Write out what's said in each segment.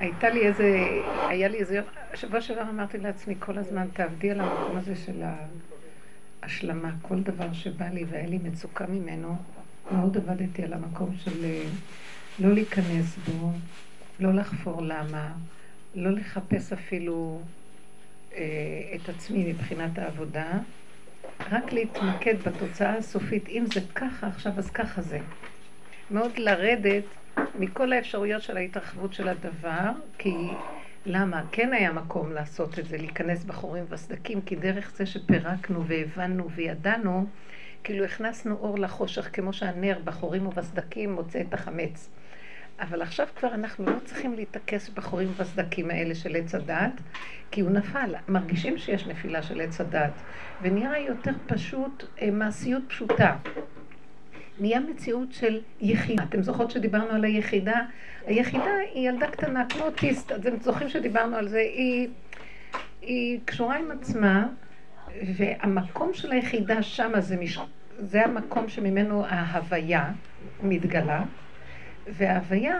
הייתה לי איזה, היה לי איזה יום, שבוע שעבר אמרתי לעצמי כל הזמן, תעבדי על המקום הזה של ההשלמה. כל דבר שבא לי והיה לי מצוקה ממנו, מאוד עבדתי על המקום של אה, לא להיכנס בו, לא לחפור למה, לא לחפש אפילו אה, את עצמי מבחינת העבודה, רק להתמקד בתוצאה הסופית. אם זה ככה עכשיו, אז ככה זה. מאוד לרדת מכל האפשרויות של ההתרחבות של הדבר, כי למה? כן היה מקום לעשות את זה, להיכנס בחורים וסדקים, כי דרך זה שפירקנו והבנו וידענו, כאילו הכנסנו אור לחושך, כמו שהנר בחורים ובסדקים מוצא את החמץ. אבל עכשיו כבר אנחנו לא צריכים להתעקש בחורים ובסדקים האלה של עץ הדת, כי הוא נפל. מרגישים שיש נפילה של עץ הדת, ונראה יותר פשוט, אה, מעשיות פשוטה. נהיה מציאות של יחידה. אתם זוכרות שדיברנו על היחידה? היחידה היא ילדה קטנה, כמו אוטיסט. אתם זוכרים שדיברנו על זה? היא, היא קשורה עם עצמה, והמקום של היחידה שמה זה, מש... זה המקום שממנו ההוויה מתגלה, וההוויה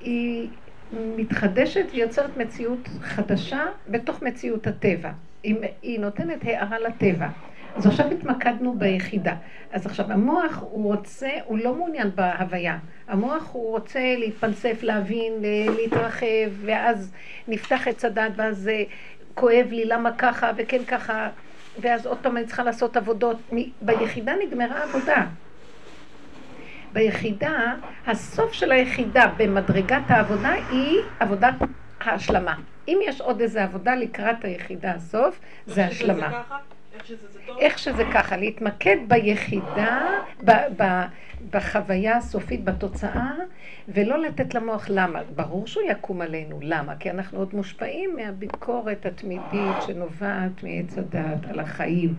היא מתחדשת ויוצרת מציאות חדשה בתוך מציאות הטבע. היא, היא נותנת הערה לטבע. אז עכשיו התמקדנו ביחידה. אז עכשיו המוח הוא רוצה, הוא לא מעוניין בהוויה. המוח הוא רוצה להתפלסף, להבין, להתרחב, ואז נפתח את צדת, ואז אה, כואב לי למה ככה וכן ככה, ואז עוד פעם אני צריכה לעשות עבודות. ביחידה נגמרה עבודה. ביחידה, הסוף של היחידה במדרגת העבודה היא עבודת ההשלמה. אם יש עוד איזה עבודה לקראת היחידה הסוף, זה השלמה. ככה? איך שזה ככה, להתמקד ביחידה, ב, ב, בחוויה הסופית, בתוצאה, ולא לתת למוח למה. ברור שהוא יקום עלינו, למה? כי אנחנו עוד מושפעים מהביקורת התמידית שנובעת מעץ הדת על החיים.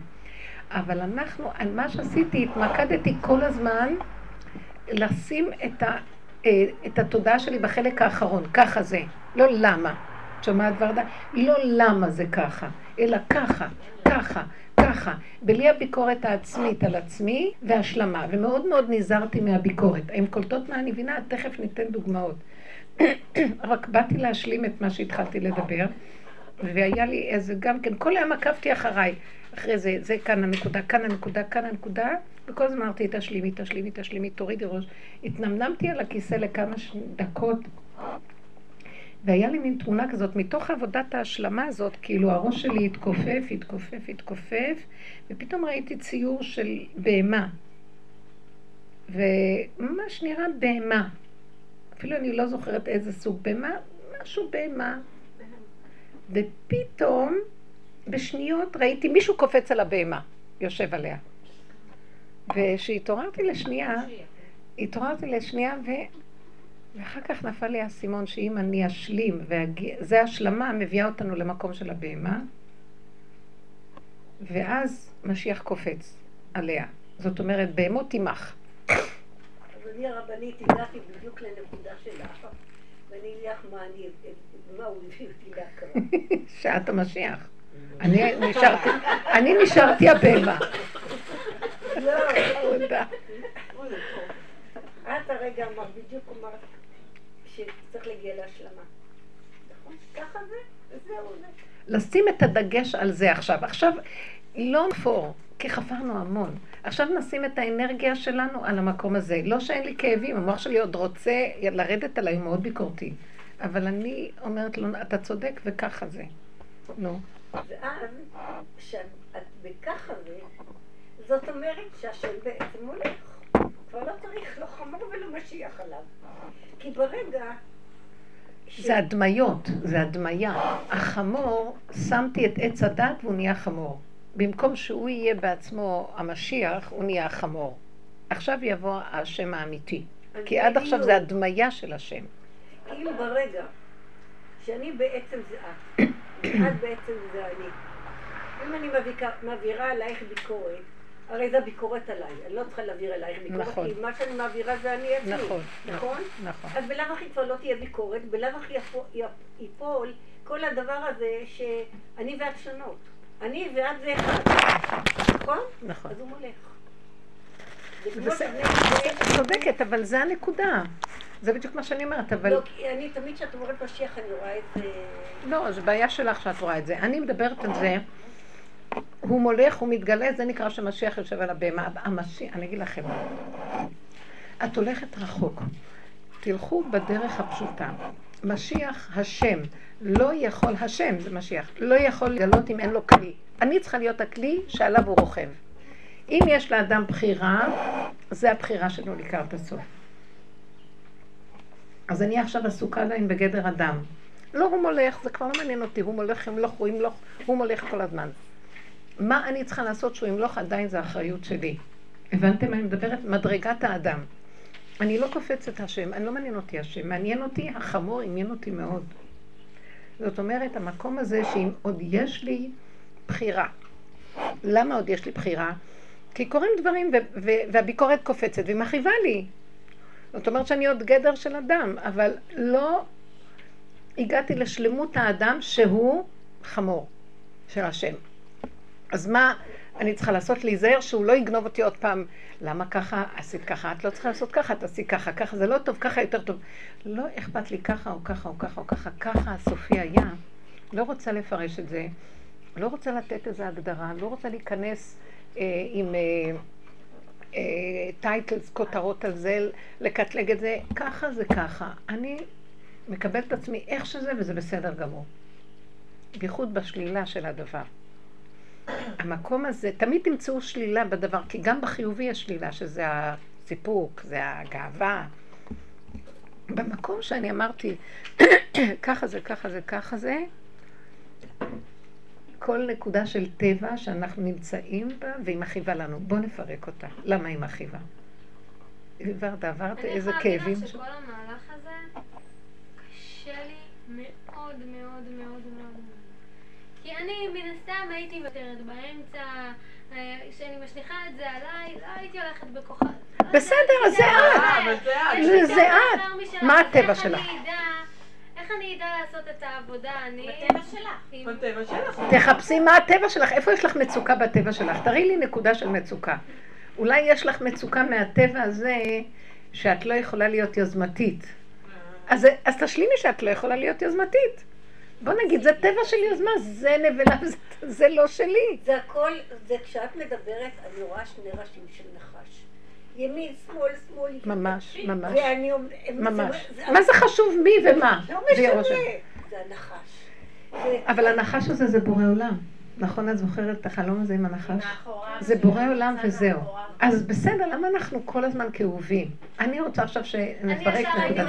אבל אנחנו, מה שעשיתי, התמקדתי כל הזמן לשים את, ה, אה, את התודעה שלי בחלק האחרון, ככה זה, לא למה. את שומעת ורדה? לא למה זה ככה, אלא ככה, ככה. ככה, בלי הביקורת העצמית על עצמי והשלמה, ומאוד מאוד נזהרתי מהביקורת. האם קולטות מה אני מבינה? תכף ניתן דוגמאות. רק באתי להשלים את מה שהתחלתי לדבר, והיה לי איזה גם כן, כל היום עקבתי אחריי. אחרי זה, זה כאן הנקודה, כאן הנקודה, כאן הנקודה, וכל הזמן אמרתי, תשלימי, תשלימי, תשלימי, תורידי ראש. התנמנמתי על הכיסא לכמה דקות, והיה לי מין תמונה כזאת, מתוך עבודת ההשלמה הזאת, כאילו הראש שלי התכופף, התכופף, התכופף, ופתאום ראיתי ציור של בהמה. וממש נראה בהמה. אפילו אני לא זוכרת איזה סוג בהמה, משהו בהמה. ופתאום, בשניות, ראיתי מישהו קופץ על הבהמה, יושב עליה. וכשהתעוררתי לשנייה, התעוררתי לשנייה, ו... ואחר כך נפל לי האסימון שאם אני אשלים, וזה השלמה מביאה אותנו למקום של הבהמה, ואז משיח קופץ עליה. זאת אומרת, בהמות תימח. אז אני הרבנית הגעתי בדיוק לנקודה שלך, ואני לך מה אני, מה הוא הביא אותי להכרה. שאת המשיח. אני נשארתי, אני נשארתי הבהמה. לא, את הרגע אמרת, בדיוק אמרת שצריך להגיע להשלמה. נכון? ככה זה, וזהו זה. לשים את הדגש על זה עכשיו. עכשיו, לא נפור, כי חפרנו המון. עכשיו נשים את האנרגיה שלנו על המקום הזה. לא שאין לי כאבים, המוח שלי עוד רוצה לרדת עליי, הוא מאוד ביקורתי. אבל אני אומרת לו, אתה צודק וככה זה. נו. ואז, כשאת בככה זה, זאת אומרת שהשם בעצם הולך. כבר לא צריך לא חמור ולא משיח עליו. כי ברגע... ש... זה הדמיות, זה הדמיה. החמור, שמתי את עץ הדת והוא נהיה חמור. במקום שהוא יהיה בעצמו המשיח, הוא נהיה החמור. עכשיו יבוא השם האמיתי. כי עד עכשיו זה הדמיה של השם. כאילו ברגע שאני בעצם זה את, ואת בעצם זה אני, אם אני מעבירה עלייך ביקורת, הרי זה ביקורת עליי, אני לא צריכה להעביר אלייך ביקורת, נכון. כי מה שאני מעבירה זה אני עצמי, נכון, נכון? נכון. אז בלאו הכי כבר לא תהיה ביקורת, בלאו הכי ייפול כל הדבר הזה שאני ואת שונות. אני ואת זה אחד, נכון? נכון. אז הוא מולך. את צודקת, אבל זה הנקודה. זה בדיוק מה שאני אומרת, אבל... לא, כי אני תמיד כשאת אומרת משיח, אני רואה את זה... לא, זו בעיה שלך שאת רואה את זה. אני מדברת על זה, הוא מולך, הוא מתגלה, זה נקרא שמשיח יושב על הבהמה. המשיח, אני אגיד לכם, את הולכת רחוק. תלכו בדרך הפשוטה. משיח, השם, לא יכול, השם זה משיח, לא יכול לגלות אם אין לו כלי. אני צריכה להיות הכלי שעליו הוא רוכב. אם יש לאדם בחירה, זה הבחירה שלו לקראת הסוף. אז אני עכשיו עסוקה להם בגדר אדם. לא הוא מולך, זה כבר לא מעניין אותי, הוא מולך, ימלוך, הוא ימלוך, הוא מולך כל הזמן. מה אני צריכה לעשות שהוא ימלוך עדיין זה אחריות שלי. הבנתם? אני מדברת מדרגת האדם. אני לא קופצת השם, אני לא מעניין אותי השם, מעניין אותי החמור, עניין אותי מאוד. זאת אומרת, המקום הזה שאם עוד יש לי בחירה. למה עוד יש לי בחירה? כי קורים דברים והביקורת קופצת והיא מכאיבה לי. זאת אומרת שאני עוד גדר של אדם, אבל לא הגעתי לשלמות האדם שהוא חמור של השם. אז מה אני צריכה לעשות? להיזהר שהוא לא יגנוב אותי עוד פעם. למה ככה? עשית ככה, את לא צריכה לעשות ככה, תעשי ככה, ככה זה לא טוב, ככה יותר טוב. לא אכפת לי ככה או ככה או ככה או ככה, ככה הסופי היה. לא רוצה לפרש את זה, לא רוצה לתת איזו הגדרה, לא רוצה להיכנס אה, עם אה, אה, טייטלס, כותרות על זה, לקטלג את זה, ככה זה ככה. אני מקבלת את עצמי איך שזה וזה בסדר גמור. בייחוד בשלילה של הדבר. המקום הזה, תמיד תמצאו שלילה בדבר, כי גם בחיובי יש שלילה, שזה הסיפוק, זה הגאווה. במקום שאני אמרתי, ככה זה, ככה זה, ככה זה, כל נקודה של טבע שאנחנו נמצאים בה, והיא מכאיבה לנו. בואו נפרק אותה. למה היא מכאיבה? עברת, עברת איזה כאבים. אני יכולה להגיד לך שכל המהלך הזה קשה לי מאוד מאוד מאוד מאוד. כי אני מן הסתם הייתי מוותרת באמצע, אה, כשאני משליכה את זה עליי, לא הייתי הולכת בכוחה. בסדר, אז זה את. זה את. מה הטבע שלך? איך אני אדע לעשות את העבודה? אני... בטבע שלך. בטבע שלך. תחפשי מה הטבע שלך, איפה יש לך מצוקה בטבע שלך? תראי לי נקודה של מצוקה. אולי יש לך מצוקה מהטבע הזה שאת לא יכולה להיות יוזמתית. אז, אז תשלימי שאת לא יכולה להיות יוזמתית. בוא נגיד, זה טבע של יוזמה, זה נבלה, זה, זה לא שלי. זה הכל, זה כשאת מדברת, אני רואה שני ראשים של נחש. ימין, שמאל, שמאל. ממש, ממש. ואני ממש. מה זה חשוב מי ומה? לא משנה. זה הנחש. אבל הנחש הזה זה בורא עולם. נכון, את זוכרת את החלום הזה עם הנחש? זה בורא עולם וזהו. אז בסדר, למה אנחנו כל הזמן כאובים? אני רוצה עכשיו שנפרק נקודת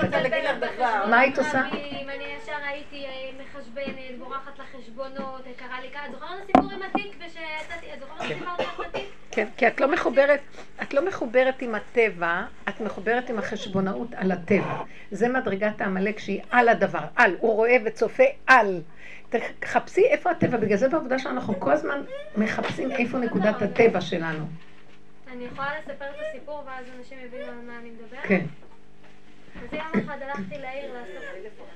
דבר. מה היית עושה? אני ישר הייתי אה, מחשבנת, בורחת לחשבונות, קרה לי ככה, את זוכרת את הסיפור עם התיק ושיצאתי, את זוכרת שסיפרתי לך בתיק? כן, כי את לא מחוברת, את לא מחוברת עם הטבע, את מחוברת עם החשבונאות על הטבע. זה מדרגת העמלק שהיא על הדבר, על, הוא רואה וצופה על. תחפשי איפה הטבע, בגלל זה בעבודה שלנו אנחנו כל הזמן מחפשים איפה נקודת הטבע שלנו. אני יכולה לספר את הסיפור ואז אנשים יבינו על מה אני מדברת? כן. אז יום אחד הלכתי לעיר לעשות...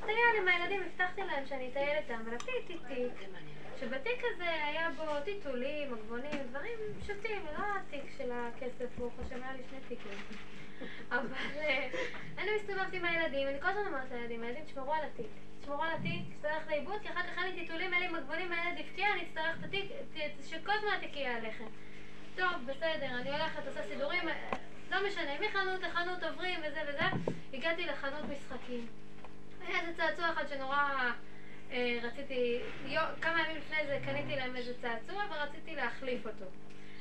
טייל עם הילדים, הבטחתי להם שאני אטייל איתם, ולפיתי תיק, שבתיק הזה היה בו טיטולים, עגבונים, דברים פשוטים, לא התיק של הכסף, ברוך השם, היה לי שני תיקים. אבל אה, אני מסתובבת עם הילדים, אני כל הזמן אומרת לילדים, הילדים תשמרו על התיק. תשמרו על התיק, תצטרך לאיבוד, כי אחר כך אין לי טיטולים, אין לי מגבונים, הילד הפתיע, אני אצטרך את התיק, שכל הזמן התיק יהיה עליכם. טוב, בסדר, אני הולכת, עושה סידורים, לא משנה, מחנות לחנות עוברים וזה וזה, הגעתי לחנות משחקים. היה איזה צעצוע אחד שנורא אה, רציתי, יו, כמה ימים לפני זה קניתי להם איזה צעצוע ורציתי להחליף אותו.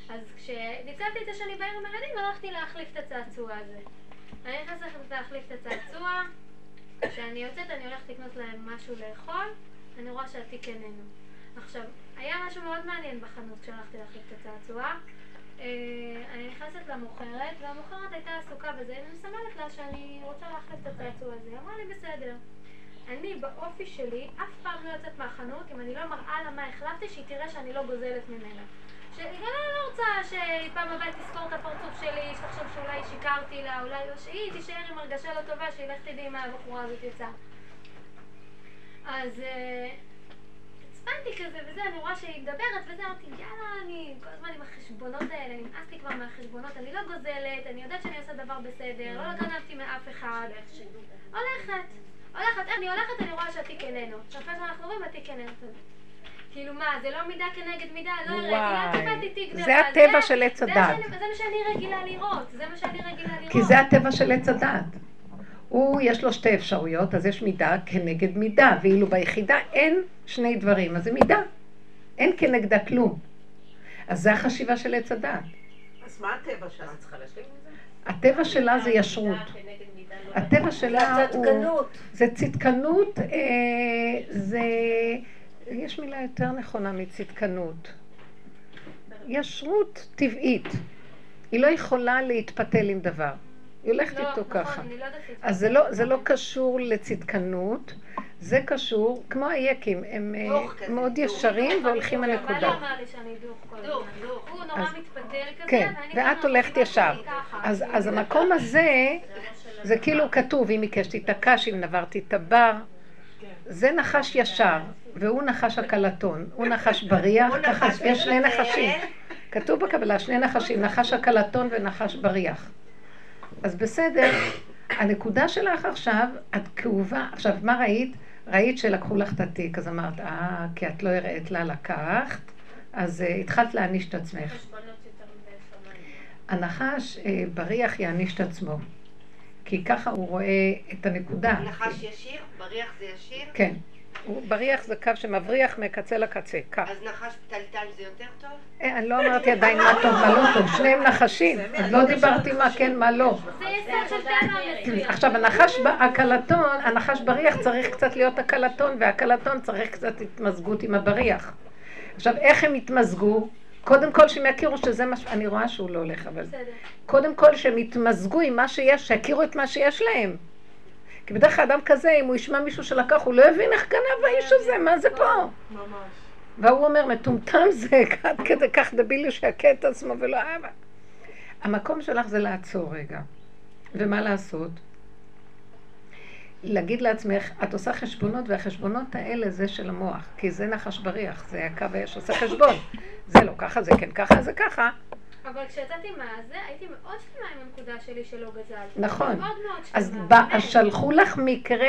אז כשניצלתי את זה שאני בעיר הילדים, הלכתי להחליף את הצעצוע הזה. אני נכנסת להחליף את הצעצוע, כשאני יוצאת אני הולכת לקנות להם משהו לאכול, אני רואה שהתיק איננו. עכשיו, היה משהו מאוד מעניין בחנות כשהלכתי להחליף את הצעצוע. אה, אני נכנסת למוכרת, והמוכרת הייתה עסוקה בזה, ואני מסמלת לה שאני רוצה להחליף את הצעצוע הזה. היא אמרה לי, בסדר. אני באופי שלי אף פעם לא יוצאת מהחנות אם אני לא מראה לה מה החלפתי, שהיא תראה שאני לא גוזלת ממנה. שאני גם לא רוצה שפעם הבאה תזכור את הפרצוף שלי, שתחשוב שאולי שיקרתי לה, אולי לא, שהיא תישאר עם הרגשה לא טובה, שילך תדעי מה הבחורה הזאת יצאה. אז התעצבנתי כזה וזה, אני רואה שהיא מדברת וזה, אמרתי, יאללה, אני כל הזמן עם החשבונות האלה, נמאס לי כבר מהחשבונות, אני לא גוזלת, אני יודעת שאני עושה דבר בסדר, לא גנבתי מאף אחד. הולכת, הולכת, אני הולכת, אני רואה שהתיק איננו. זמן אנחנו רואים, התיק איננו. כאילו מה, זה לא מידה כנגד מידה, לא הראיתי, לא קיבלתי תיק זה הטבע של עץ הדת. זה מה שאני רגילה לראות, זה מה שאני רגילה לראות. כי זה הטבע של עץ הדת. הוא, יש לו שתי אפשרויות, אז יש מידה כנגד מידה, ואילו ביחידה אין שני דברים, אז זה מידה. אין כנגדה כלום. אז זה החשיבה של עץ הדת. אז מה הטבע שלה? צריכה להשלים זה? הטבע שלה זה ישרות. הטבע שלה הוא... זה צדקנות, אה, זה... יש מילה יותר נכונה מצדקנות. ישרות טבעית. היא לא יכולה להתפתל עם דבר. היא הולכת לא, איתו נכון, ככה. אני לא אז זה לא, זה לא קשור לצדקנות, זה קשור, כמו היקים, הם אה, כזה, מאוד דוך. ישרים והולכים בעלי הנקודה. אמר לי שאני דוך כל הזמן. דוך, דוך. הוא נורא אז- מתפתל כזה, כן, ואני ואת הולכת ישר. אז, אז המקום הזה, זה כאילו כתוב, אם הקשתי את הקש, אם נברתי את הבר, זה נחש ישר, והוא נחש הקלטון, הוא נחש בריח, נחש יש שני. נחשים. כתוב בקבלה שני נחשים, נחש הקלטון ונחש בריח. אז בסדר, הנקודה שלך עכשיו, את כאובה, עכשיו מה ראית? ראית שלקחו לך את התיק, אז אמרת, אה, כי את לא הראית לה לקחת, אז uh, התחלת להעניש את עצמך. הנחש uh, בריח יעניש את עצמו, כי ככה הוא רואה את הנקודה. נחש ישיר? בריח זה ישיר? כן. הוא- בריח זה קו שמבריח מקצה לקצה, כך. אז נחש פתלתל זה יותר טוב? אה, אני לא אמרתי עדיין מה טוב, מה לא טוב, שניהם נחשים. אז לא דיברתי מה כן, מה לא. עכשיו, הנחש, הקלטון, הנחש בריח צריך קצת להיות הקלטון, והקלטון צריך קצת התמזגות עם הבריח. עכשיו, איך הם יתמזגו? קודם כל שהם יכירו שזה מה ש... אני רואה שהוא לא הולך, אבל... בסדר. קודם כל שהם יתמזגו עם מה שיש, שיכירו את מה שיש להם. כי בדרך כלל אדם כזה, אם הוא ישמע מישהו שלקח, הוא לא יבין איך גנב האיש הזה, מה זה פה? ממש. והוא אומר, מטומטם זה, עד כדי כך דבילי שיכה את עצמו ולא אבא. המקום שלך זה לעצור רגע. ומה לעשות? להגיד לעצמך, את עושה חשבונות, והחשבונות האלה זה של המוח, כי זה נחש בריח, זה הקו האש עושה חשבון. זה לא ככה, זה כן ככה, זה ככה. אבל כשיצאתי מהזה, הייתי מאוד שלמה עם הנקודה שלי שלא גזלתי. נכון. מאוד מאוד שלמה. אז. בא, שלחו לך מקרה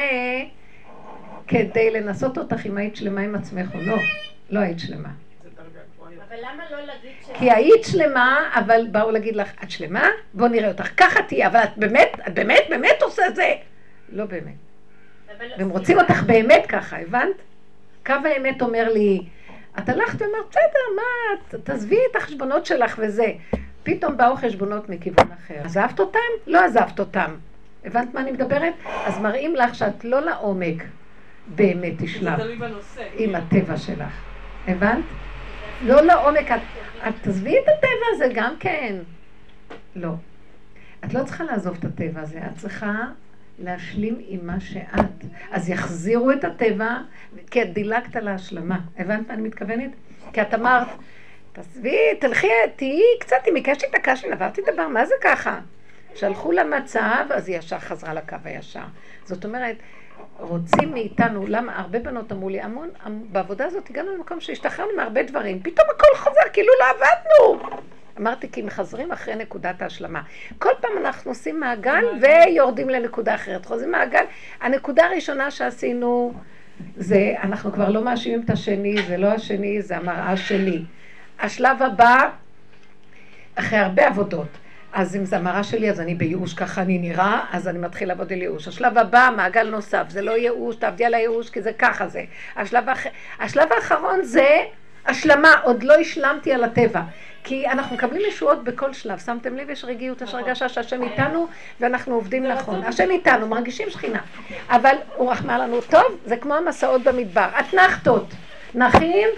כדי לנסות אותך אם היית שלמה עם עצמך או לא. לא היית שלמה. אבל למה לא להגיד ש... כי היית שלמה, אבל באו להגיד לך, את שלמה? בוא נראה אותך. ככה תהיה, אבל את באמת, את באמת, באמת עושה את זה. לא באמת. אבל לא- והם רוצים אותך באמת ככה, הבנת? קו האמת אומר לי, את הלכת ואמרת, בסדר, מה, תעזבי את החשבונות שלך וזה. פתאום באו חשבונות מכיוון אחר. עזבת אותם? לא עזבת אותם. הבנת מה אני מדברת? אז מראים לך שאת לא לעומק באמת תשלם תלוי בנושא. עם הטבע שלך. הבנת? לא לעומק, את, את תעזבי את הטבע הזה גם כן. לא. את לא צריכה לעזוב את הטבע הזה, את צריכה להשלים עם מה שאת. אז יחזירו את הטבע, כי את דילגת להשלמה. הבנת מה אני מתכוונת? כי את אמרת, תעזבי, תלכי, תהיי קצת, אם ביקשתי את הקש עברתי דבר, מה זה ככה? שלחו למצב, אז היא ישר חזרה לקו הישר. זאת אומרת, רוצים מאיתנו, למה הרבה בנות אמרו לי, המון, המ- בעבודה הזאת הגענו למקום שהשתחררנו מהרבה דברים, פתאום הכל חזר, כאילו לא עבדנו. אמרתי, כי מחזרים אחרי נקודת ההשלמה. כל פעם אנחנו עושים מעגל ויורדים לנקודה אחרת. חוזרים מעגל. הנקודה הראשונה שעשינו, זה, אנחנו כבר לא מאשימים את השני, זה לא השני, זה המראה שלי. השלב הבא, אחרי הרבה עבודות. אז אם זה המראה שלי, אז אני בייאוש, ככה אני נראה, אז אני מתחיל לעבוד על ייאוש. השלב הבא, מעגל נוסף, זה לא ייאוש, תעבדי על הייאוש, כי זה ככה זה. השלב, האח... השלב האחרון זה השלמה, עוד לא השלמתי על הטבע. כי אנחנו מקבלים ישועות בכל שלב, שמתם לב, יש רגיעות, יש הרגשה שהשם איתנו, ואנחנו עובדים נכון. השם איתנו, מרגישים שכינה. אבל הוא רחמה לנו טוב, זה כמו המסעות במדבר. אתנחתות, נחים,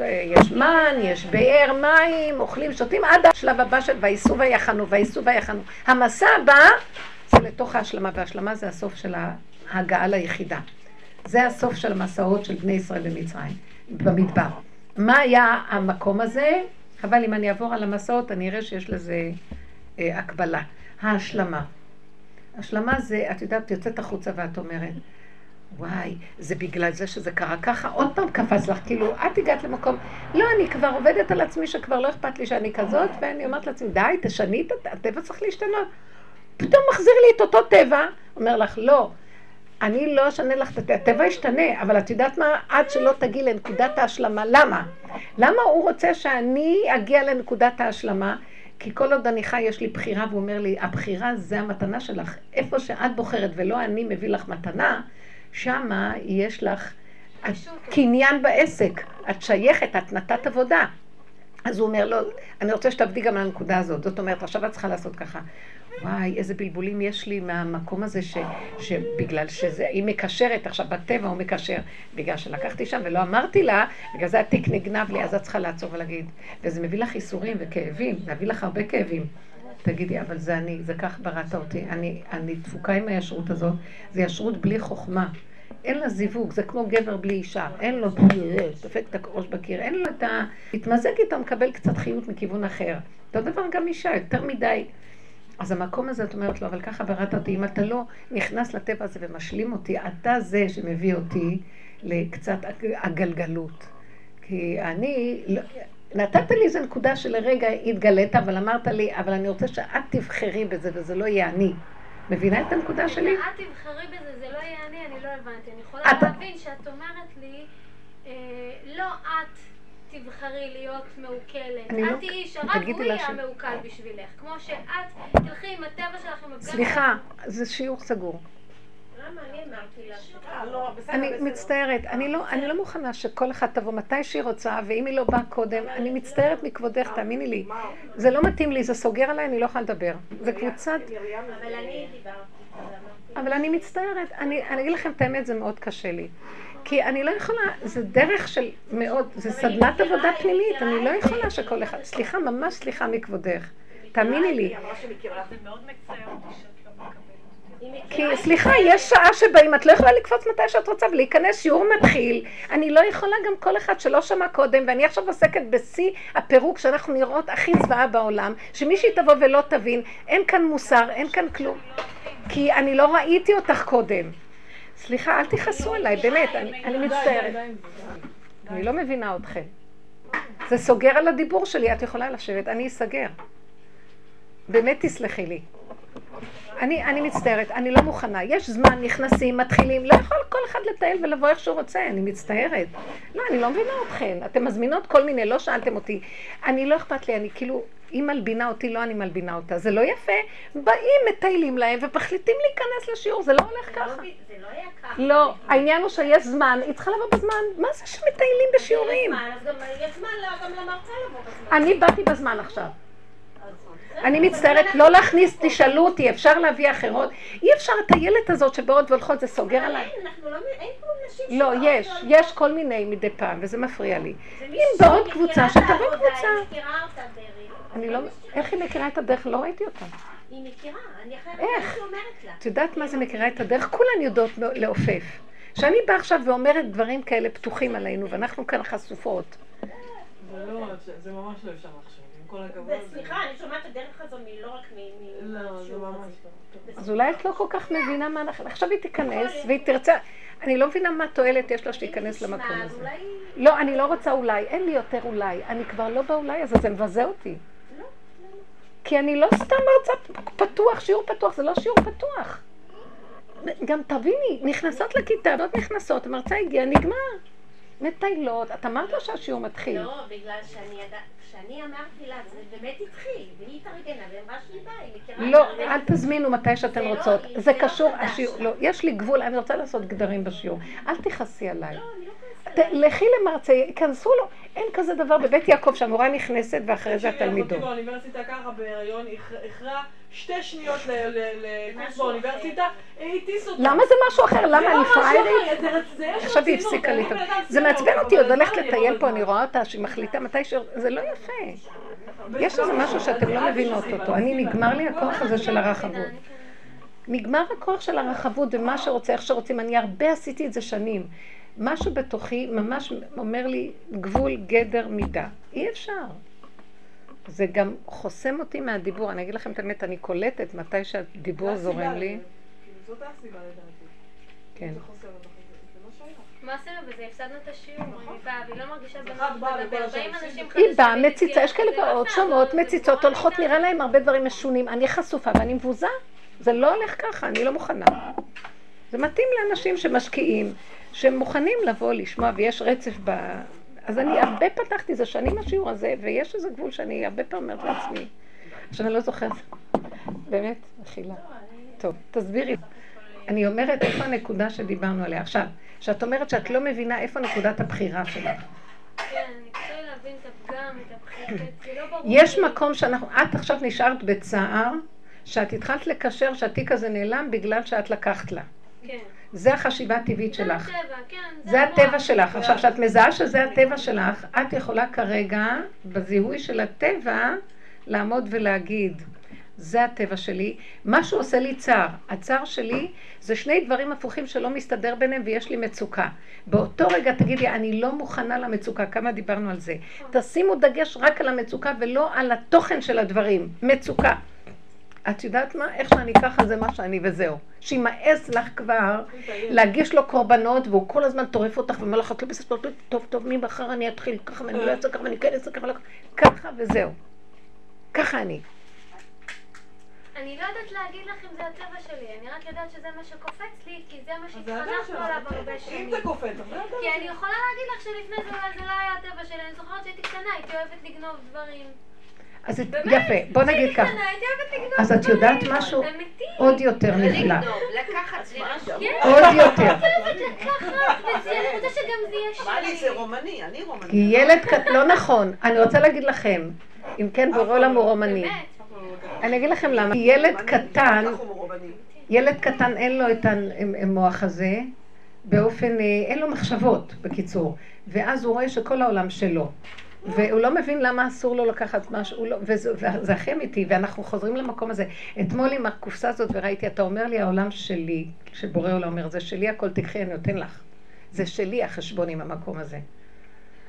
יש מן, יש באר מים, אוכלים, שותים, עד השלב הבא של וייסעו ויחנו, וייסעו ויחנו. המסע הבא זה לתוך ההשלמה, וההשלמה זה הסוף של ההגעה ליחידה. זה הסוף של המסעות של בני ישראל במצרים, במדבר. מה היה המקום הזה? אבל אם אני אעבור על המסעות, אני אראה שיש לזה אה, הקבלה. ההשלמה. השלמה זה, את יודעת, יוצאת החוצה ואת אומרת, וואי, זה בגלל זה שזה קרה ככה, עוד פעם קפץ לך, כאילו, את הגעת למקום, לא, אני כבר עובדת על עצמי שכבר לא אכפת לי שאני כזאת, ואני אומרת לעצמי, די, תשני את הטבע צריך להשתנות. פתאום מחזיר לי את אותו טבע, אומר לך, לא, אני לא אשנה לך את הטבע, הטבע ישתנה, אבל את יודעת מה? עד שלא תגיעי לנקודת ההשלמה. למה? למה הוא רוצה שאני אגיע לנקודת ההשלמה? כי כל עוד אני חי יש לי בחירה, והוא אומר לי, הבחירה זה המתנה שלך. איפה שאת בוחרת ולא אני מביא לך מתנה, שמה יש לך קניין בעסק. את שייכת, את נתת עבודה. אז הוא אומר, לא, אני רוצה שתעבדי גם על הנקודה הזאת. זאת אומרת, עכשיו את צריכה לעשות ככה. וואי, איזה בלבולים יש לי מהמקום הזה ש, שבגלל שזה, היא מקשרת, עכשיו בטבע הוא מקשר, בגלל שלקחתי שם ולא אמרתי לה, בגלל זה התיק נגנב לי, אז את צריכה לעצור ולהגיד. וזה מביא לך ייסורים וכאבים, זה מביא לך הרבה כאבים. תגידי, אבל זה אני, זה כך בראת אותי, אני, אני דפוקה עם הישרות הזאת, זה ישרות בלי חוכמה. אין לה זיווג, זה כמו גבר בלי אישה, אין לו, דופק את הראש בקיר, אין לו את ה... להתמזג איתו, מקבל קצת חיות מכיוון אחר. אותו דבר גם אישה, יותר מדי. אז המקום הזה, את אומרת לו, אבל ככה בראת אותי, אם אתה לא נכנס לטבע הזה ומשלים אותי, אתה זה שמביא אותי לקצת הגלגלות. כי אני, לא, נתת לי איזו נקודה שלרגע התגלית, אבל אמרת לי, אבל אני רוצה שאת תבחרי בזה וזה לא יהיה אני. מבינה את הנקודה שלי? את תבחרי בזה, זה לא יהיה אני, אני לא הבנתי. אני יכולה להבין שאת אומרת לי, אה, לא את תבחרי להיות מעוקלת. את לא- תהיי אישה, רק הוא יהיה המעוקל בשבילך. כמו שאת תלכי עם הטבע שלך, עם הפגם סליחה, זה שיעור סגור. אני מצטערת, אני לא, אני לא מוכנה שכל אחד תבוא מתי שהיא רוצה, ואם היא לא באה קודם, אני מצטערת מכבודך, תאמיני לי. זה לא מתאים לי, זה סוגר עליי, אני לא יכולה לדבר. זה קבוצת... אבל אני דיברתי. אבל אני מצטערת, אני אגיד לכם את האמת, זה מאוד קשה לי. כי אני לא יכולה, זה דרך של מאוד, זה סדנת עבודה פנימית, אני לא יכולה שכל אחד, סליחה, ממש סליחה מכבודך, תאמיני לי. כי סליחה, יש שעה שבאים, את לא יכולה לקפוץ מתי שאת רוצה ולהיכנס, שיעור מתחיל. אני לא יכולה גם כל אחד שלא שמע קודם, ואני עכשיו עוסקת בשיא הפירוק שאנחנו נראות הכי זוועה בעולם, שמישהי תבוא ולא תבין, אין כאן מוסר, אין כאן כלום. כי אני לא ראיתי אותך קודם. סליחה, אל תכעסו עליי, באמת, אני מצטערת. אני לא מבינה אתכם. זה סוגר על הדיבור שלי, את יכולה לשבת, אני אסגר. באמת תסלחי לי. אני, אני מצטערת, אני לא מוכנה. יש זמן, נכנסים, מתחילים, לא יכול כל אחד לטייל ולבוא איך שהוא רוצה, אני מצטערת. לא, אני לא מבינה אתכן. אתן מזמינות כל מיני, לא שאלתם אותי. אני לא אכפת לי, אני כאילו, היא מלבינה אותי, לא אני מלבינה אותה. זה לא יפה. באים, מטיילים להם ומחליטים להיכנס לשיעור, זה לא הולך לא ככה. זה לא היה ככה. לא, העניין הוא שיש זמן, היא צריכה לבוא בזמן. מה זה שמטיילים בשיעורים? יש זמן גם למרצה לבוא בזמן. אני באתי בזמן עכשיו. אני מצטערת לא להכניס, תשאלו אותי, אפשר להביא אחרות? אי אפשר את הילד הזאת שבאות והולכות, זה סוגר עליי. לא, אין פה נשים לא, יש, יש כל מיני מדי פעם, וזה מפריע לי. אם בעוד קבוצה, שתבוא קבוצה. אני לא, איך היא מכירה את הדרך? לא ראיתי אותה. היא מכירה, אני אחרת איך? את יודעת מה זה מכירה את הדרך? כולן יודעות לעופף. כשאני באה עכשיו ואומרת דברים כאלה פתוחים עלינו, ואנחנו כאן חשופות. זה לא, זה ממש לא אפשר עכשיו. כל הכבוד. וסליחה, אני שומעת את הדרך הזו מלא רק מ... לא, זה ממש לא. אז אולי את לא כל כך מבינה מה אנחנו... עכשיו היא תיכנס והיא תרצה... אני לא מבינה מה תועלת יש לה שתיכנס למקום הזה. לא, אני לא רוצה אולי, אין לי יותר אולי. אני כבר לא באולי הזה, זה מבזה אותי. לא, כי אני לא סתם מרצה פתוח, שיעור פתוח, זה לא שיעור פתוח. גם תביני, נכנסות לכיתה, עוד נכנסות, המרצה הגיעה, נגמר. מטיילות, את אמרת לה שהשיעור מתחיל. לא, בגלל שאני ידעת... כשאני אמרתי לה, זה באמת התחיל, והיא התארגנה, ואמרה שהיא באה, היא מכירה... לא, אל תזמינו מתי שאתן לא- רוצות. זה לא קשור, השיעור, לא, יש לי גבול, אני רוצה לעשות גדרים בשיעור. אל תכעסי עליי. לא, אני לא. לכי למרצה, ייכנסו לו, אין כזה דבר בבית יעקב שהמורה נכנסת ואחרי זה התלמידות. תקשיבי, באוניברסיטה ככה בהיריון, איחרה שתי שניות לקורס באוניברסיטה, הטיס אותה. למה זה משהו אחר? למה אני פריירית? עכשיו היא הפסיקה לי. זה מעצבן אותי, עוד הולכת לטייל פה, אני רואה אותה שהיא מחליטה מתי ש... זה לא יפה. יש איזה משהו שאתם לא מבינות אותו. אני, נגמר לי הכוח הזה של הרחבות. נגמר הכוח של הרחבות ומה שרוצה, איך שרוצים. אני הרבה עשיתי את זה שנים. משהו בתוכי ממש אומר לי גבול, גדר, מידה. אי אפשר. זה גם חוסם אותי מהדיבור. אני אגיד לכם את האמת, אני קולטת מתי שהדיבור זורם לי. זאת הסיבה לדעתי. כן. מה עשינו בזה? הפסדנו את השיעור, היא באה, והיא לא היא באה, מציצה, יש כאלה לא באות, שומעות, זה מציצות, הולכות. נראה להם הרבה דברים משונים. אני חשופה ואני מבוזה. זה לא הולך ככה, אני לא מוכנה. זה מתאים לאנשים שמשקיעים, שהם מוכנים לבוא לשמוע, ויש רצף ב... אז אני הרבה פתחתי, זה שנים השיעור הזה, ויש איזה גבול שאני הרבה פעמים אומרת לעצמי. עכשיו אני לא זוכרת. באמת, מחילה. טוב, תסבירי. אני אומרת איפה הנקודה שדיברנו עליה. עכשיו, כשאת אומרת שאת לא מבינה איפה נקודת הבחירה שלך. כן, אני רוצה להבין את הפגם, את הבחירה, זה לא ברור. יש. מקום שאנחנו, את עכשיו נשארת בצער, שאת התחלת לקשר שהתיק הזה נעלם בגלל שאת לקחת לה. כן. זה החשיבה הטבעית זה שלך. הטבע, כן. זה. הטבע שלך. עכשיו, כשאת מזהה שזה הטבע שלך, את יכולה כרגע, בזיהוי של הטבע, לעמוד ולהגיד, זה הטבע שלי. משהו עושה לי צער. הצער שלי זה שני דברים הפוכים שלא מסתדר ביניהם ויש לי מצוקה. באותו רגע תגידי, אני לא מוכנה למצוקה. כמה דיברנו על זה. תשימו דגש רק על המצוקה ולא על התוכן של הדברים. מצוקה. את יודעת מה? איך שאני ככה זה מה שאני וזהו. שימאס לך כבר להגיש לו קורבנות והוא כל הזמן טורף אותך ואומר לך, את לא בסדר, טוב, טוב, ממחר אני אתחיל ככה ואני לא אעשה ככה ואני כן אעשה ככה, ולא- ככה וזהו. ככה אני. אני לא יודעת להגיד לך אם זה הטבע שלי, אני רק יודעת שזה מה שקופץ לי, כי זה מה שהתחנכנו עליו. הרבה אם שנים. זה קופץ, אז זה הטבע כי אני יכולה להגיד לך שלפני זה אולי זה לא היה הטבע שלי, אני זוכרת שהייתי קטנה, הייתי אוהבת לגנוב דברים. אז יפה, בוא נגיד ככה. אז את יודעת. משהו? עוד יותר נפלא. כן, עוד יותר. רומני, רומני. ילד קט... לא נכון. אני רוצה להגיד לכם, אם כן בורא עולם הוא רומני. באמת. אני אגיד לכם למה. ילד קטן, רומני. ילד קטן אין לו את המוח הזה, באופן, אה, אין לו מחשבות, בקיצור. ואז הוא רואה שכל העולם שלו. והוא לא מבין למה אסור לו לקחת משהו, לא, וזה, וזה הכי אמיתי, ואנחנו חוזרים למקום הזה. אתמול עם הקופסה הזאת וראיתי, אתה אומר לי, העולם שלי, שבורא עולם אומר, זה שלי, הכל תקחי, אני נותן לך. זה שלי החשבון עם המקום הזה.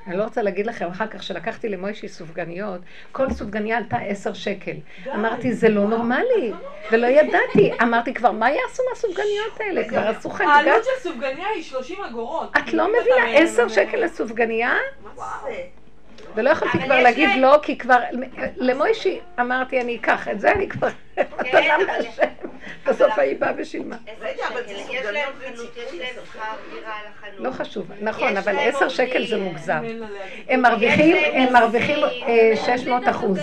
אני לא רוצה להגיד לכם, אחר כך שלקחתי למוישי סופגניות, כל סופגניה עלתה עשר שקל. אמרתי, זה לא נורמלי, ולא ידעתי. אמרתי כבר, מה יעשו מהסופגניות האלה? כבר עשו חגיגה. העלות של סופגניה היא 30 אגורות. את לא מבינה, עשר שקל לסופגניה? מה זה? ולא יכולתי כבר להגיד לא, כי כבר, למוישי אמרתי, אני אקח את זה, אני כבר, מתנה אבל- מהשם. בסוף ההיא באה ושילמה. רגע, אבל זה יש להם חנות, יש להם שכר דירה על החנות. לא חשוב, נכון, אבל עשר שקל זה. מוגזם. הם מרוויחים, הם מרוויחים מיסים, אה, הם 600 אחוז.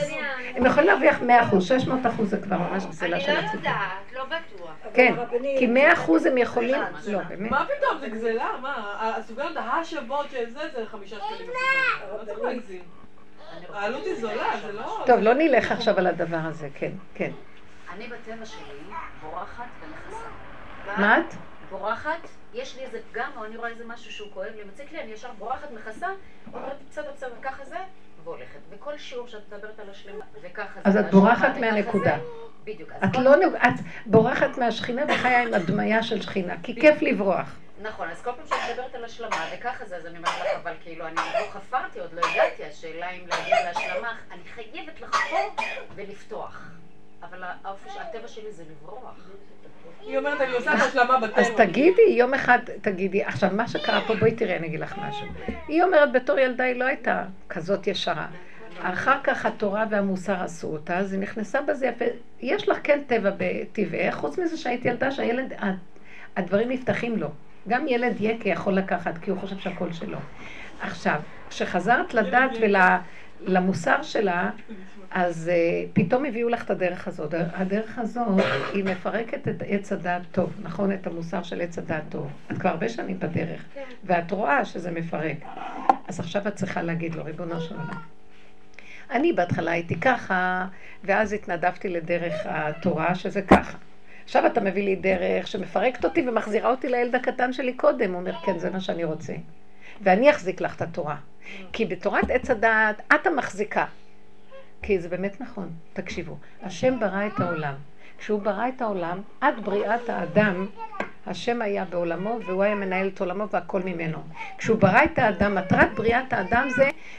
הם יכולים להרוויח 100 אחוז, 600 אחוז זה כבר ממש אני גזלה לא של הציבור. יודעת, לא בטוח. כן, כי 100 אחוז הם יכולים, לא, באמת. מה פתאום, זה גזלה? מה? הסופגניות השוות של זה זה חמישה שקלים. בסופגניה. לא צריך להגזים. העלות היא זולה, זה לא... טוב, לא נלך עכשיו על הדבר הזה, כן, כן. אני בטבע שלי בורחת ומכסה. מה את? בורחת, יש לי איזה פגם, או אני רואה איזה משהו שהוא כואב לי, מציק לי, אני ישר בורחת, מכסה, אומרת בסדר, בסדר, ככה זה, והולכת. וכל שיעור שאת מדברת על השלמה, וככה זה. אז את בורחת מהנקודה. בדיוק. לא, את בורחת מהשכינה וחיה עם הדמיה של שכינה, כי כיף לברוח. נכון, אז כל פעם שאת מדברת על השלמה, וככה זה, אז אני אומרת לך, אבל כאילו, אני עוד לא חפרתי, עוד לא הגעתי, השאלה אם להגיע להשלמה, אני חייבת לחפור ולפתוח. אבל האופי, של- הטבע שלי זה לברוח. היא אומרת, אני עושה את ההשלמה בטבע. אז תגידי, יום אחד תגידי, עכשיו מה שקרה פה, בואי תראי, אני אגיד לך משהו. היא אומרת, בתור ילדה היא לא הייתה כזאת ישרה. אחר כך התורה והמוסר עשו אותה, אז היא נכנסה בזה יפה. יש לך כן טבע בטבעך, חוץ מזה שהיית ילדה שהילד, הדברים נפתחים לו. גם ילד יקה יכול לקחת, כי הוא חושב שהכל שלו. עכשיו, כשחזרת לדת ולמוסר שלה, אז uh, פתאום הביאו לך את הדרך הזאת. הדרך הזאת, היא מפרקת את עץ הדעת טוב, נכון? את המוסר של עץ הדעת טוב. את כבר הרבה שנים בדרך, כן. ואת רואה שזה מפרק. אז עכשיו את צריכה להגיד לו, ריבונו של עולם. אני בהתחלה הייתי ככה, ואז התנדבתי לדרך התורה, שזה ככה. עכשיו אתה מביא לי דרך שמפרקת אותי ומחזירה אותי לילד הקטן שלי קודם. הוא אומר, כן, זה מה שאני רוצה. ואני אחזיק לך את התורה. כי בתורת עץ הדעת, את המחזיקה. כי זה באמת נכון, תקשיבו. השם ברא את העולם. כשהוא ברא את העולם, עד בריאת האדם, השם היה בעולמו והוא היה מנהל את עולמו והכל ממנו. כשהוא ברא את האדם, מטרת בריאת האדם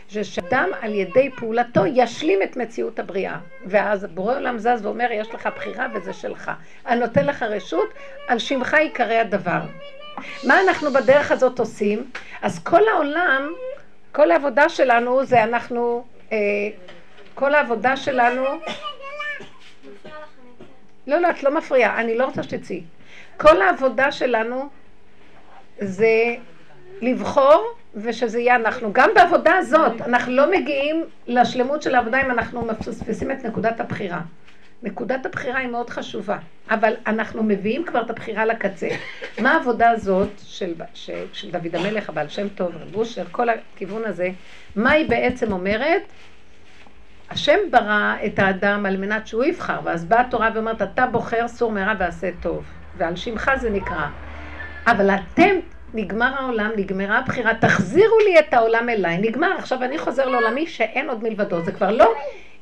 זה שאדם על ידי פעולתו ישלים את מציאות הבריאה. ואז בורא עולם זז ואומר, יש לך בחירה וזה שלך. אני נותן לך רשות, על שמך ייקרא הדבר. מה אנחנו בדרך הזאת עושים? אז כל העולם, כל העבודה שלנו זה אנחנו, אה, כל העבודה שלנו, לא, לא, את לא מפריעה, אני לא רוצה שתצאי. כל העבודה שלנו זה לבחור ושזה יהיה אנחנו. גם בעבודה הזאת, אנחנו לא מגיעים לשלמות של העבודה אם אנחנו מפספסים את נקודת הבחירה. נקודת הבחירה היא מאוד חשובה, אבל אנחנו מביאים כבר את הבחירה לקצה. מה העבודה הזאת של, של, של דוד המלך, הבעל שם טוב, רב אושר, כל הכיוון הזה, מה היא בעצם אומרת? השם ברא את האדם על מנת שהוא יבחר, ואז באה התורה ואומרת, אתה בוחר סור מרע ועשה טוב, ועל שמך זה נקרא. אבל אתם, נגמר העולם, נגמרה הבחירה, תחזירו לי את העולם אליי, נגמר, עכשיו אני חוזר לעולמי שאין עוד מלבדו, זה כבר לא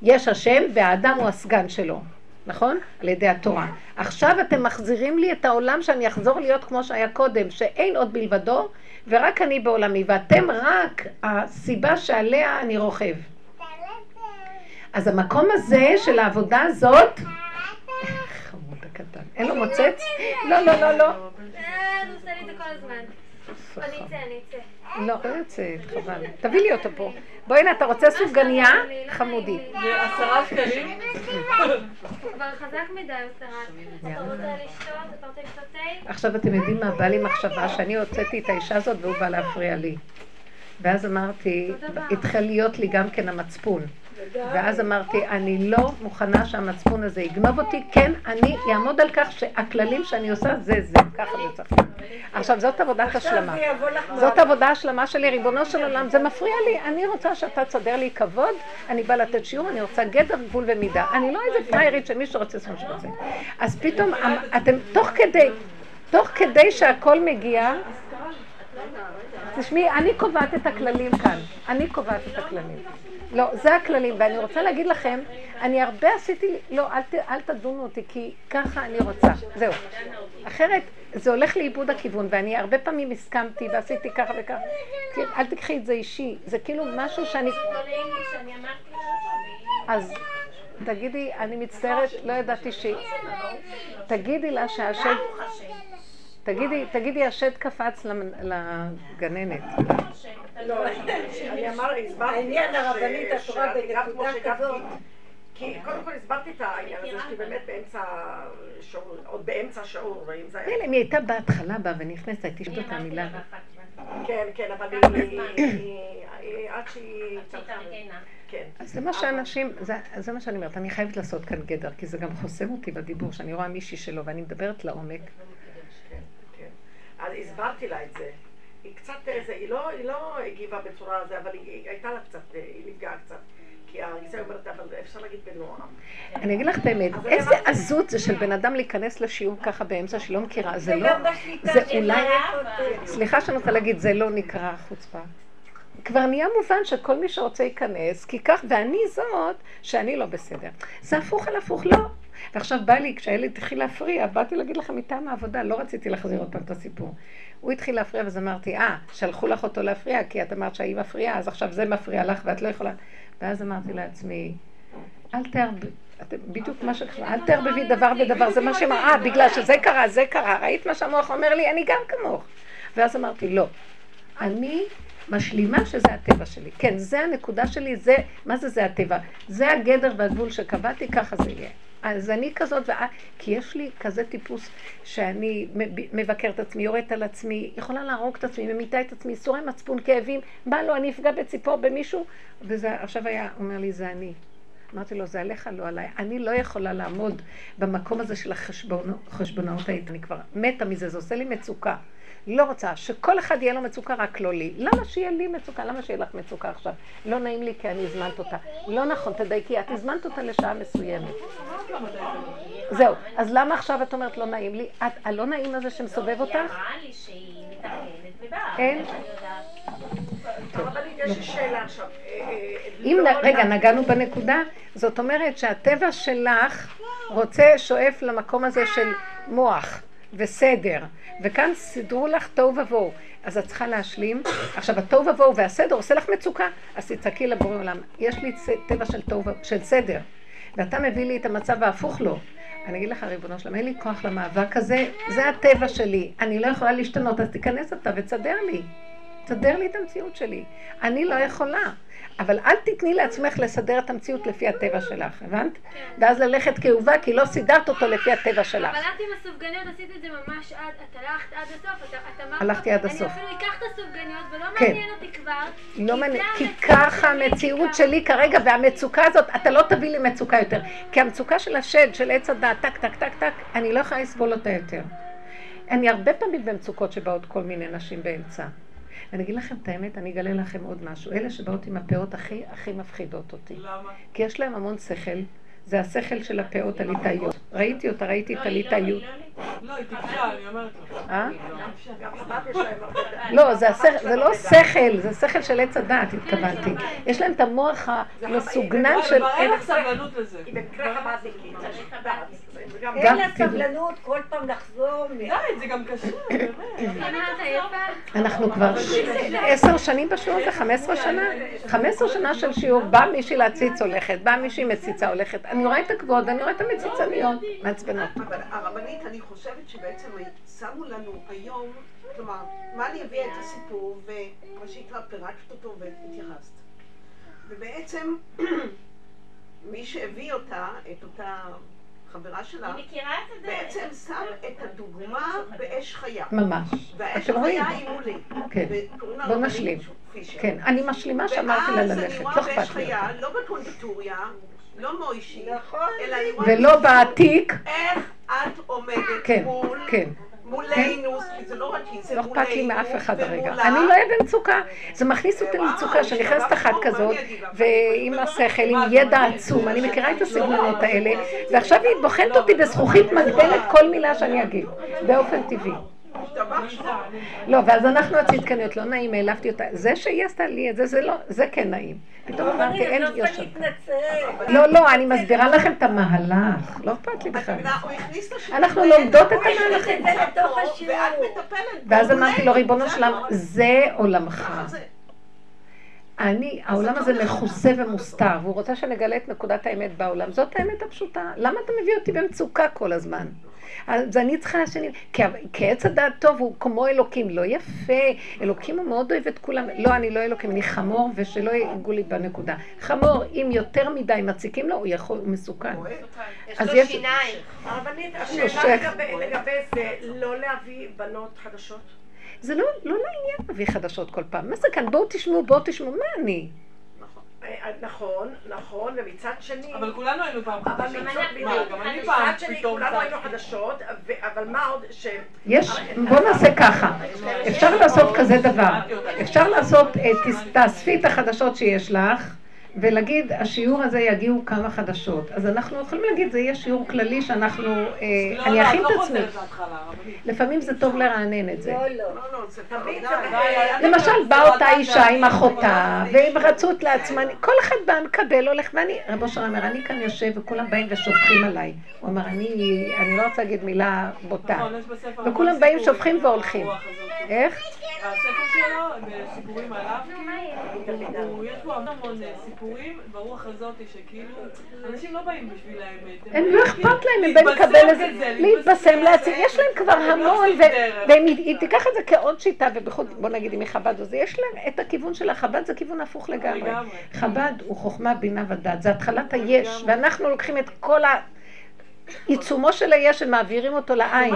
יש השם והאדם הוא הסגן שלו, נכון? על ידי התורה. עכשיו אתם מחזירים לי את העולם שאני אחזור להיות כמו שהיה קודם, שאין עוד מלבדו, ורק אני בעולמי, ואתם רק הסיבה שעליה אני רוכב. אז המקום הזה של העבודה הזאת, חמוד הקטן, אין לו מוצץ? לא, לא, לא, לא. אה, הוא עושה לי את זה כל הזמן. אני אצא, אני אצא. לא, לא יוצאת, חבל. תביא לי אותו פה. בואי הנה, אתה רוצה סופגניה? חמודי. זה עשרה שקלים. כבר חזק מדי, אוסרת. אתה רוצה לשתות? אתה רוצה לשתות תה? עכשיו אתם יודעים מה בא לי מחשבה שאני הוצאתי את האישה הזאת והוא בא להפריע לי. ואז אמרתי, התחיל להיות לי גם כן המצפון. ואז אמרתי, אני לא מוכנה שהמצפון הזה יגנוב אותי, כן, אני אעמוד על כך שהכללים שאני עושה זה זה, ככה זה צריך להיות. עכשיו, זאת עבודת השלמה. זאת עבודה השלמה שלי, ריבונו של עולם, זה מפריע לי, אני רוצה שאתה תסדר לי כבוד, אני באה לתת שיעור, אני רוצה גדר, גבול ומידה. אני לא איזה פריירית שמי שרוצה מה שרוצה. אז פתאום, אמ, אתם, תוך כדי, תוך כדי שהכל מגיע, תשמעי, אני קובעת את הכללים כאן. אני קובעת את הכללים. לא, זה הכללים, ואני רוצה להגיד לכם, אני הרבה עשיתי, לא, אל, ת, אל תדונו אותי, כי ככה אני רוצה. זהו. אחרת, זה הולך לאיבוד הכיוון, ואני הרבה פעמים הסכמתי ועשיתי ככה וככה. אל תקחי את זה אישי, זה כאילו משהו שאני... אז תגידי, אני מצטערת, לא ידעתי ש... תגידי לה שהשד... תגידי, תגידי, השד קפץ לגננת. לא, אני הסברתי לך. כי קודם כל הסברתי את העניין הזה, שלי באמת באמצע שיעור, עוד באמצע שיעור, ואם זה היה... אם היא הייתה בהתחלה באה ונכנסת, הייתי שואלת אותה מילה. כן, כן, אבל היא- עד שהיא... כן. אז זה מה שאנשים, זה, זה מה שאני אומרת, אני חייבת לעשות כאן גדר, כי זה גם חוסם אותי בדיבור, שאני רואה מישהי שלו ואני מדברת לעומק. אז הסברתי לה את זה. היא קצת, איזה, היא לא, היא לא הגיבה בצורה הזו, אבל היא, היא הייתה לה קצת, היא נפגעה קצת. כי הגיסה אומרת, אבל אפשר להגיד בנועם. אני אגיד לך את האמת, איזה עזות זה של בן אדם להיכנס לשיעור ככה באמצע שהיא לא מכירה, זה לא, זה אולי, הרב. סליחה שאני רוצה להגיד, זה לא נקרא חוצפה. כבר נהיה מובן שכל מי שרוצה ייכנס, כי כך, ואני זאת, שאני לא בסדר. זה הפוך על הפוך, לא. ועכשיו בא לי, כשהילד התחיל להפריע, באתי להגיד לכם מטעם העבודה, לא רציתי להחזיר עוד פעם את הסיפור. הוא התחיל להפריע, ואז אמרתי, אה, שלחו לך אותו להפריע, כי את אמרת שהיא מפריעה, אז עכשיו זה מפריע לך ואת לא יכולה. ואז אמרתי לעצמי, אל תערב... אתם- בדיוק מה שקרה, אל תערבבי דבר בדבר, זה מה שאמרה, אה, בגלל שזה קרה, זה קרה, ראית מה שהמוח אומר לי, אני גם כמוך. ואז אמרתי, לא, אני משלימה שזה הטבע שלי. כן, זה הנקודה שלי, זה, מה זה זה הטבע? זה הגדר והגבול שקבעתי, ככה זה יהיה. אז אני כזאת, ואה, כי יש לי כזה טיפוס שאני מב- מבקרת את עצמי, יורדת על עצמי, יכולה להרוג את עצמי, ממיתה את עצמי, סורי מצפון, כאבים, בא לו, אני אפגע בציפור במישהו, וזה עכשיו היה, אומר לי, זה אני. אמרתי לו, זה עליך, לא עליי. אני לא יכולה לעמוד במקום הזה של החשבונאות האיתן. אני כבר מתה מזה, זה עושה לי מצוקה. לא רוצה שכל אחד יהיה לו מצוקה, רק לא לי. למה שיהיה לי מצוקה? למה שיהיה לך מצוקה עכשיו? לא נעים לי כי אני הזמנת אותה. לא נכון, תדייקי, את הזמנת אותה לשעה מסוימת. זהו, אז למה עכשיו את אומרת לא נעים לי? את, הלא נעים הזה שמסובב אותך? היא אמרה לי שהיא מתארגנת ובאה. אין. אה, אה, אם, לא- נ- רגע, נגענו בנקודה, זאת אומרת שהטבע שלך רוצה, שואף למקום הזה של מוח וסדר, וכאן סידרו לך תוהו ובוהו. אז את צריכה להשלים. עכשיו, התוהו ובוהו והסדר עושה לך מצוקה, אז תצעקי לבורא עולם. יש לי טבע של, ו- של סדר, ואתה מביא לי את המצב ההפוך לו. אני אגיד לך, ריבונו שלום, אין לי כוח למאבק הזה, זה הטבע שלי. אני לא יכולה להשתנות, אז תיכנס אתה ותסדר לי. תסדר לי את המציאות שלי. אני לא יכולה. אבל אל תתני לעצמך לסדר את המציאות לפי הטבע שלך, הבנת? ואז ללכת כאובה, כי לא סידרת אותו לפי הטבע שלך. אבל את עם הסופגניות עשית את זה ממש עד, את הלכת עד הסוף, את אמרת, הלכתי עד הסוף. אני אפילו אקח את הסופגניות ולא כן. מעניין אותי כבר, לא מעניין, כי ככה המציאות. שלי כרגע, והמצוקה הזאת, אתה לא תביא לי מצוקה יותר. כי המצוקה של השד, של עץ הדעת, טק, טק, טק, טק, אני לא יכולה לסבול אותה יותר. אני הרבה פעמים במצוקות שבאות כל מיני נשים באמצע. ואני אגיד לכם את האמת, אני אגלה לכם עוד משהו. אלה שבאות עם הפאות הכי הכי מפחידות אותי. למה? כי יש להם המון שכל. זה השכל של הפאות הליטאיות. ראיתי אותה, ראיתי את הליטאיות. לא, היא טיפשה, אני אומרת לך. אה? גם חב"ד יש להם הרבה... לא, זה לא שכל, זה שכל של עץ הדעת, התכוונתי. יש להם את המוח המסוגנן של כבר אין לך. סבלנות לזה. היא במקרה חב"דניקית. גם אין לה תדעו. סבלנות כל פעם לחזור. די, זה גם קשה, באמת. יפה? אנחנו כבר עשר שנים בשיעור הזה, חמש עשרה שנה? חמש עשרה שנה של שיעור, באה מישהי להציץ הולכת, באה מישהי מציצה הולכת. אני רואה את הכבוד, אני רואה את המציצניות, מעצבנות. אבל הרבנית, אני חושבת שבעצם שמו לנו היום, כלומר, מה אני אביא את הסיפור, ומה שנקרא, פירקת אותו והתייחסת. ובעצם, מי שהביא אותה, את אותה חברה שלה, אני מכירה את זה. בעצם שם את הדוגמה באש חיה. ממש. והאש? החיה היא מולי. כן. בוא נשלים. כן, אני משלימה שאמרתי לה ואז אני ללכת, רואה לא באש אכפת לי. חיה, לא בקונדיטוריה, לא מוישי, נכון. אלא אני רואה ולא בעתיק, איך את עומדת כן, מול, כן. מולנו, כי זה לא רק היא, זה לא מולנו, אכפת לי מאף אחד הרגע. אני לא אהיה במצוקה. זה מכניס אותי למצוקה, שנכנסת השתבח אחת כזאת? ועם השכל, עם ידע עצום, אני מכירה את הסגנונות האלה, ועכשיו היא בוחנת אותי בזכוכית מגדלת כל מילה שאני אגיד, באופן טבעי. לא, ואז אנחנו הצדקניות, לא נעים, העלבתי אותה. זה שהיא עשתה לי את זה, זה לא, זה כן נעים. פתאום אמרתי, אין אני לא יושר. להתנצל. לא, לא, אני מסבירה לכם את המהלך, לא אכפת לי בכלל. אנחנו לומדות את המהלכים. ואז. אמרתי לו, ריבונו זה של עולם, הנורא. זה עולמך. אני, העולם הזה מכוסה ומוסתר, והוא רוצה שנגלה את נקודת האמת בעולם. זאת האמת הפשוטה. למה אתה מביא אותי במצוקה כל הזמן? אז אני צריכה שאני... כי, כי עץ הדעת טוב הוא כמו אלוקים, לא יפה. אלוקים הוא מאוד אוהב את כולם. לא, אני לא אלוקים, אני חמור, ושלא ייגעו לי בנקודה. חמור, אם יותר מדי מציקים לו, הוא יכול, הוא מסוכן. יש אז לו יש- שיניים. הרבנית. השאלה לגבי- לגבי זה, לא להביא בנות חדשות? זה לא, לא לעניין להביא חדשות כל פעם. מה זה כאן? בואו תשמעו, בואו תשמעו. מה אני? אה, נכון, נכון, ומצד שני... אבל כולנו היינו פעם אבל. מצד מה, גם אני פעם מצד שני, פתאום כולנו היינו. חדשות, אבל מה עוד ש... יש, בוא נעשה ככה, אפשר לעשות כזה דבר, אפשר לעשות, אה, תאספי את החדשות שיש לך ולהגיד, השיעור הזה יגיעו כמה חדשות. אז אנחנו יכולים להגיד, זה יהיה שיעור כללי שאנחנו, אה, לא, אני לא, אכין את לא עצמי. לפעמים זה טוב לרענן את זה. לא, לא. לא, לא, למשל, לא באה אותה אישה עם לא אחותה, והם רצו את לעצמם, כל אחד בא, מקבל, הולך, ואני, רבו שלום אומר, אני כאן יושב וכולם באים ושופכים עליי. הוא אמר, אני, אני לא רוצה להגיד מילה בוטה. נכון, וכולם באים, סיפורים שופכים והולכים. איך? הספר שלו, בסיפורים עליו, מה יהיה? הוא- יש בו המון המון אה, סיפורים ברוח הזאת שכאילו, אנשים לא באים בשביל האמת. הם לא אכפת להם, הם באים לקבל איזה, להתבשם, להציג, יש להם כבר המון, והיא תיקח את זה כעוד שיטה, ובייחוד, בוא נגיד אם היא חב"ד או זה, יש להם את הכיוון של החב"ד, זה כיוון הפוך לגמרי. חב"ד הוא חוכמה, בינה ודת, זה התחלת היש, ואנחנו לוקחים את כל ה... עיצומו של היש ומעבירים אותו לעין.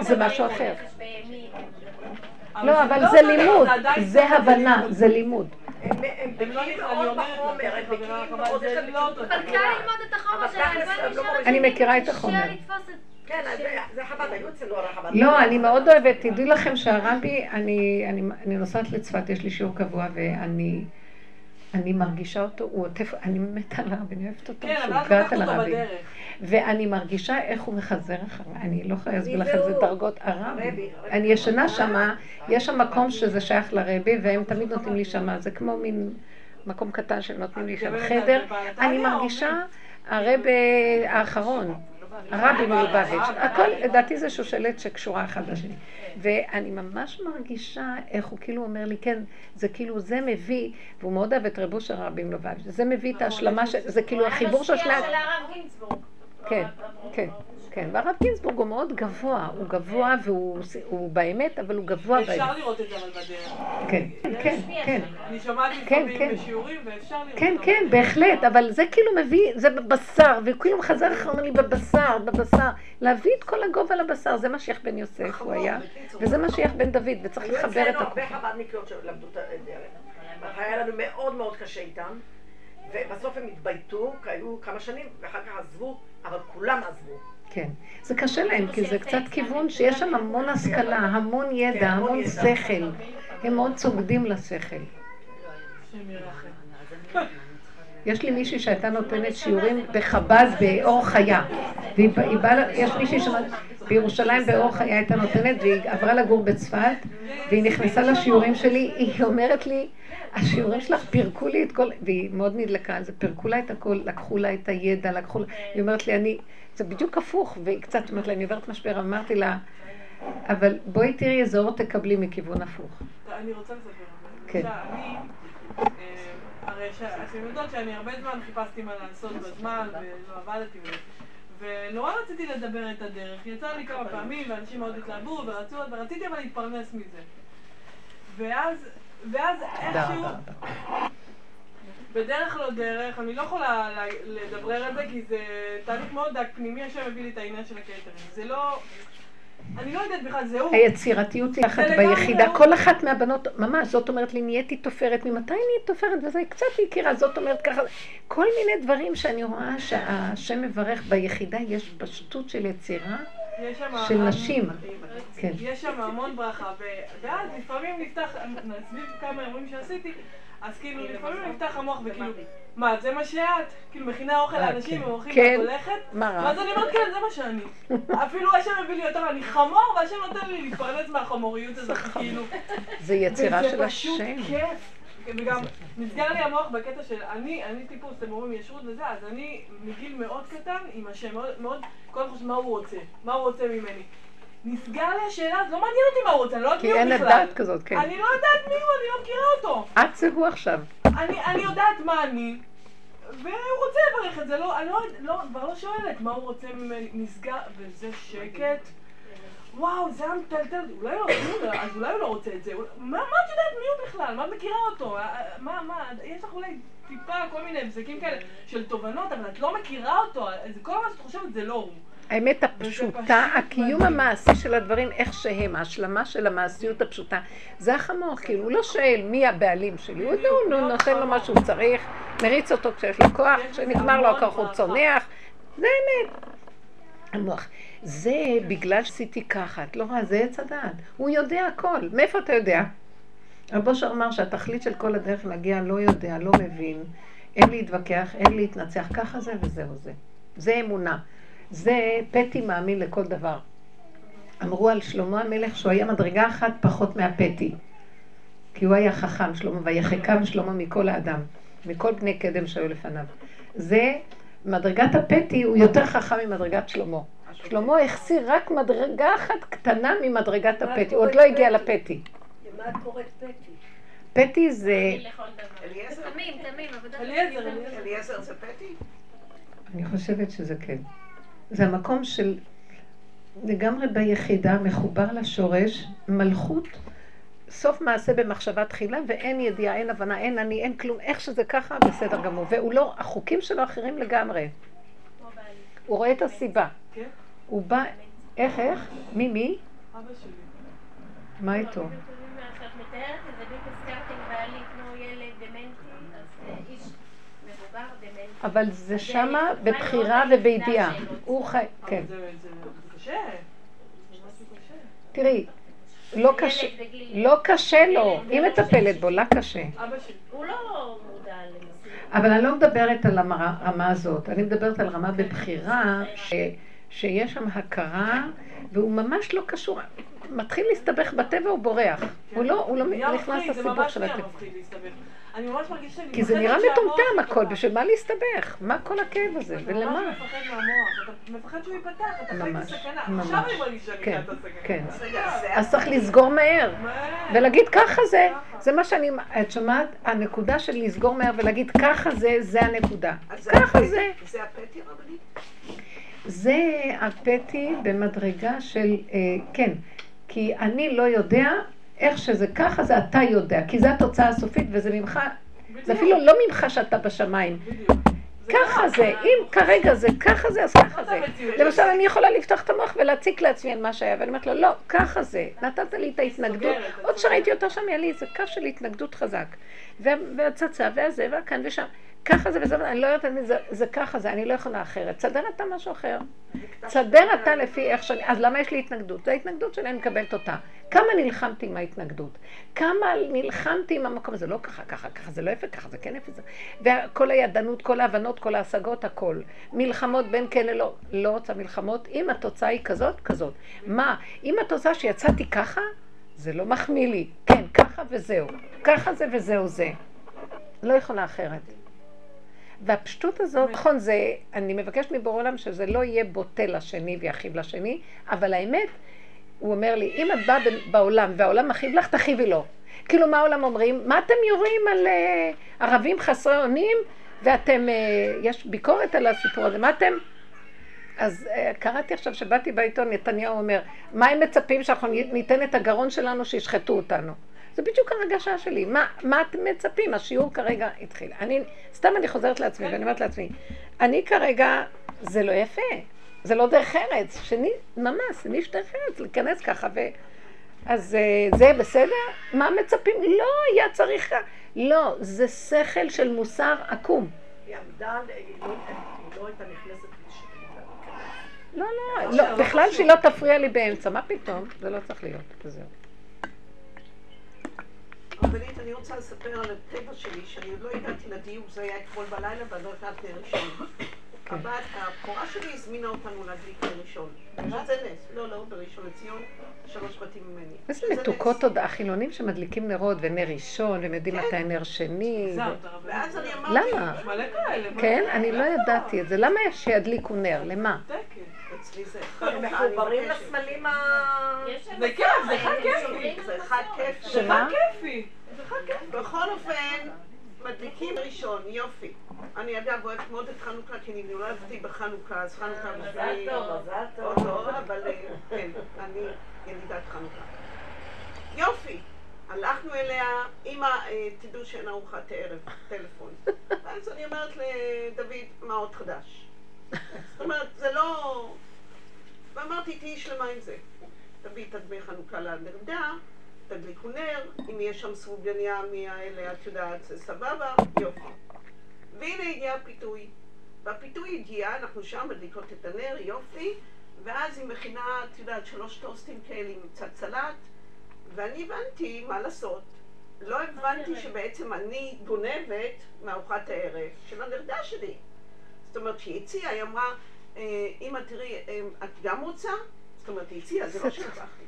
זה. משהו אחר. לא, אבל לא זה לימוד, זה הבנה. זה לימוד. הם לא בקיאים מאוד בחומר, הם בקיאים חב"ד, מאוד, יש להם לא אבל. קל. ללמוד את החומר שלה, לא. אני מכירה את החומר. כן, זה- חב"ד, היו אצלנו על החב"ד. לא, אני מאוד אוהבת, תדעי לכם שהרבי, אני, אני, אני נוסעת לצפת, יש לי שיעור קבוע, ואני אני מרגישה אותו, הוא עוטף, אני מתה על הרבי, אני אוהבת אותו, כן, משוגעת על אותו הרבי. בדרך. ואני מרגישה איך הוא מחזר אחריי, אני לא יכולה להסביר לך איזה? דרגות הרבי. אני ישנה שמה, יש שם מקום שזה שייך לרבי, והם תמיד נותנים לי שמה, זה כמו מין מקום קטן שהם נותנים לי שם חדר. אני מרגישה, הרבי האחרון, הרבי מלובביץ', הכל לדעתי זה שושלת שקשורה אחד לשני. ואני ממש מרגישה איך הוא כאילו אומר לי, כן, זה כאילו, זה מביא, והוא מאוד אוהב את רב אושר הרבי מלובביץ', זה מביא את ההשלמה, של- זה כאילו החיבור של שני... כן, כן. כן, והרב גינזבורג הוא מאוד גבוה, הוא גבוה והוא הוא באמת, אבל הוא גבוה אפשר באמת. לראות את זה אבל בדרך. כן, כן, כן. אני שומעת כן, לפעמים כן. בשיעורים ואפשר לראות. כן, אבל- כן, בהחלט, אבל זה כאילו מביא, זה בבשר, וכאילו חזר אחר אומר לי בבשר, בבשר, להביא את כל הגובה לבשר, זה משיח בן יוסף הוא היה, וזה משיח בן דוד, וצריך היו לחבר את אצלנו הכול. הרבה חב"דניקיות שלמדו את הדרך. היה לנו מאוד מאוד קשה איתם, ובסוף הם התבייתו, כי היו כמה שנים, ואחר כך עזבו, אבל כולם עזבו. כן, זה קשה להם, כי זה קצת כיוון שיש שם המון השכלה, המון כן, ידע, המון המון ידע. שכל, הם מאוד צוגדים לשכל. יש לי מישהי שהייתה נותנת שיעורים בחב"ד באור חיה. והיא בא- היא באה, יש מישהי שם בירושלים באור חיה הייתה נותנת, והיא עברה לגור בצפת, והיא נכנסה לשיעורים שלי, היא אומרת לי, השיעורים שלך פירקו לי את כל, והיא מאוד נדלקה על זה, פירקו לה את הכל, לקחו לה את הידע, לקחו לה, היא אומרת לי, אני, זה בדיוק הפוך, והיא קצת אומרת לה, אני עוברת משבר, אמרתי לה, אבל בואי תראי איזה אור תקבלי מכיוון הפוך. אני רוצה לספר. כן. אני, אה, הרי אתם יודעות שאני הרבה זמן חיפשתי מה לעשות בזמן, ולא עבדתי בזה. ונורא רציתי לדבר את הדרך. יצא לי כמה פעמים, ואנשים מאוד התלהבו ורצו, ורציתי אבל להתפרנס מזה. ואז, ואז איכשהו, בדרך לא דרך, אני לא יכולה לדברר את זה, כי זה תהליך מאוד דק פנימי, השם הביא לי את העניין של הקייטרינג. זה לא... אני לא יודעת בכלל, זה הוא. היצירתיות היא אחת ביחידה. כל אחת מהבנות, ממש, זאת אומרת לי, נהייתי תופרת, ממתי נהיית תופרת? וזה קצת הכירה, זאת אומרת ככה, כל מיני דברים שאני רואה שהשם מברך ביחידה, יש פשטות של יצירה של נשים. כן. יש שם המון ברכה, ואז לפעמים נפתח, סביב כמה אירועים שעשיתי, אז כאילו לפעמים נפתח המוח וכאילו, מה, זה מה שאת? כאילו מכינה אוכל אה, לאנשים, כן. הם אוכלים כן. ואת הולכת? מה רע? ואז אני אומרת, כן, זה מה שאני. אפילו השם הביא לי יותר, אני חמור, והשם נותן לי להתפרנס מהחמוריות הזאת, כאילו. זה יצירה של וזה פשוט השם. כיף. וגם נסגר לי המוח בקטע של אני, אני טיפוס, אתם אומרים ישרות וזה, אז אני מגיל מאוד קטן עם השם, מאוד, מאוד, כל הזמן חושב מה הוא רוצה, מה הוא רוצה ממני. נסגר לי השאלה, אז לא מעניין אותי מה הוא רוצה, אני לא יודעת כי מי הוא אין בכלל. לדעת כזאת, כן. אני לא יודעת מי הוא, אני לא מכירה אותו. את זה הוא עכשיו. אני, אני יודעת מה אני, והוא רוצה לברך את זה, לא, אני לא, לא, כבר לא שואלת מה הוא רוצה ממני, נסגר, וזה שקט. וואו, זה היה מטלטל, אולי לא, אולי- אז אולי הוא לא רוצה את זה, מה, מה את יודעת מי הוא בכלל? מה את מכירה אותו? אה, אה, מה, מה, יש לך אולי טיפה כל מיני הבזקים כאלה של תובנות, אבל את לא מכירה אותו, כל מה שאת חושבת זה לא הוא. האמת פשוט הפשוטה, הקיום. המעשי של הדברים איך שהם, ההשלמה של המעשיות הפשוטה, זה החמור, כאילו, הוא לא שואל מי הבעלים שלי, הוא בדיוק, הוא נותן לו. מה שהוא צריך, מריץ אותו כשיש לו כוח, כשנגמר לו הכוח הוא. צונח, זה אמת. המוח. זה בגלל שעשיתי ככה, את לא רואה, זה עץ הדעת. הוא יודע הכל. מאיפה אתה יודע? רב אושר אמר שהתכלית של כל הדרך להגיע לא יודע, לא מבין, אין להתווכח, אין להתנצח, ככה זה וזהו זה. זה אמונה. זה פתי מאמין לכל דבר. אמרו על שלמה המלך שהוא היה מדרגה אחת פחות מהפתי. כי הוא היה חכם, שלמה, ויחכם שלמה מכל האדם, מכל בני קדם שהיו לפניו. זה, מדרגת הפתי הוא יותר חכם ממדרגת שלמה. שלמה החסיר רק מדרגה אחת קטנה ממדרגת מה הפתי, הוא עוד לא הגיע? לפתי. למה את קוראת פתי? פתי זה. אליעזר. אליעזר זה פטי? אני חושבת שזה כן. זה המקום של לגמרי ביחידה, מחובר לשורש, מלכות, סוף מעשה במחשבה תחילה, ואין ידיעה, אין הבנה, אין אני, אין כלום, איך שזה ככה, בסדר גמור. והוא לא, החוקים שלו אחרים לגמרי. הוא רואה את הסיבה. כן? הוא בא, איך, איך? מי, מי? אבא שלי. מה איתו? כשאת מתארת את זה, בדיוק הזכרתי עם בעלי כמו ילד דמנטי, אז אה, איש מבוגר דמנטי. אבל זה שמה בבחירה ובידיעה. הוא חי... כן. תראי, לא קשה, לא קשה לו. היא מטפלת בו, לה קשה. הוא לא מודע. אבל אני לא מדברת על הרמה הזאת, אני מדברת על רמה בבחירה, ש, שיש שם הכרה, והוא ממש לא קשור, מתחיל להסתבך בטבע, הוא בורח. הוא לא, לא נהיה נכנס לסיבוך ממש של נהיה הטבע. אני ממש מרגישה שאני כי זה נראה מטומטם הכל. בשביל מה להסתבך? מה כל הכאב הזה? אתה ולמה? ממש מפחד מהמוח, אתה מפחד שהוא ייפתח, אתה חי בסכנה. ממש. עכשיו אני מרגישה כן. כן. אז צריך לסגור מהר. מה? ולהגיד ככה זה. זה מה שאני, את שומעת? הנקודה של לסגור מהר ולהגיד ככה זה, זה הנקודה. ככה זה. זה הפטי רבנית? זה הפטי במדרגה של, אה, כן, כי אני לא יודע איך שזה ככה, זה אתה יודע, כי זו התוצאה הסופית וזה ממך, זה אפילו לא ממך שאתה בשמיים. ככה זה, אם כרגע זה ככה זה, אז ככה זה. למשל, אני יכולה לפתוח את המוח ולהציק לעצמי על מה שהיה, ואני אומרת לו, לא, ככה זה. נתת לי את ההתנגדות. עוד שראיתי אותה שם, היה לי איזה קו של התנגדות חזק. וה- והצצה, והזה, והכאן ושם. ככה זה וזה, אני לא יודעת, זה, זה ככה זה, אני לא יכולה אחרת. תסדר אתה משהו אחר. תסדר אתה לפי איך שאני, אז למה יש לי התנגדות? זו ההתנגדות שלי, אני מקבלת אותה. כמה נלחמתי עם ההתנגדות? כמה נלחמתי עם המקום הזה? לא ככה, ככה, ככה, זה לא יפה, ככה, זה כן יפה. זה... וכל הידענות, כל ההבנות, כל ההשגות, הכל. מלחמות בין כן ללא. לא רוצה מלחמות, אם התוצאה היא כזאת, כזאת. מה, אם התוצאה שיצאתי ככה, זה לא מחמיא לי. כן, ככה וזהו. ככה זה וזהו זה. לא יכולה אחרת. והפשטות הזאת, נכון, זה, אני מבקשת מבורא עולם שזה לא יהיה בוטה לשני ויכאיב לשני, אבל האמת, הוא אומר לי, אם את באה בעולם והעולם מכאיב לך, תכאיבי לו. כאילו, מה העולם אומרים? מה אתם יורים על uh, ערבים חסרי אונים, ואתם, uh, יש ביקורת על הסיפור הזה, מה אתם... אז uh, קראתי עכשיו שבאתי בעיתון, נתניהו אומר, מה הם מצפים שאנחנו ניתן את הגרון שלנו שישחטו אותנו? זה בדיוק הרגשה שלי. מה, מה אתם מצפים? השיעור כרגע התחיל. אני, סתם אני חוזרת לעצמי ואני אומרת לעצמי, אני כרגע, זה לא יפה, זה לא דרך ארץ, שני, ממש, אני יש דרך ארץ, להיכנס ככה ו... אז אה, זה בסדר? מה מצפים? לא, היה צריך... לא, זה שכל של מוסר עקום. היא עמדה, היא לא היא לא הייתה נכנסת. לא, לא, לא, בכלל שהיא לא תפריע לי באמצע, מה פתאום? זה לא צריך להיות, וזהו. רבנית, אני רוצה לספר על הטבע שלי, שאני עוד לא הגעתי לדיוק, זה היה אתמול בלילה, ואני לא הגעתי לראשון. כן. הבת, הבכורה שלי הזמינה אותנו להדליק לראשון. שזה נס, לא, לא, בראשון לציון, שלוש בתים ממני. איזה מתוקות. עוד החילונים שמדליקים נרות ונר ראשון, והם יודעים מתי נר שני. ואז אני אמרתי, למה? כן, אני לא ידעתי את זה. למה שידליקו נר? למה? אצלי זה אני מחוברים. לסמלים ה... זה כיף, זה חג כיפי. זה אחד כיפי. זה חג כיפי. בכל אופן, מדליקים ראשון, יופי. אני אגב אוהבת מאוד את חנוכה, כי אני נולדתי בחנוכה, אז חנוכה מזל בשבילי... טוב, מזל טוב. עוד לא, אבל אה, כן, אני ילידת חנוכה. יופי, הלכנו אליה, אמא, אה, תדעו שאין ארוחת ערב, טלפון. ואז אני אומרת לדוד, מה עוד חדש? זאת אומרת, זה לא... ואמרתי, תהיי שלמה עם זה. תביאי את הדמי חנוכה לנרדה, תדליקו נר, אם יש שם סרוגניה מהאלה, את יודעת, סבבה, יופי. והנה הגיע הפיתוי. והפיתוי הגיע, אנחנו שם מדליקות את הנר, יופי, ואז היא מכינה, את יודעת, שלוש טוסטים כאלה עם קצת סלט, ואני הבנתי מה לעשות. לא הבנתי שבעצם אני גונבת מארוחת הערב של הנרדה שלי. זאת אומרת, שהיא הציעה, היא אמרה, אמא תראי, אה, את גם רוצה? זאת אומרת, היא הציעה, זה לא שלקחתי.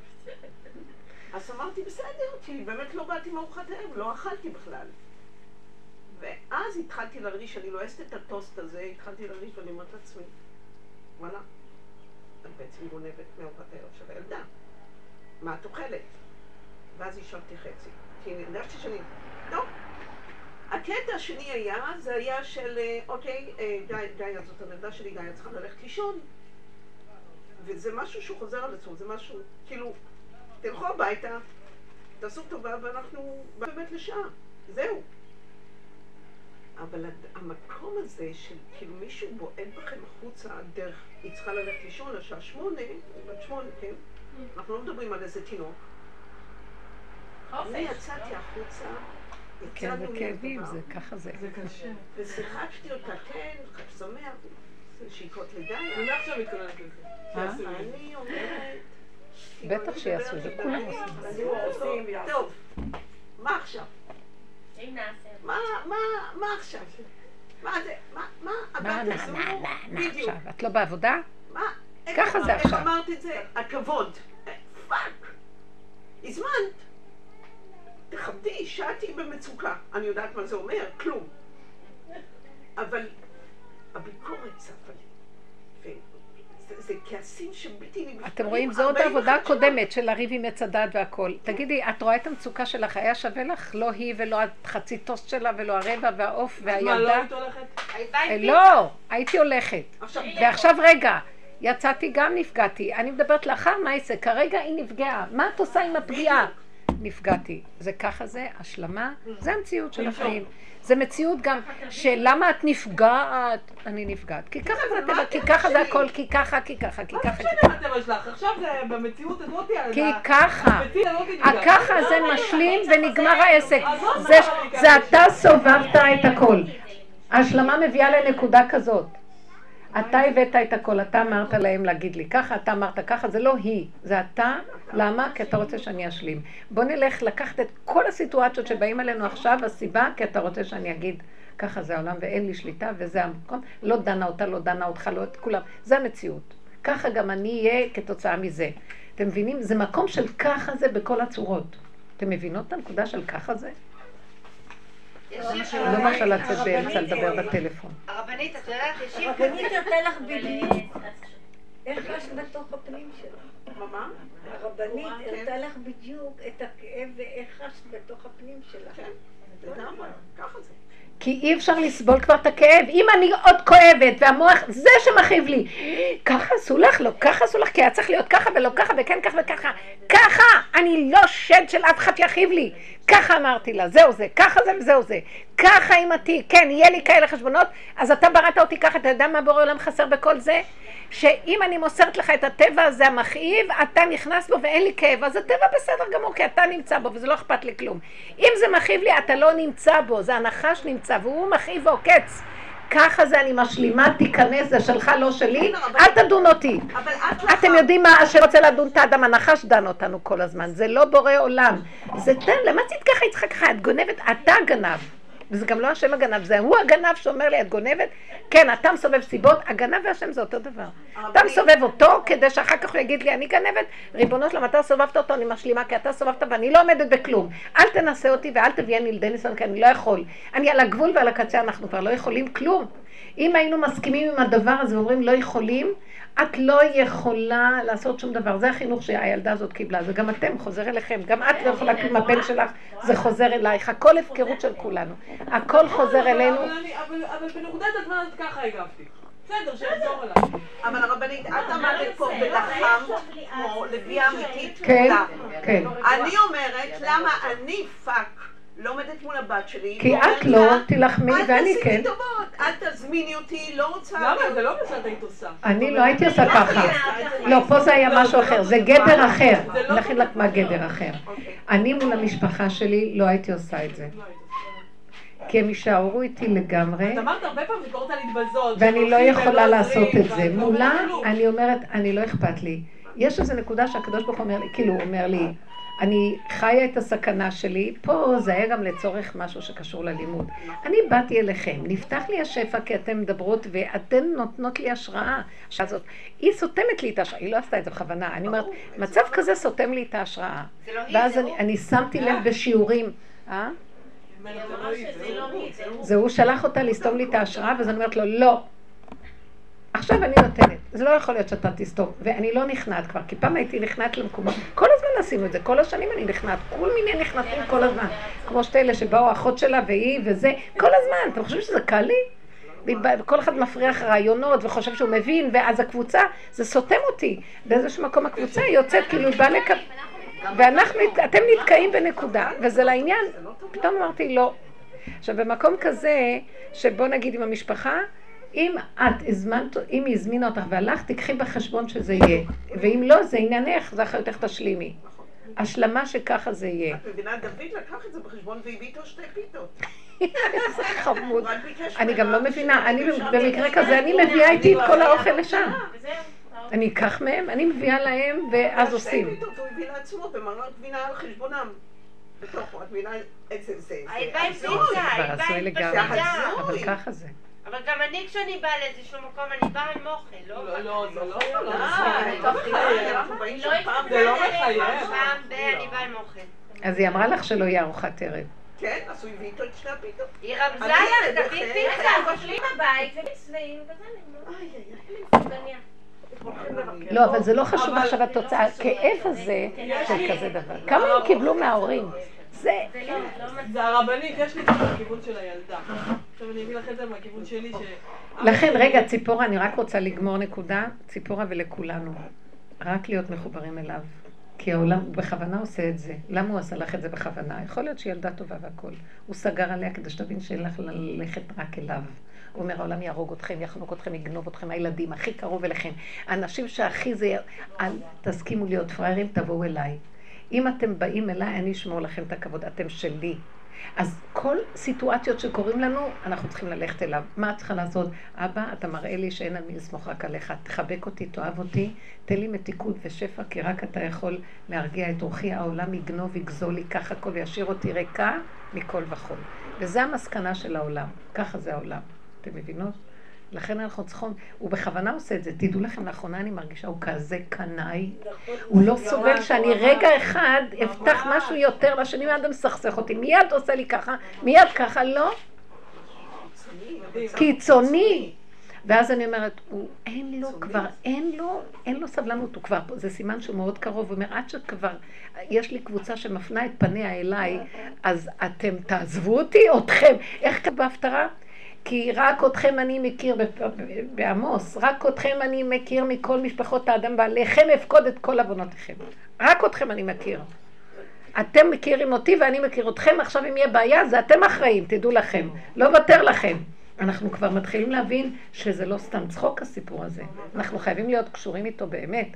אז אמרתי, בסדר, כי באמת לא באתי מארוחת הערב, לא אכלתי בכלל. ואז התחלתי להרגיש, אני לועסת את הטוסט הזה, התחלתי להרגיש ואני אומרת לעצמי, וואלה, את בעצם גונבת מארוחת הערב של הילדה. מה את אוכלת? ואז השארתי חצי. כי אני הרגשתי שאני... טוב. הקטע השני היה, זה היה של, אה, אוקיי, אה, גיא, זאת הילדה שלי, גיא, צריכה ללכת לישון. וזה משהו שהוא חוזר על עצמו, זה משהו, כאילו, תלכו הביתה, תעשו טובה ואנחנו באמת לשעה, זהו. אבל המקום הזה של כאילו מישהו בועט בכם החוצה דרך, היא צריכה ללכת לישון לשעה שמונה, בת שמונה, כן? אנחנו לא מדברים על איזה תינוק. אני יצאתי החוצה, כן, זה כאבים, זה ככה זה. זה קשה. ושיחקתי אותה, כן, חג שמח, שיקות לגיא. אני לא עכשיו מתכוננת לזה. לי. אני אומרת... בטח שיעשו, זה כולם עושים. טוב, מה עכשיו? מה, מה, מה עכשיו? מה זה, מה, מה, מה, הבת מה, הזו, מה, מה, מה בדיוק, עכשיו? את לא בעבודה? מה, איך ככה זה איך עכשיו. אמרת את זה? הכבוד. אה, פאק. הזמנת. תכבדי, שעתי במצוקה. אני יודעת מה זה אומר, כלום. אבל הביקורת צפה לי. זה כעסים שבלתי נגמרים. אתם רואים, זו עוד 41 העבודה. הקודמת של לריב עם עץ הדת והכל. תגידי, את רואה את המצוקה שלך, היה שווה לך? לא היא ולא חצי טוסט שלה ולא הרבע והעוף מה, לא והילדה? היית הולכת? אה, לא, הייתי הולכת. עכשיו, ועכשיו רגע, יצאתי גם נפגעתי. אני מדברת לאחר מעשה, כרגע היא נפגעה. מה את עושה עם הפגיעה? נפגעתי. זה ככה זה, השלמה, זה המציאות של החיים. זה מציאות גם של למה את נפגעת, אני נפגעת. כי ככה זה הטבע, כי ככה זה הכל, כי ככה, כי ככה, כי מה ככה. זה כי משנה מה הטבע שלך? עכשיו זה במציאות הזאת... כי ככה. הככה זה משלים ונגמר העסק. זה- זה אתה סובבת את הכל. ההשלמה מביאה לנקודה כזאת. אתה הבאת את הכל, אתה אמרת להם להגיד לי ככה, אתה אמרת ככה, זה לא היא, זה אתה. למה? כי אתה רוצה שאני אשלים. בוא נלך לקחת את כל הסיטואציות שבאים עלינו עכשיו, הסיבה, כי אתה רוצה שאני אגיד, ככה זה העולם ואין לי שליטה וזה המקום. לא דנה אותה, לא דנה אותך, לא את כולם. זה המציאות. ככה גם אני אהיה כתוצאה מזה. אתם מבינים? זה מקום של ככה זה בכל הצורות. אתם מבינות את הנקודה של ככה זה? יש לא מרשה לצאת באמצע לדבר בטלפון. הרבנית, את יודעת, יש שיר הרבנית. הראתה לך בדיוק איך חש בתוך הפנים שלך. מה? הרבנית הראתה לך בדיוק את הכאב ואיך חש בתוך הפנים שלך. כן, לגמרי, ככה זה. כי אי אפשר לסבול כבר את הכאב. אם אני עוד כואבת והמוח זה שמכאיב לי, ככה עשו לך, לא ככה עשו לך, כי היה צריך להיות ככה ולא ככה וכן ככה וככה. ככה! אני לא שד של אף אחד שיכאיב לי. ככה אמרתי לה, זהו זה, ככה זה וזהו זה. ככה אימתי, כן, יהיה לי כאלה חשבונות, אז אתה בראת אותי ככה, אתה יודע מה בורא עולם חסר בכל זה? שאם אני מוסרת לך את הטבע הזה המכאיב, אתה נכנס בו ואין לי כאב, אז הטבע בסדר גמור, כי אתה נמצא בו וזה לא אכפת לי כלום. אם זה מכאיב לי, אתה לא נמצא בו, זה הנחש נמצא, והוא מכאיב ועוקץ. ככה זה אני משלימה, תיכנס, זה שלך, לא שלי, אל תדון אותי. לך... אתם יודעים מה, אשר רוצה לדון את האדם, הנחש דן אותנו כל הזמן, זה לא בורא עולם. זה תן, למה עשית ככה יצחק ככה? את גונבת, אתה הגנב. וזה גם לא השם הגנב, זה הוא הגנב שאומר לי, את גונבת? כן, אתה מסובב סיבות, הגנב והשם זה אותו דבר. אתה מסובב אותו כדי שאחר כך הוא יגיד לי, אני גנבת, ריבונו שלום, אתה סובבת אותו, אני משלימה, כי אתה סובבת ואני לא עומדת בכלום. אל תנסה אותי ואל תביאני לידי ניסיון, כי אני לא יכול. אני על הגבול ועל הקצה, אנחנו כבר לא יכולים כלום. אם היינו מסכימים עם הדבר הזה ואומרים לא יכולים, את לא יכולה לעשות שום דבר. זה החינוך שהילדה הזאת קיבלה, זה גם אתם, חוזר אליכם. גם את לא יכולה כלום, הבן שלך, זה חוזר אלייך. הכל הפקרות של כולנו. הכל חוזר אלינו. אבל אני- אבל אבל בנקודת הזמן הזאת ככה הגבתי. בסדר, שיחזור אליי. אבל הרבנית, את עמדת פה ולחמת כמו לביאה אמיתית כן. כן. אני אומרת, למה אני פאק לא עומדת מול הבת שלי? כי את לא, תילחמי אל ואני תעשי כן. לי טובות, אל תזמיני אותי, לא רוצה... למה? זה לא מה שאת היית עושה. אני לא הייתי עושה ככה. לא, פה זה היה משהו אחר, זה גדר אחר. זה לא נכין לך מה גדר אחר. אוקיי. אני מול המשפחה שלי לא הייתי עושה את זה. כי הם יישארו איתי לגמרי. את אמרת הרבה פעמים ביקורת על להתבזות. ואני לא יכולה לעשות את זה. לא מולה. אני אומרת, אני לא אכפת לי. יש איזו נקודה שהקדוש ברוך הוא אומר לי, כאילו, הוא אומר לי, אני חיה את הסכנה שלי, פה זה היה גם לצורך משהו שקשור ללימוד. אני באתי אליכם, נפתח לי השפע כי אתן מדברות ואתן נותנות לי השראה. הזאת, היא סותמת לי את ההשראה, היא לא עשתה את זה בכוונה. אני אומרת, מצב כזה סותם לי את ההשראה. לא ואז אני- שמתי לב בשיעורים. אה? היא אומרת, זה לא היא, זה לא היא, זה הוא. זה הוא שלח אותה לסתום לי את ההשראה, ואז אני אומרת לו, לא. עכשיו אני נותנת. זה לא יכול להיות שאתה תסתום. ואני לא נכנעת כבר, כי פעם הייתי נכנעת למקומות. כל הזמן עשינו את זה, כל השנים אני נכנעת. כל מיני נכנסים כל הזמן. כמו שתי אלה שבאו, אחות שלה והיא וזה. כל הזמן. אתם חושבים שזה קל לי? כל אחד מפריח רעיונות וחושב שהוא מבין, ואז הקבוצה, זה סותם אותי. באיזשהו מקום הקבוצה יוצאת כאילו באה לקבל... ואנחנו, אתם נתקעים בנקודה, וזה לעניין. פתאום אמרתי, לא. עכשיו, במקום כזה, שבוא נגיד עם המשפחה, אם את הזמנת, אם היא הזמינה אותך והלכת, תקחי בחשבון שזה יהיה. ואם לא, זה עניינך, זה אחריותך תשלימי. השלמה שככה זה יהיה. את מבינה, דוד לקח את זה בחשבון והביא איתו שתי פיתות. איזה חמוד. אני גם לא מבינה, אני במקרה כזה, אני. מביאה איתי את כל האוכל לשם. וזהו. אני אקח מהם, אני מביאה להם, ואז שתי עושים. פיתות הוא הביא לעצמו במרק גבינה על חשבונם. בתוכו, את מבינה איזה זה. זה היית באה הזוי עם לגמרי. פסטידה. אבל ככה זה. אבל גם אני כשאני באה לאיזשהו מקום, אני באה עם אוכל, לא? לא, לא, זה לא לא מחייב. פעם זה לא ב- מחייב. פעם ב... אני באה עם אוכל. אז היא אמרה לך שלא יהיה ארוחת ערב. כן, אז הוא הביא איתו את שתי הפיתות. היא רמזה לך, בחיים- תביא פיצה. אוכלים בבית ומצבעים וזה נגמר. לא, אבל זה לא חשוב עכשיו התוצאה. הכאב הזה יש של כזה דבר. כמה הם קיבלו מההורים? זה. זה לא, לא זה הרבנית, יש לי ככה בכיוון של הילדה. עכשיו אני אביא לך את זה מהכיוון שלי, ש... לכן, רגע, ציפורה, אני רק רוצה לגמור נקודה, ציפורה ולכולנו. רק להיות מחוברים אליו. כי העולם, בכוונה עושה את זה. למה הוא עשה לך את זה בכוונה? יכול להיות שהיא ילדה טובה והכול. הוא סגר עליה כדי שתבין שאין לך ללכת רק אליו. הוא אומר, העולם יהרוג אתכם, יחנוק אתכם, יגנוב אתכם, הילדים הכי קרוב אליכם. האנשים שהכי זה... אל תסכימו להיות פראיירים, תבואו אליי. אם אתם באים אליי, אני אשמור לכם את הכבוד, אתם שלי. אז כל סיטואציות שקורים לנו, אנחנו צריכים ללכת אליו. מה את צריכה לעשות? אבא, אתה מראה לי שאין על מי לסמוך רק עליך. תחבק אותי, תאהב אותי, תן לי מתיקות ושפע, כי רק אתה יכול להרגיע את רוחי. העולם יגנוב, יגזול, ייקח הכל וישאיר אותי ריקה מכל וכול. וזה המסקנה של העולם. ככה זה העולם. אתם מבינות? לכן אנחנו צריכים, הוא בכוונה עושה את זה. תדעו לכם, לאחרונה אני מרגישה, הוא כזה קנאי. הוא לא סובל שאני רגע אחד אפתח משהו יותר לשני, מיד מסכסך אותי. מיד עושה לי ככה, מיד ככה, לא. קיצוני. ואז אני אומרת, הוא, אין לו כבר, אין לו, אין לו סבלנות, הוא כבר זה סימן שהוא מאוד קרוב, הוא אומר, עד שכבר, יש לי קבוצה שמפנה את פניה אליי, אז אתם תעזבו אותי, אתכם. איך כתוב בהפטרה? כי רק אתכם אני מכיר בעמוס, רק אתכם אני מכיר מכל משפחות האדם, ועליכם אפקוד את כל עוונותיכם. רק אתכם אני מכיר. אתם מכירים אותי ואני מכיר אתכם, עכשיו אם יהיה בעיה, זה אתם אחראים, תדעו לכם. לא ותר לכם. אנחנו כבר מתחילים להבין שזה לא סתם צחוק הסיפור הזה. אנחנו חייבים להיות קשורים איתו באמת.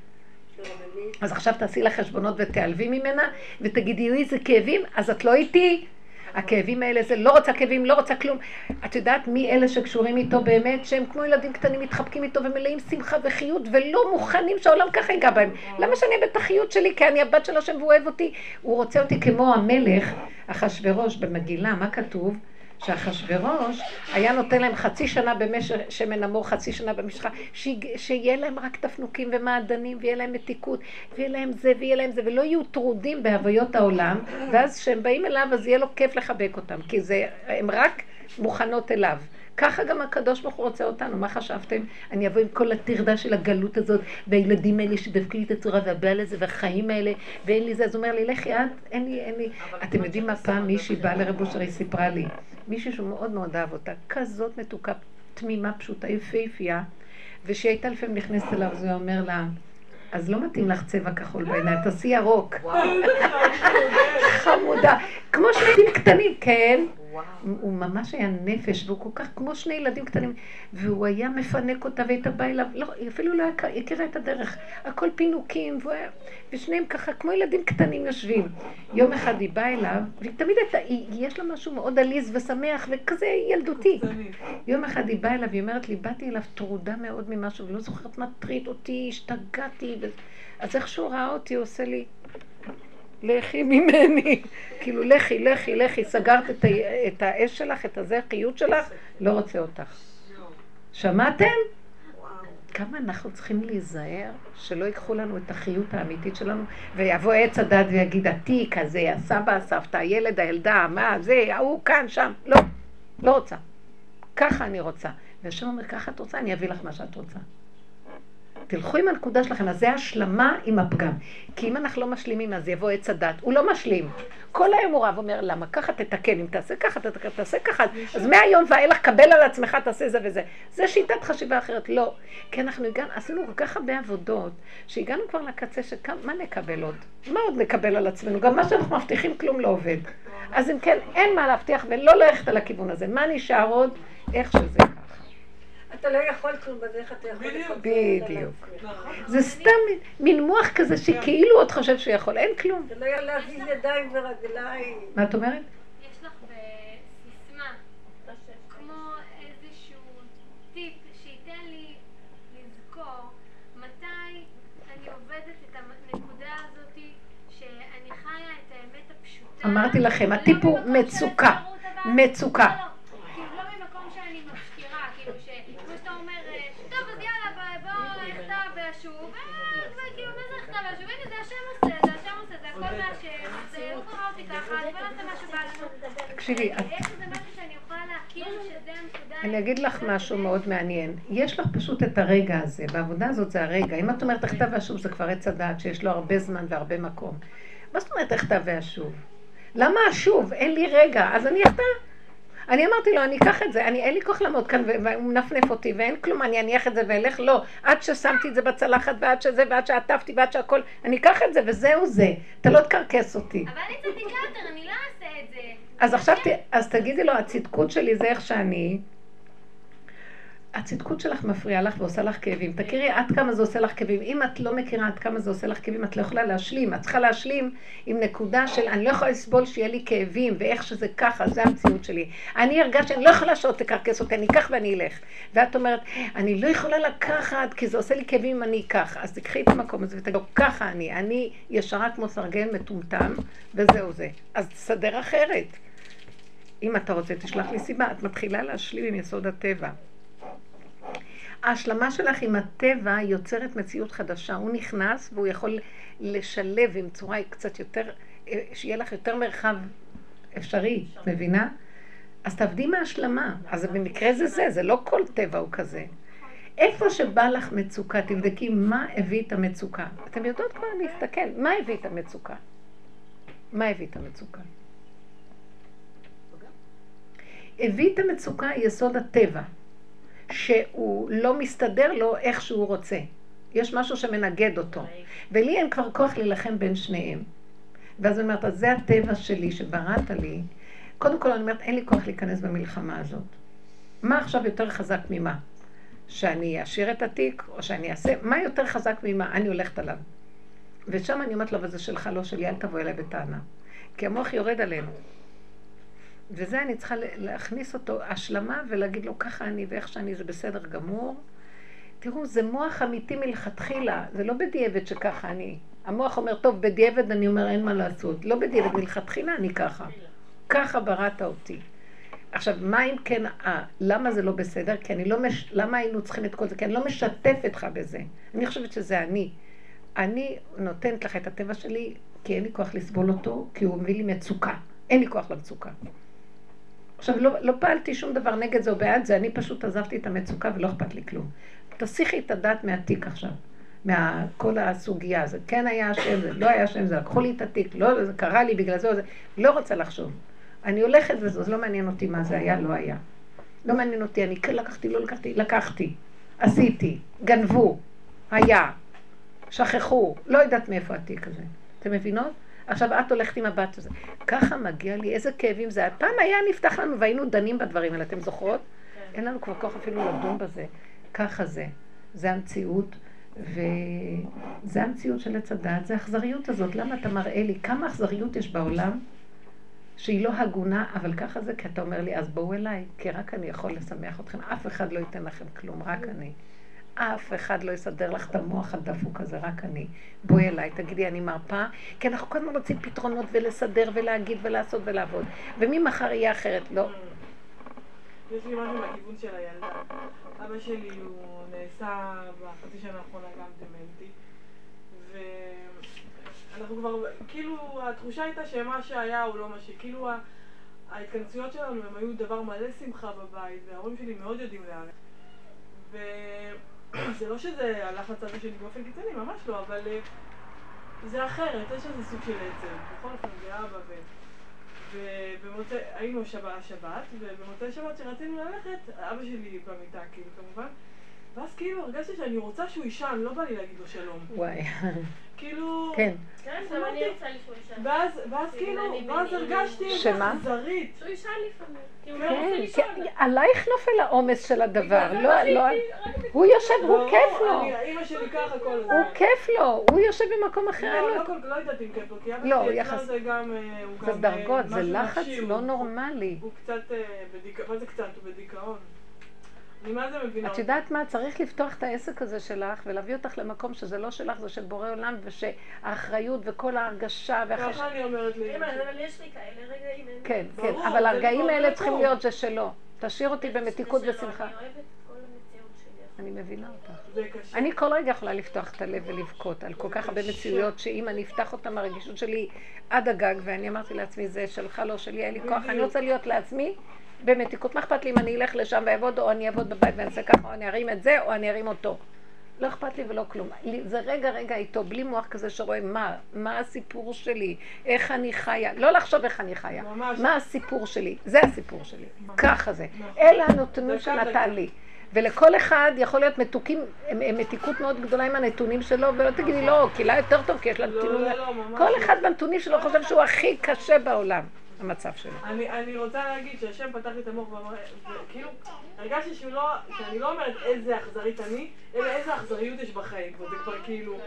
אז עכשיו תעשי לה חשבונות ותיעלבי ממנה, ותגידי, איזה כאבים, אז את לא איתי. הכאבים האלה זה לא רוצה כאבים, לא רוצה כלום. את יודעת מי אלה שקשורים איתו באמת, שהם כמו ילדים קטנים מתחבקים איתו ומלאים שמחה וחיות ולא מוכנים שהעולם ככה ייגע בהם. למה שאני אבד את החיות שלי? כי אני הבת של השם והוא אוהב אותי. הוא רוצה אותי כמו המלך, אחשורוש במגילה, מה כתוב? שאחשוורוש היה נותן להם חצי שנה במשך שמן המור, חצי שנה במשחה, שיהיה להם רק תפנוקים ומעדנים, ויהיה להם מתיקות, ויהיה להם זה ויהיה להם זה, ולא יהיו טרודים בהוויות העולם, ואז כשהם באים אליו אז יהיה לו כיף לחבק אותם, כי זה, הם רק מוכנות אליו. ככה גם הקדוש ברוך הוא רוצה אותנו, מה חשבתם? אני אבוא עם כל הטרדה של הגלות הזאת, והילדים האלה שדפקו לי את הצורה, והבעל הזה, והחיים האלה, ואין לי זה, אז הוא אומר לי, לכי את, אין לי, אין לי. אתם יודעים מה פעם מישהי באה לרב אושר, היא סיפרה לי, מישהי שהוא מאוד מאוד אהב אותה, כזאת מתוקה, תמימה, פשוטה, יפהפייה, ושהיא הייתה לפעמים נכנסת אליו, אז הוא אומר לה, אז לא מתאים לך צבע כחול בעיניים, תעשי ירוק. חמודה. כמו שני ילדים קטנים, כן. הוא ממש היה נפש, והוא כל כך כמו שני ילדים קטנים, והוא היה מפנק אותה והייתה באה אליו, לא, היא אפילו לא הכירה את הדרך, הכל פינוקים, והוא היה, ושניהם ככה כמו ילדים קטנים יושבים. יום אחד היא באה אליו, והיא תמיד הייתה, יש לה משהו מאוד עליז ושמח וכזה ילדותי. יום אחד היא באה אליו, היא אומרת לי, באתי אליו טרודה מאוד ממשהו, ולא זוכרת מה טריד אותי, השתגעתי, אז איך שהוא ראה אותי, הוא עושה לי... לכי ממני. כאילו, לכי, לכי, לכי, סגרת את, ה, את האש שלך, את הזה, החיות שלך, לא רוצה אותך. שמעתם? כמה אנחנו צריכים להיזהר שלא ייקחו לנו את החיות האמיתית שלנו ויבוא עץ הדת ויגיד התיק הזה, הסבא, הסבתא, הילד, הילדה, מה, זה, ההוא כאן, שם. לא, לא רוצה. ככה אני רוצה. והשם אומר, ככה את רוצה, אני אביא לך מה שאת רוצה. תלכו עם הנקודה שלכם, אז זה השלמה עם הפגם. כי אם אנחנו לא משלימים, אז יבוא עץ הדת. הוא לא משלים. כל היום הוא רב אומר, למה? ככה תתקן, אם תעשה ככה, תתקן, תעשה ככה. אז מהיום ואילך, קבל על עצמך, תעשה זה וזה. זה שיטת חשיבה אחרת. לא. כי אנחנו הגענו, עשינו כל כך הרבה עבודות, שהגענו כבר לקצה שמה נקבל עוד? מה עוד נקבל על עצמנו? גם מה שאנחנו מבטיחים, כלום לא עובד. אז אם כן, אין מה להבטיח ולא ללכת על הכיוון הזה. מה נשאר עוד? איך שזה ככה. אתה לא יכול כלום בדרך, אתה יכול לקבל בדיוק. זה סתם מין מוח כזה שכאילו עוד חושב שהוא יכול, אין כלום. אתה לא יכול להזיז ידיים ורגליים. מה את אומרת? יש לך בסיסמה, כמו איזשהו טיפ שייתן לי לזכור מתי אני עובדת את הנקודה הזאת שאני חיה את האמת הפשוטה. אמרתי לכם, הטיפ הוא מצוקה. מצוקה. לא, לא. כאילו לא ממקום שאני מפקירה, כאילו ש... כמו שאתה אומר, טוב אז יאללה בוא נכתב ואשוב, וכאילו מה זה נכתב ואשוב? הנה זה השם עושה, זה השם עושה, זה הכל מהשם, זה הוא קרא אותי ככה, אז בוא נעשה מה שבא לנו. תקשיבי, את- יש איזה משהו שאני יכולה להכיר שזה הנקודה. אני אגיד לך משהו מאוד מעניין. יש לך פשוט את הרגע הזה, בעבודה הזאת זה הרגע. אם את אומרת הכתב והשוב זה כבר עץ הדעת שיש לו הרבה זמן והרבה מקום. מה זאת אומרת הכתב והשוב? למה שוב? אין לי רגע. אז אני אחטא. אני אמרתי לו, אני אקח את זה, אני, אין לי כוח לעמוד כאן, והוא מנפנף אותי, ואין כלום, אני אניח את זה ואלך, לא. עד ששמתי את זה בצלחת, ועד שזה, ועד שעטפתי, ועד שהכל, אני אקח את זה, וזהו זה. אתה לא תקרקס אותי. אבל אני צדיקה יותר, אני לא אעשה את זה. אז עכשיו, ת- אז תגידי לו, הצדקות שלי זה איך שאני. הצדקות שלך מפריעה לך ועושה לך כאבים. תכירי עד כמה זה עושה לך כאבים. אם את לא מכירה עד כמה זה עושה לך כאבים, את לא יכולה להשלים. את צריכה להשלים עם נקודה של אני לא יכולה לסבול שיהיה לי כאבים, ואיך שזה ככה, זה המציאות שלי. אני הרגשתי שאני לא יכולה שעוד תקרקס אותי, אני אקח ואני אלך. ואת אומרת, אני לא יכולה לקחת, כי זה עושה לי כאבים אם אני אקח. אז תקחי את המקום הזה ותגידו, ככה אני, אני ישרה כמו סרגל מטומטם, וזהו זה. אז תסדר אחרת. אם אתה רוצה, תשלח לי סיבה. את מתחילה להשלים עם יסוד הטבע. ההשלמה שלך עם הטבע יוצרת מציאות חדשה. הוא נכנס והוא יכול לשלב עם צורה קצת יותר, שיהיה לך יותר מרחב אפשרי, מבינה? אז תעבדי מההשלמה. אז במקרה זה זה, זה לא כל טבע הוא כזה. איפה שבא לך מצוקה, תבדקי מה הביא את המצוקה. אתם יודעות כבר להסתכל, מה הביא את המצוקה? מה הביא את המצוקה? הביא את המצוקה יסוד הטבע. שהוא לא מסתדר לו איך שהוא רוצה. יש משהו שמנגד אותו. ולי אין כבר כוח להילחם בין שניהם. ואז אני אומרת, אז זה הטבע שלי שבראת לי. קודם כל אני אומרת, אין לי כוח להיכנס במלחמה הזאת. מה עכשיו יותר חזק ממה? שאני אשאיר את התיק, או שאני אעשה, מה יותר חזק ממה? אני הולכת עליו. ושם אני אומרת לו, אבל זה שלך, לא שלי, אל תבוא אליי בטענה. כי המוח יורד עלינו. וזה אני צריכה להכניס אותו השלמה ולהגיד לו ככה אני ואיך שאני זה בסדר גמור. תראו, זה מוח אמיתי מלכתחילה, זה לא בדיעבד שככה אני. המוח אומר, טוב, בדיעבד אני אומר אין מה לעשות. לא בדיעבד, מלכתחילה אני ככה. ככה בראת אותי. עכשיו, מה אם כן, אה, למה זה לא בסדר? כי אני לא, מש... למה היינו צריכים את כל זה? כי אני לא משתפת לך בזה. אני חושבת שזה אני. אני נותנת לך את הטבע שלי, כי אין לי כוח לסבול אותו, כי הוא מביא לי מצוקה. אין לי כוח למצוקה. עכשיו, לא, לא פעלתי שום דבר נגד זה או בעד זה, אני פשוט עזבתי את המצוקה ולא אכפת לי כלום. תסיכי את הדעת מהתיק עכשיו, מכל הסוגיה הזאת. כן היה השם זה, לא היה השם זה, לקחו לי את התיק, לא, זה קרה לי בגלל זה זה. לא רוצה לחשוב. אני הולכת וזה, אז לא מעניין אותי מה זה היה, לא היה. לא מעניין אותי, אני כן לקחתי, לא לקחתי, לקחתי. עשיתי, גנבו, היה, שכחו, לא יודעת מאיפה התיק הזה. אתם מבינות? עכשיו את הולכת עם הבת הזה. ככה מגיע לי, איזה כאבים זה. פעם היה נפתח לנו והיינו דנים בדברים האלה, אתם זוכרות? אין לנו כבר כוח אפילו לדון בזה. ככה זה. זה המציאות, וזה המציאות של עץ הדעת, זה האכזריות הזאת. למה אתה מראה לי כמה אכזריות יש בעולם שהיא לא הגונה, אבל ככה זה, כי אתה אומר לי, אז בואו אליי, כי רק אני יכול לשמח אתכם. אף אחד לא ייתן לכם כלום, רק אני. אף אחד לא יסדר לך את המוח הדפוק הזה, רק אני. בואי אליי, תגידי, אני מרפה, כי אנחנו כל הזמן רוצים פתרונות ולסדר ולהגיד ולעשות ולעבוד. וממחר יהיה אחרת, לא. יש לי משהו מהכיוון של הילדה. אבא שלי הוא נעשה בחצי שנה האחרונה גם דמנטי. ואנחנו כבר, כאילו, התחושה הייתה שמה שהיה הוא לא מה ש... כאילו, ההתכנסויות שלנו הם היו דבר מלא שמחה בבית, וההורים שלי מאוד יודעים לאן. וזה לא שזה הלך לצד השני באופן קיצוני, ממש לא, אבל אה, זה אחרת, יש איזה סוג של עצב. בכל אופן, זה אבא ו... ובמוצאי, היינו שבת, שבת, ובמוצאי שבת שרצינו ללכת, אבא שלי במיטה, כאילו, כמובן, ואז כאילו הרגשתי שאני רוצה שהוא יישן, לא בא לי להגיד לו שלום. וואי. כאילו... כן. כן. ואז, כאילו, ואז הרגשתי את זה שמה? אכזרית. שהוא ישן לפעמים. לא כן. כי עלייך נופל העומס של הדבר. לא, לא. הוא יושב, הוא לא, כיף לו. הוא כיף לו, הוא יושב במקום אחר. לא, לא יודעת אם כיף לו, כי אבא שלי זה גם... אה, זה אה, דרגות, זה לחץ לא נורמלי. הוא קצת אה, בדיכאון, מה זה קצת? הוא בדיכאון. אני מה זה מבינה את. יודעת מה? צריך לפתוח את העסק הזה שלך ולהביא אותך למקום שזה לא שלך, זה של בורא עולם, ושהאחריות וכל ההרגשה והחש... ככה אני אומרת לי. אבל יש לי כאלה רגעים. כן, כן, אבל הרגעים האלה צריכים. להיות זה שלו. תשאיר אותי במתיקות ושמחה. אני מבינה אותך. אני כל רגע יכולה לפתוח את הלב ולבכות על כל כך הרבה מציאויות, שאם אני אפתח אותן, הרגישות שלי עד הגג, ואני אמרתי לעצמי, זה שלך, לא שלי, אין לי כוח, אני רוצה להיות לעצמי במתיקות. מה אכפת לי אם אני אלך לשם ואעבוד, או אני אעבוד בבית ואני אעשה ככה, או אני ארים את זה, או אני ארים אותו. לא אכפת לי ולא כלום. זה רגע רגע איתו, בלי מוח כזה שרואה מה, מה הסיפור שלי, איך אני חיה, לא לחשוב איך אני חיה, ממש. מה הסיפור שלי, זה הסיפור שלי, ככה זה. אלה הנתונים שנתן. לי. ולכל אחד יכול להיות מתוקים, מתיקות מאוד גדולה עם הנתונים שלו, ולא תגידי לא, כי לה יותר טוב, כי יש לה לא, נתונים. לא, לא, ממש כל לא. אחד בנתונים שלו חושב שהוא הכי קשה בעולם, המצב שלו. אני, אני רוצה להגיד שהשם פתח לי את המוח ואמר, וכאילו, הרגשתי שהוא לא, שאני לא אומרת איזה אכזרית אני, אלא איזה אכזריות יש בחיים, וזה כבר כאילו...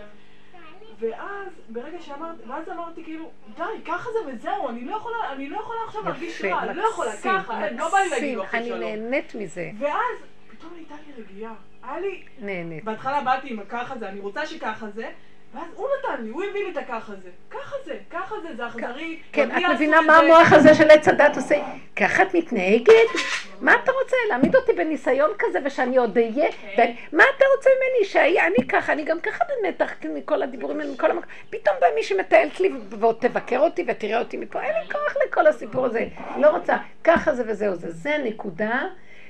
ואז, ברגע שאמרת, ואז אמרתי כאילו, די, ככה זה וזהו, אני לא יכולה, אני לא יכולה עכשיו להרגיש רע, אני לא יכולה ככה, אין, לא בא לי להגיד לו אחרי אני שלום. נהנית מזה, ואז, פתאום הייתה לי רגיעה. היה לי, נהנית. בהתחלה באתי עם הככה זה, אני רוצה שככה זה, ואז הוא נתן לי, הוא הביא לי את הככה זה. ככה זה, ככה זה, זה אכזרי. כן, את מבינה מה. המוח הזה של עץ הדת עושה? ככה את מתנהגת? מה אתה רוצה? להעמיד אותי בניסיון כזה ושאני עוד אהיה? ו- מה אתה רוצה ממני? שאהיה אני ככה, אני גם ככה במתח מכל הדיבורים האלה, מכל המקום. פתאום בא מי שמטיילת לי ועוד תבקר אותי ותראה אותי מפה, אין לי כוח לכל הסיפור הזה. לא רוצה. ככה זה וזהו זה. זה נקודה.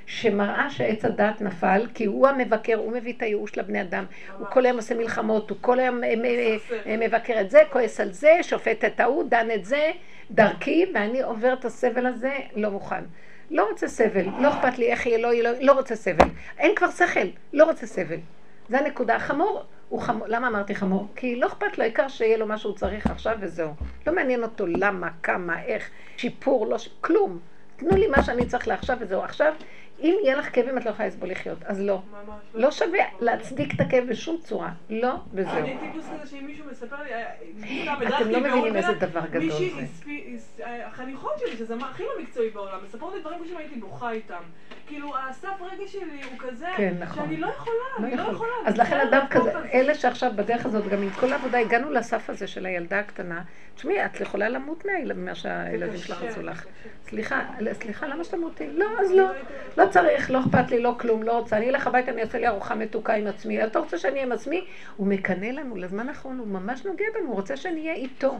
שמראה שעץ הדת נפל, כי הוא המבקר, הוא מביא את הייאוש לבני אדם, הוא כל היום עושה מלחמות, הוא כל היום אה, אה, אה, מבקר את זה, כועס על זה, שופט את ההוא, דן את זה, דרכי, ואני עובר את הסבל הזה, לא מוכן. לא רוצה סבל, לא אכפת לי איך יהיה, לא יהיה, לא, לא רוצה סבל. אין כבר שכל, לא רוצה סבל. זה הנקודה. החמור הוא חמור, למה אמרתי חמור? כי לא אכפת לו, העיקר שיהיה לו מה שהוא צריך עכשיו וזהו. לא מעניין אותו למה, כמה, איך, שיפור, לא, ש- כלום. תנו לי מה שאני צריך לעכשיו וזהו. עכשיו, אם יהיה לך כאבים את לא יכולה לסבול לחיות, אז לא. ממש. לא שווה להצדיק את הכאב בשום צורה. לא, וזהו. אני טיפוס כזה שאם מישהו מספר לי, אה, אתם לא מבינים איזה דבר גדול זה. החניכות שלי, שזה הכי לא מקצועי בעולם, מספרות לי דברים שהייתי בוכה איתם. כאילו, הסף רגש שלי הוא כזה, כן, נכון. שאני לא יכולה, לא אני לא יכול. יכולה. אז לכן אדם כזה, הכל אלה שעכשיו בדרך הזאת, גם עם כל העבודה, הגענו לסף הזה של הילדה הקטנה. תשמעי, את יכולה למות מה- ממה שהילדים שלך עשו לך. סליחה, סליחה, למה שתמותי? לא, אז לא. לא צריך, לא אכפת לי, לא כלום, לא רוצה. אני אלך הביתה, אני אעשה לי ארוחה מתוקה עם עצמי. אתה רוצה שאני אהיה עם עצמי? הוא מקנא לנו, לזמן האחרון הוא ממש נוגע בנו, הוא רוצה שאני אהיה איתו.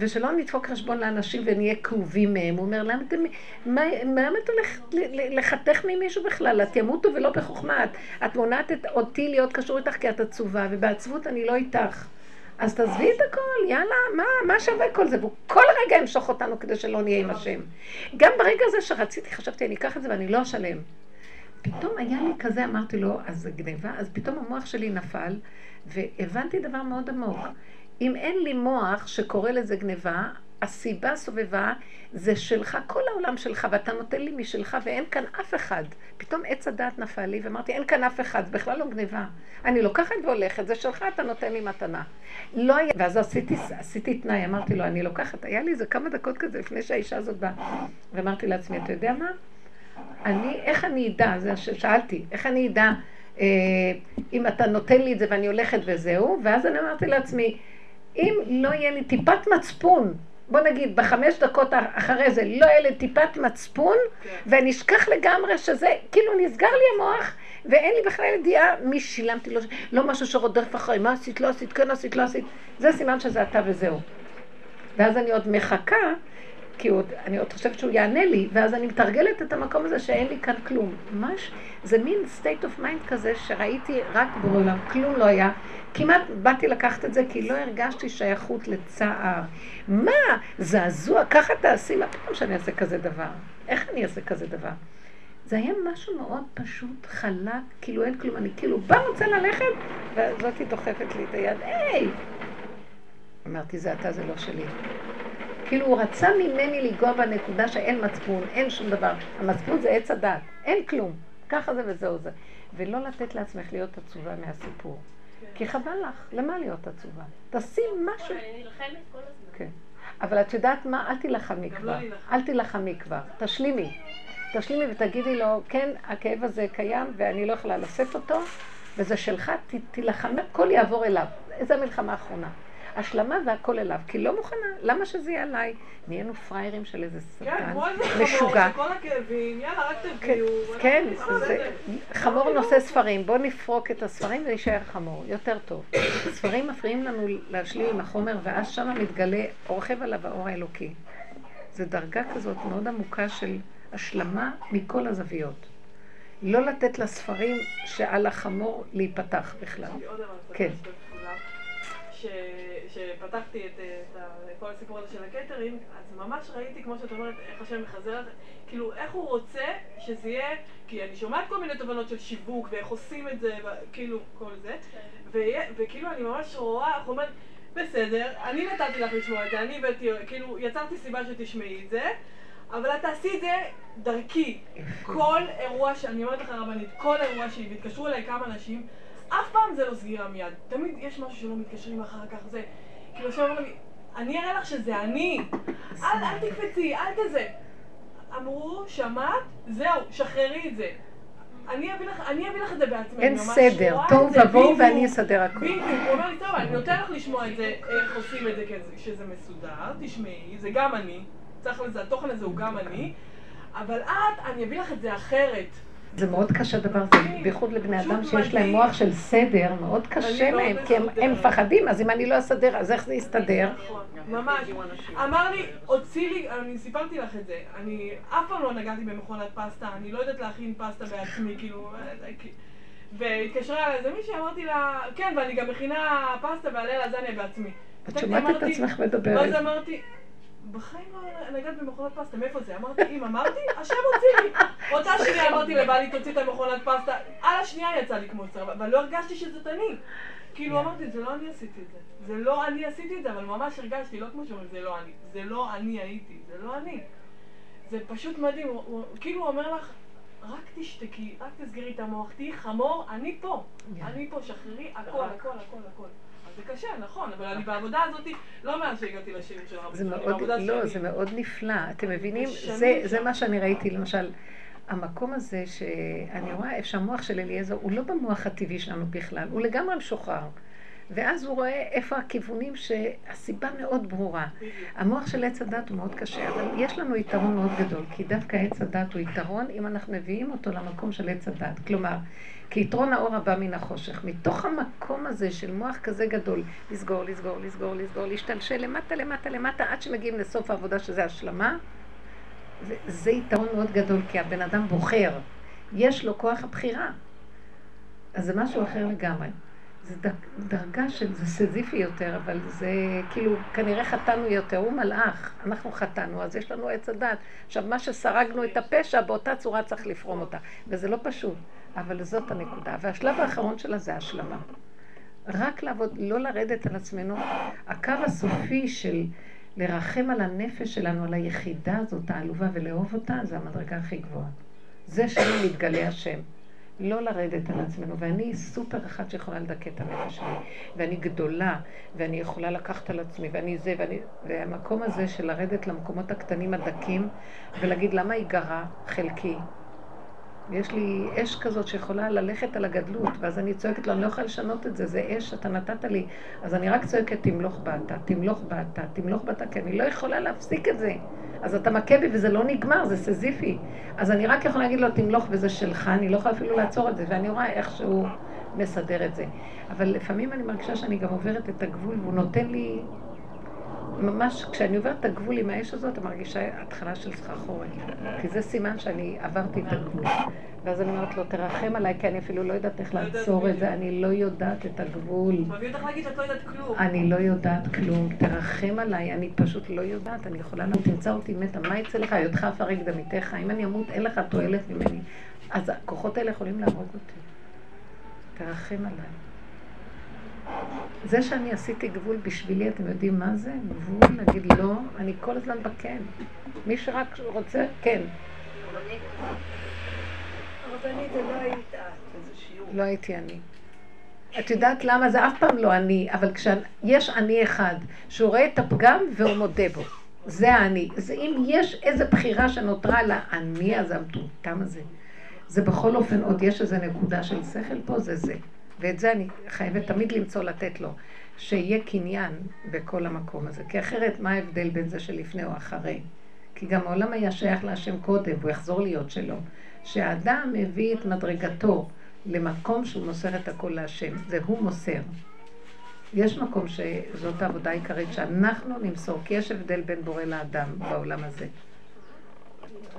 ושלא נדפוק חשבון לאנשים ונהיה כאובים מהם. הוא אומר, למה אתם, מה, מה את הולכת לחתך ממישהו בכלל? את ימותו ולא בחוכמה. את, את מונעת את, אותי להיות קשור איתך כי את עצובה, ובעצבות אני לא איתך. אז תעזבי את הכל, יאללה, מה, מה שווה כל זה? והוא כל רגע ימשוך אותנו כדי שלא נהיה עם השם. גם ברגע הזה שרציתי, חשבתי, אני אקח את זה ואני לא אשלם. פתאום היה לי כזה, אמרתי לו, אז זה גניבה, אז פתאום המוח שלי נפל, והבנתי דבר מאוד עמוק. אם אין לי מוח שקורא לזה גניבה, הסיבה סובבה זה שלך, כל העולם שלך, ואתה נותן לי משלך, ואין כאן אף אחד. פתאום עץ הדעת נפל לי, ואמרתי, אין כאן אף אחד, זה בכלל לא גניבה. אני לוקחת והולכת, זה שלך, אתה נותן לי מתנה. לא היה, ואז עשיתי, עשיתי תנאי, אמרתי לו, אני לוקחת, היה לי איזה כמה דקות כזה לפני שהאישה הזאת באה, ואמרתי לעצמי, אתה יודע מה? אני, איך אני אדע, זה ששאלתי, איך אני אדע אה, אם אתה נותן לי את זה ואני הולכת וזהו, ואז אני אמרתי לעצמי, אם לא יהיה לי טיפת מצפון, בוא נגיד בחמש דקות אחרי זה לא יהיה לי טיפת מצפון, ואני אשכח לגמרי שזה, כאילו נסגר לי המוח, ואין לי בכלל ידיעה מי שילמתי לו, לא משהו שרודף אחרי, מה עשית, לא עשית, כן עשית, לא עשית, זה סימן שזה אתה וזהו. ואז אני עוד מחכה, כי עוד, אני עוד חושבת שהוא יענה לי, ואז אני מתרגלת את המקום הזה שאין לי כאן כלום. ממש, זה מין state of mind כזה שראיתי רק בעולם, כלום לא היה. כמעט באתי לקחת את זה כי לא הרגשתי שייכות לצער. מה? זעזוע, ככה תעשי, מה פתאום שאני אעשה כזה דבר? איך אני אעשה כזה דבר? זה היה משהו מאוד פשוט, חלק, כאילו אין כלום, אני כאילו בא רוצה ללכת, וזאתי דוחפת לי את היד, היי! אמרתי, זה אתה, זה לא שלי. כאילו הוא רצה ממני לנגוע בנקודה שאין מצפון, אין שום דבר. המצפון זה עץ הדת, אין כלום. ככה זה וזהו זה. ולא לתת לעצמך להיות עצובה מהסיפור. כי חבל לך, למה להיות עצובה? תשים משהו. אני נלחמת כל הזמן. כן. אבל את יודעת מה? אל תילחמי כבר. להילחם. אל תילחמי כבר. תשלימי. תשלימי ותגידי לו, כן, הכאב הזה קיים ואני לא יכולה לשאת אותו, וזה שלך, תילחמי, הכל יעבור אליו. זו המלחמה האחרונה. השלמה והכל אליו, כי לא מוכנה, למה שזה יהיה עליי? נהיינו פראיירים של איזה כן, שטן, כמו איזה חמור, משוגע. שכל הכאבים, יאללה, רק כן, תביאו. כן, אנחנו זה. חמור נושא ספרים, בואו נפרוק את הספרים ונישאר חמור, יותר טוב. ספרים מפריעים לנו להשלים עם החומר, ואז שם מתגלה, רוכב עליו האור האלוקי. זו דרגה כזאת מאוד עמוקה של השלמה מכל הזוויות. לא לתת לספרים שעל החמור להיפתח בכלל. כן. שפתחתי את, את ה- כל הסיפור הזה של הקטרינג, אז ממש ראיתי, כמו שאת אומרת, איך השם מחזר, כאילו, איך הוא רוצה שזה יהיה, כי אני שומעת כל מיני תובנות של שיווק, ואיך עושים את זה, כאילו, כל זה, ויה- וכאילו, אני ממש רואה, איך הוא אומר, בסדר, אני נתתי לך לשמוע את זה, אני הבאתי, כאילו, יצרתי סיבה שתשמעי את זה, אבל את תעשי את זה דרכי. כל אירוע, ש- אני אומרת לך רבנית, כל אירוע שהיא, והתקשרו אליי כמה אנשים, אף פעם זה לא סגירה מיד. תמיד יש משהו שלא מתקשרים אחר כך, זה... כאילו, עכשיו אומרים לי, אני אראה לך שזה אני. אל, אל תקפצי, אל תזה. אמרו, שמעת? זהו, שחררי את זה. אני אביא לך, אני אביא לך את זה בעצמי. אין סדר, תוהו ובוהו. ואני אסדר הכול. בדיוק, הוא אומר לי, טוב, אני נותן לך לשמוע את זה, איך עושים את זה שזה מסודר, תשמעי, זה גם אני, צריך לזה, התוכן הזה הוא גם אני, אבל את, אני אביא לך את זה אחרת. זה מאוד קשה דבר הזה, בייחוד לבני אדם שיש להם מוח של סדר, מאוד קשה להם, כי הם-. מפחדים, אז אם אני לא אסדר, אז איך זה יסתדר? ממש. אמר לי, הוציא לי, אני סיפרתי לך את זה, אני אף פעם לא נגעתי במכונת פסטה, אני לא יודעת להכין פסטה בעצמי, כאילו, והתקשרה אליי איזה מישהי, אמרתי לה, כן, ואני גם מכינה פסטה ועליה לזניה בעצמי. את שומעת את עצמך ואז מדברת. אמרתי, בחיים לא נגעת במכונת פסטה, מאיפה זה? אמרתי, אם אמרתי, השם הוציא לי. אותה שנייה אמרתי לבעלי, תוציא את המכונת פסטה, על השנייה יצא לי כמו צר, אבל לא הרגשתי שזאת אני. כאילו אמרתי, זה לא אני עשיתי את זה. זה לא אני עשיתי את זה, אבל ממש הרגשתי, לא כמו שאומרים, זה לא אני. זה לא אני הייתי, זה לא אני. זה פשוט מדהים, הוא, הוא כאילו אומר לך, רק תשתקי, רק תסגרי את המוח, תהיי חמור, אני פה. אני פה, שחררי הכל, הכל, הכל, הכל. זה קשה, נכון, אבל אני בעבודה הזאת, לא מאז שהגעתי לשירים של אני לא. זה מאוד נפלא. אתם מבינים? זה מה שאני ראיתי, למשל, המקום הזה שאני רואה איפה שהמוח של אליעזר, הוא לא במוח הטבעי שלנו בכלל, הוא לגמרי משוחרר. ואז הוא רואה איפה הכיוונים שהסיבה מאוד ברורה. המוח של עץ הדת הוא מאוד קשה, אבל יש לנו יתרון מאוד גדול, כי דווקא עץ הדת הוא יתרון אם אנחנו מביאים אותו למקום של עץ הדת. כלומר, כי יתרון האור הבא מן החושך. מתוך המקום הזה של מוח כזה גדול, לסגור, לסגור, לסגור, לסגור, להשתלשל למטה, למטה, למטה, עד שמגיעים לסוף העבודה שזה השלמה, וזה יתרון מאוד גדול, כי הבן אדם בוחר. יש לו כוח הבחירה. אז זה משהו אחר לגמרי. זה דרגה של, זה סזיפי יותר, אבל זה כאילו, כנראה חטאנו יותר, הוא מלאך, אנחנו חטאנו, אז יש לנו עץ הדת. עכשיו, מה שסרגנו את הפשע, באותה צורה צריך לפרום אותה. וזה לא פשוט, אבל זאת הנקודה. והשלב האחרון שלה זה השלמה. רק לעבוד, לא לרדת על עצמנו. הקו הסופי של לרחם על הנפש שלנו, על היחידה הזאת, העלובה, ולאהוב אותה, זה המדרגה הכי גבוהה. זה שם מתגלה השם. לא לרדת על עצמנו, ואני סופר אחת שיכולה לדכא את הנפש שלי, ואני גדולה, ואני יכולה לקחת על עצמי, ואני זה, ואני... והמקום הזה של לרדת למקומות הקטנים הדקים, ולהגיד למה היא גרה חלקי. יש לי אש כזאת שיכולה ללכת על הגדלות, ואז אני צועקת לו, אני לא יכולה לשנות את זה, זה אש שאתה נתת לי. אז אני רק צועקת, תמלוך באתה, תמלוך באתה, תמלוך באתה, כי אני לא יכולה להפסיק את זה. אז אתה מכה בי וזה לא נגמר, זה סזיפי. אז אני רק יכולה להגיד לו, תמלוך וזה שלך, אני לא יכולה אפילו לעצור את זה, ואני רואה איך שהוא מסדר את זה. אבל לפעמים אני מרגישה שאני גם עוברת את הגבול, והוא נותן לי... ממש, כשאני עוברת את הגבול עם האש הזאת, אני מרגישה התחלה של סחרחורת. כי זה סימן שאני עברתי את הגבול. ואז אני אומרת לו, תרחם עליי, כי אני אפילו לא יודעת איך לא לעצור את זה. אני לא יודעת את הגבול. לא. אני לא יודעת כלום, תרחם עליי, אני פשוט לא יודעת, אני יכולה לא תמצא אותי מתה, מה יצא לך? היותך אפרק דמיתך, אם אני אמות אין לך תועלת ממני. אז הכוחות האלה יכולים להרוג אותי. תרחם עליי. זה שאני עשיתי גבול בשבילי, אתם יודעים מה זה? גבול, להגיד לא, אני כל הזמן בכן. מי שרק רוצה, כן. הרבנית, זה לא היית את. איזה שיעור. לא הייתי אני. את יודעת למה? זה אף פעם לא אני, אבל כשיש אני אחד, שהוא רואה את הפגם והוא מודה בו. זה האני. זה אם יש איזו בחירה שנותרה לאני הזה, המטומטם הזה, זה בכל אופן עוד יש איזו נקודה של שכל פה, זה זה. ואת זה אני חייבת תמיד למצוא לתת לו. שיהיה קניין בכל המקום הזה. כי אחרת, מה ההבדל בין זה שלפני או אחרי? כי גם העולם היה שייך להשם קודם, והוא יחזור להיות שלו. שהאדם מביא את מדרגתו למקום שהוא מוסר את הכל להשם, זה הוא מוסר. יש מקום שזאת העבודה העיקרית שאנחנו נמסור, כי יש הבדל בין בורא לאדם בעולם הזה.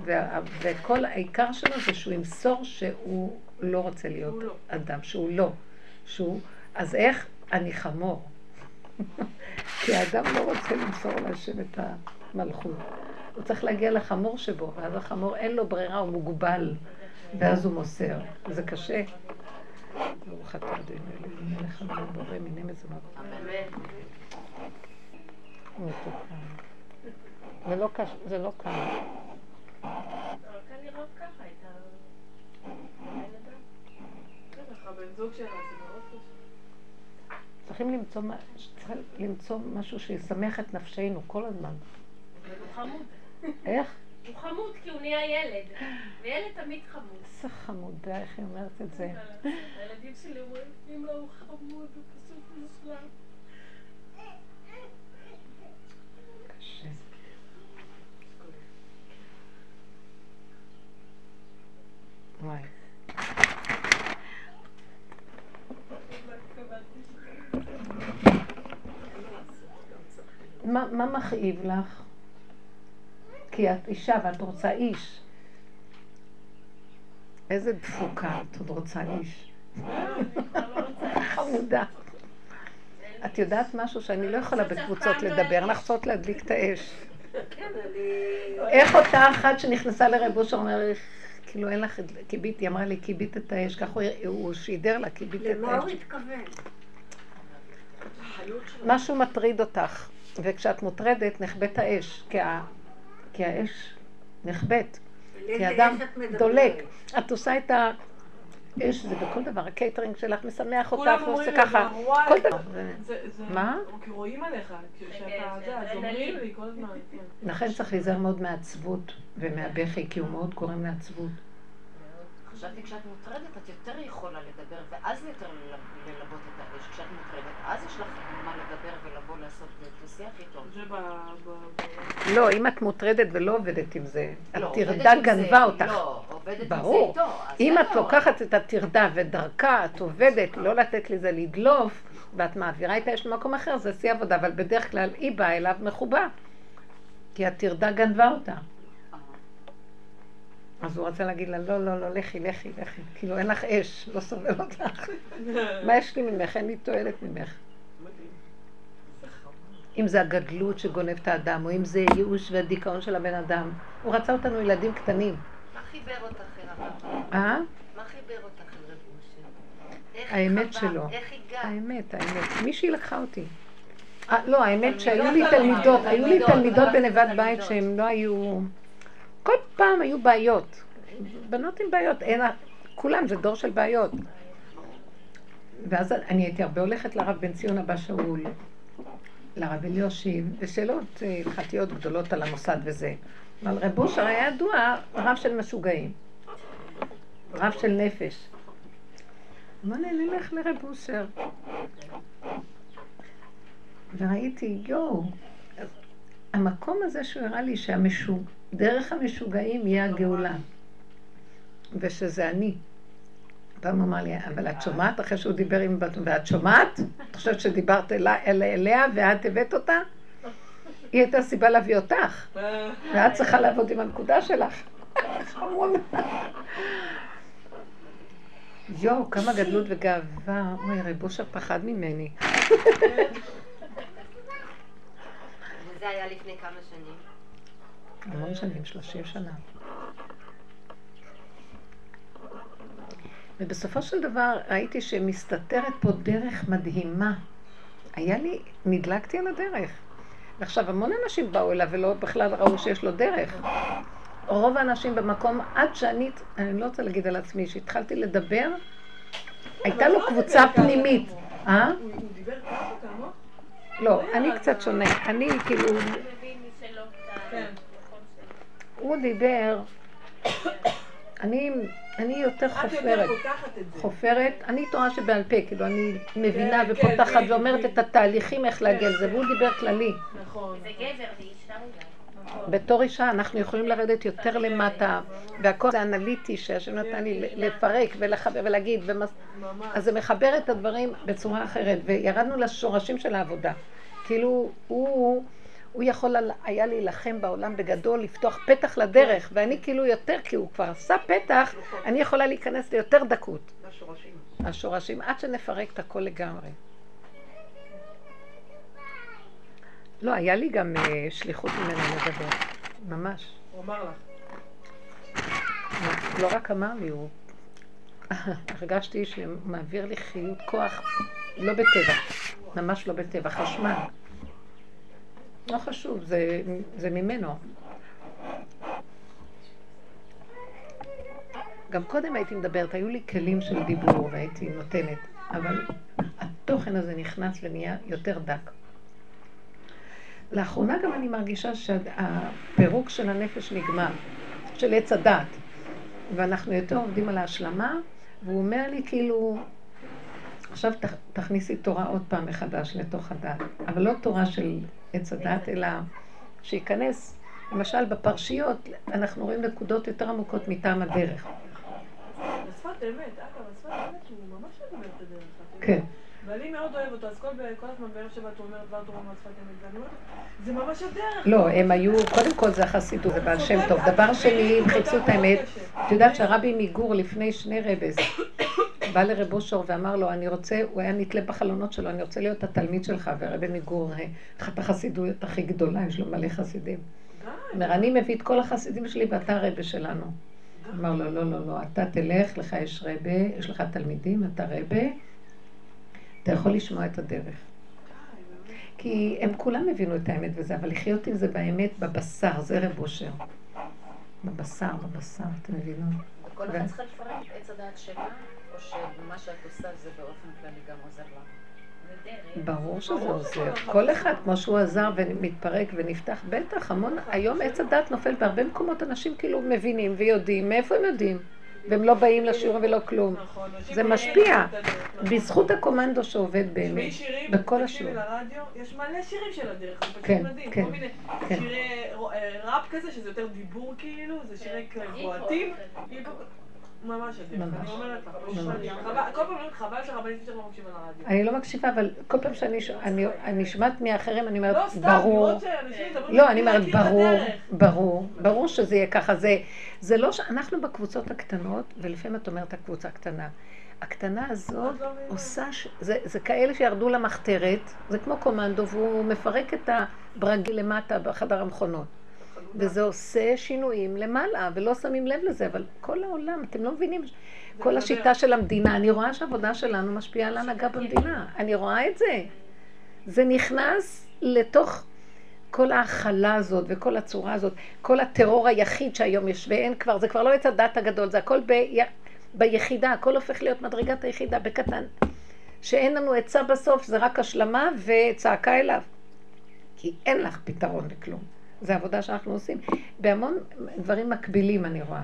וה- וכל העיקר שלו זה שהוא ימסור שהוא לא רוצה להיות לא. אדם, שהוא לא. שהוא, אז איך? אני חמור. כי האדם לא רוצה למסור להשם את המלכות. הוא צריך להגיע לחמור שבו, ואז החמור אין לו ברירה, הוא מוגבל, ואז הוא מוסר. זה קשה. ברוך אתה אדוני אלוהים מלך המלך בורא מיני מזונות. מתוקה. זה לא קש... זה לא קל. קל זוג קשה. צריכים למצוא, צריך למצוא משהו שישמח את נפשנו כל הזמן. אבל הוא חמוד. איך? הוא חמוד כי הוא נהיה ילד. וילד תמיד חמוד. איזה חמודה, איך היא אומרת את זה. הילדים שלי אומרים, אמא הוא חמוד, הוא פשוט מושלם. קשה. מה, מה מכאיב לך? כי את אישה ואת רוצה איש. איזה דפוקה, את עוד רוצה איש. חמודה. את יודעת משהו שאני לא יכולה בקבוצות לדבר, אנחנו צריכות להדליק את האש. איך אותה אחת שנכנסה לרב אושר אומרת, כאילו אין לך, כיבית, היא אמרה לי, כיבית את האש, ככה הוא- שידר לה, כיבית את למה הוא האש. התכוון? משהו מטריד אותך, וכשאת מוטרדת נחבאת האש, כי, ה... כי האש נחבאת, כי אדם? דולק. את עושה את האש, זה בכל דבר, הקייטרינג שלך משמח אותך, ועושה לי, ככה, כל דבר. מה? כי רואים עליך, כשאתה, כן, זה, אומרים. לי כל הזמן. כן. לכן צריך להיזהר מאוד מהעצבות ומהבכי, כי הוא מאוד גורם לעצבות. חשבתי כשאת מוטרדת את יותר יכולה לדבר ואז יותר ל- ללבות את האש. כשאת מוטרדת אז יש לך מה לדבר ולבוא לעשות דו-שיח איתו. זה ב... ב- ב- לא, אם את מוטרדת ולא עובדת עם זה, לא, הטרדה עם גנבה אותך. לא, עובדת עם זה ברור. איתו. אז אם את לא. לוקחת את הטרדה ודרכה את עובדת, לא לתת לזה לדלוף, ואת מעבירה את האש למקום אחר, זה שיא עבודה, אבל בדרך כלל היא באה אליו מחובה. כי הטרדה גנבה אותה. אז הוא רצה להגיד לה, לא, לא, לא, לכי, לכי, לכי. כאילו, אין לך אש, לא סובל אותך. מה יש לי ממך? אין לי תועלת ממך. אם זה הגדלות שגונב את האדם, או אם זה ייאוש והדיכאון של הבן אדם. הוא רצה אותנו ילדים קטנים. מה חיבר אותך אל הרב? אה? מה חיבר אותך אל רב האמת? שלו. איך הגעת? האמת, האמת. מישהי לקחה אותי. אה, לא, האמת שהיו לי תלמידות, היו לי תלמידות. בנבד בית שהן לא היו... כל פעם היו בעיות. בנות עם בעיות, אין... כולם, זה דור של בעיות. ואז אני הייתי הרבה הולכת לרב בן ציון אבא שאול, לרב אליושיב, ושאלות אה, הלכתיות גדולות על המוסד וזה. אבל רב אושר היה ידוע רב של משוגעים. רב של נפש. בוא נלך לרב אושר. וראיתי, יואו, המקום הזה שהוא הראה לי שדרך המשוגעים יהיה הגאולה. ושזה אני. פעם אמר לי, אבל את שומעת אחרי שהוא דיבר עם בת... ואת שומעת? את חושבת שדיברת אלי, אל, אליה ואת הבאת אותה? היא הייתה סיבה להביא אותך, ואת צריכה לעבוד עם הנקודה שלך. חמוד. יואו, כמה גדלות וגאווה. אוי, רב אושר פחד ממני. וזה היה לפני כמה שנים. המון שנים, 30 שנה. ובסופו של דבר ראיתי שמסתתרת פה דרך מדהימה. היה לי, נדלקתי על הדרך. ועכשיו המון אנשים באו אליו ולא בכלל ראו שיש לו דרך. רוב האנשים במקום, עד שאני, אני לא רוצה להגיד על עצמי, שהתחלתי לדבר, הייתה לו לא קבוצה פנימית. אה? הוא דיבר ככה כמוך? לא, אני קצת שונה. אני כאילו, הוא כן. הוא דיבר, אני, אני יותר חופרת. זה. חופרת, אני תורה שבעל פה, כאילו אני מבינה כן, ופותחת כן, ואומרת כן. את התהליכים איך להגיע לזה, והוא דיבר כללי. נכון. זה גבר ואישה אולי. בתור אישה אנחנו יכולים לרדת יותר למטה, והכל זה אנליטי שהשם נתן לי לפרק ולחבר ולהגיד, ומס... אז זה מחבר את הדברים בצורה אחרת, וירדנו לשורשים של העבודה. כאילו, הוא, הוא יכול היה להילחם בעולם בגדול, לפתוח פתח לדרך, ואני כאילו יותר, כי הוא כבר עשה פתח, אני יכולה להיכנס ליותר דקות. השורשים. השורשים, עד שנפרק את הכל לגמרי. לא, היה לי גם אה, שליחות ממנו לדבר, ממש. הוא אמר לך. לא רק אמר לי, הוא... הרגשתי שמעביר לי חיות כוח, לא בטבע, ממש לא בטבע, חשמל. לא חשוב, זה, זה ממנו. גם קודם הייתי מדברת, היו לי כלים של דיבור והייתי נותנת, אבל התוכן הזה נכנס ונהיה יותר דק. לאחרונה גם אני מרגישה שהפירוק של הנפש נגמר, של עץ הדת, ואנחנו יותר עובדים על ההשלמה, והוא אומר לי כאילו, עכשיו תכניסי תורה עוד פעם מחדש לתוך הדת, אבל לא תורה של עץ הדת, אלא שייכנס, למשל בפרשיות, אנחנו רואים נקודות יותר עמוקות מטעם הדרך. בשפת אמת, אגב, בשפת אמת שהוא ממש אומר את הדרך. כן. ואני מאוד אוהב אותו, אז כל, כל הזמן בערב שבת הוא אומר דבר תורה מהשפת אמת, ואני אומרת, זה ממש הדרך. לא, הם היו, קודם כל זה החסידות, זה בעל שם טוב. דבר שני, הם חיפשו את האמת. את יודעת שהרבי מגור לפני שני רבס, בא לרב אושר ואמר לו, אני רוצה, הוא היה נתלה בחלונות שלו, אני רוצה להיות התלמיד שלך, והרבי מגור, אחת החסידויות הכי גדולה, יש לו מלא חסידים. אומר, אני מביא את כל החסידים שלי ואתה הרבה שלנו. אמר לו, לא, לא, לא, אתה תלך, לך יש רבה, יש לך תלמידים, אתה רבה, אתה יכול לשמוע את הדרך. כי הם כולם הבינו את האמת וזה, אבל לחיות עם זה באמת בבשר, זה רב אושר. בבשר, בבשר, אתם מבינים? וכל אחד צריכה לפרק את עץ הדעת שלה, שמה שאת עושה זה באופן כללי גם עוזר לה? ברור שזה עוזר. כל אחד, כמו שהוא עזר ומתפרק ונפתח, בטח, המון, היום עץ הדת נופל בהרבה מקומות, אנשים כאילו מבינים ויודעים, מאיפה הם יודעים? והם לא באים לשיעור ולא כלום. נכון, זה משפיע. בזכות הקומנדו שעובד באמת, בכל השיעור. יש מלא שירים של הדרך, זה פשוט כן, מדהים. כן, כל מיני כן. שירי אה, ראפ כזה, שזה יותר דיבור כאילו, זה שירי בועטים. ממש ממש. אני אומרת לך. כל פעם חבל שהרבנית שלך לא מקשיבה לרדיו. אני לא מקשיבה, אבל כל פעם שאני אני שומעת מאחרים, אני לא אומרת, סתם, ברור. לא, אני אומרת, ברור. ברור, ברור שזה יהיה ככה. זה, לא ש... אנחנו בקבוצות הקטנות, ולפעמים את אומרת הקבוצה הקטנה. הקטנה הזאת לא. עושה, ש... זה, זה כאלה שירדו למחתרת, זה כמו קומנדו, והוא מפרק את הברגי למטה בחדר המכונות. וזה עושה שינויים למעלה, ולא שמים לב לזה, אבל כל העולם, אתם לא מבינים, כל השיטה של המדינה, אני רואה שהעבודה שלנו משפיעה על ההנהגה במדינה, אני רואה את זה. זה נכנס לתוך כל ההכלה הזאת וכל הצורה הזאת, כל הטרור היחיד שהיום יש, ואין כבר, זה כבר לא את הדת הגדול, זה הכל ב... ביחידה, הכל הופך להיות מדרגת היחידה, בקטן. שאין לנו עצה בסוף, זה רק השלמה וצעקה אליו. כי אין לך פתרון לכלום. זו עבודה שאנחנו עושים. בהמון דברים מקבילים אני רואה.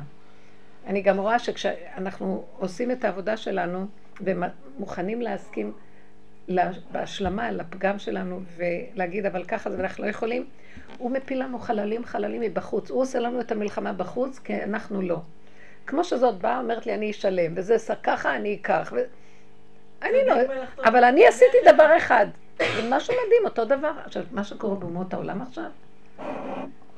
אני גם רואה שכשאנחנו עושים את העבודה שלנו ומוכנים להסכים לה- בהשלמה לפגם שלנו ולהגיד אבל ככה זה ואנחנו לא יכולים, הוא מפיל לנו חללים חללים מבחוץ. הוא עושה לנו את המלחמה בחוץ כי אנחנו לא. כמו שזאת באה, אומרת לי אני אשלם, וזה ככה אני אקח. ו... אני לא, אבל אני עשיתי דבר אחד. זה משהו מדהים, אותו דבר. עכשיו, מה שקורה באומות העולם עכשיו,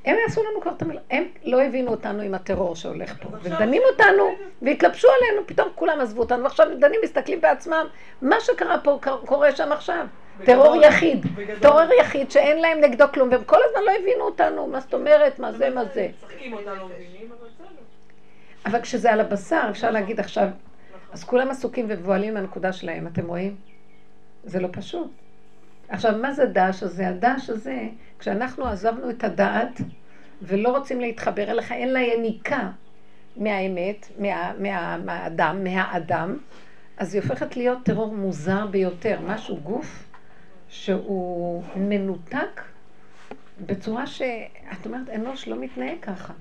הם יעשו לנו כבר את המילה, הם לא הבינו אותנו עם הטרור שהולך פה, ודנים אותנו, והתלבשו עלינו, פתאום כולם עזבו אותנו, ועכשיו דנים, מסתכלים בעצמם, מה שקרה פה קורה שם עכשיו, טרור יחיד. טרור יחיד שאין להם נגדו כלום, והם כל הזמן לא הבינו אותנו, מה זאת אומרת, מה זה, מה זה. לא אבל כשזה על הבשר, אפשר להגיד עכשיו, אז כולם עסוקים ומבוהלים מהנקודה שלהם, אתם רואים? זה לא פשוט. עכשיו, מה זה דש הזה? הדש הזה, כשאנחנו עזבנו את הדעת ולא רוצים להתחבר אליך, אין לה יניקה מהאמת, מה, מה, מהאדם, מהאדם, אז היא הופכת להיות טרור מוזר ביותר, משהו גוף שהוא מנותק בצורה שאת אומרת, אנוש לא מתנהג ככה.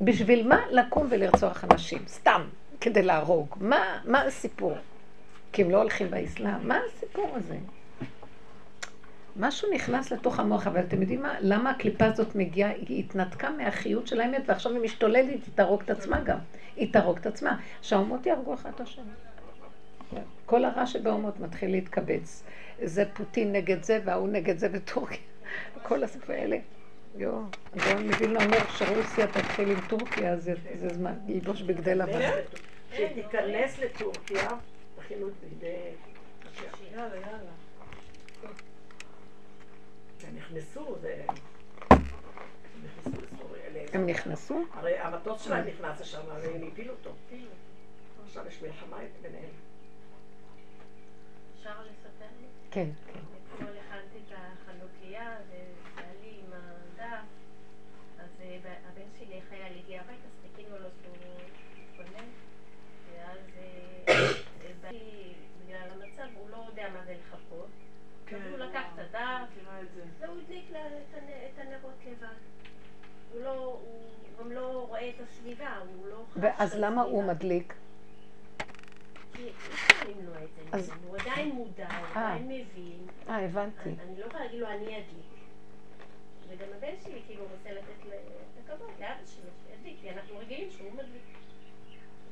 בשביל מה לקום ולרצוח אנשים? סתם, כדי להרוג. מה, מה הסיפור? כי הם לא הולכים באסלאם. מה הסיפור הזה? משהו נכנס לתוך המוח, אבל אתם יודעים מה? למה הקליפה הזאת מגיעה? היא התנתקה מהחיות של האמת, ועכשיו היא משתוללת, היא תהרוג את עצמה גם. היא תהרוג את עצמה. שהאומות יהרגו אחת את השני. כל הרע שבאומות מתחיל להתקבץ. זה פוטין נגד זה, וההוא נגד זה בטורקיה. כל הספר האלה. יואו, גאון מווילנה אומר שרוסיה תתחיל עם טורקיה, זה זמן ללבוש בגדי לבן. שתיכנס לטורקיה, את בגדי... יאללה, נכנסו, זה... הם נכנסו לסוריה. הם נכנסו? הרי המטוס שלהם נכנס לשם, הרי הם הפילו אותו. עכשיו יש מלחמה ביניהם. אפשר לספר לי? כן, כן. אתמול הכנתי את החנוכיה, ובעלי עם הדף, אז אה, ב- הבן שלי חייל הגיע הביתה, אז חיכינו לו שהוא קונה, ואז אה, אה, בעלי, בגלל המצב, הוא לא יודע מה זה לחכות. אז הוא לקח את הדף, מכירה את זה. והוא הדליק לה את הנ- את הנרות לבד. הוא לא, הוא גם לא רואה את הסביבה, הוא לא חש ואז למה הוא. מדליק? אז- הוא עדיין מודע, הוא אה. עדיין מבין. אה, הבנתי. אני לא יכולה להגיד לו, אני אדליק. וגם הבן שלי כאילו רוצה לתת את הכבוד לאבא שלו, שידליק, כי אנחנו רגילים שהוא מדליק.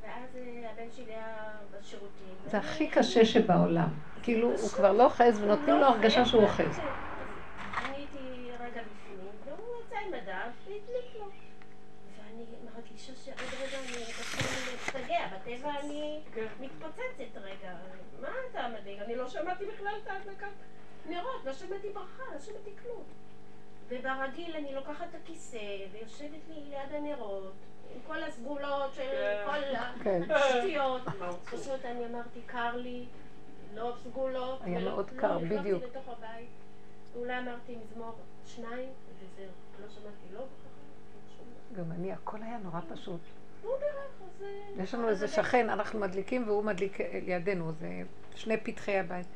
ואז אה, הבן שלי היה בשירותים. זה הכי קשה שבעולם. כאילו, הוא כבר לא אוחז ונותנים לו הרגשה שהוא אוחז. כן. אני הייתי רגע בפנים, והוא יצא עם הדף והדליק לו. ואני מרגישה שעוד רגע אני להשתגע, בטבע אני כן. מתפוצצת רגע. מה אתה מדאיג? אני לא שמעתי בכלל את ההדלקת נרות, לא שמעתי ברכה, לא שמעתי כלום. וברגיל אני לוקחת את הכיסא ויושבת לי ליד הנרות, עם כל הסגולות של כן. כל כן. השטויות. פשוט אני אמרתי, קר לי, לא סגולות. היה מאוד לא קר, נכנסתי בדיוק. לתוך הבית. אולי אמרתי מזמור שניים, וזהו. לא שמעתי לא גם אני, הכל היה נורא פשוט. אה, יש לנו איזה שכן, אנחנו מדליקים והוא מדליק לידינו, זה שני פתחי הבית.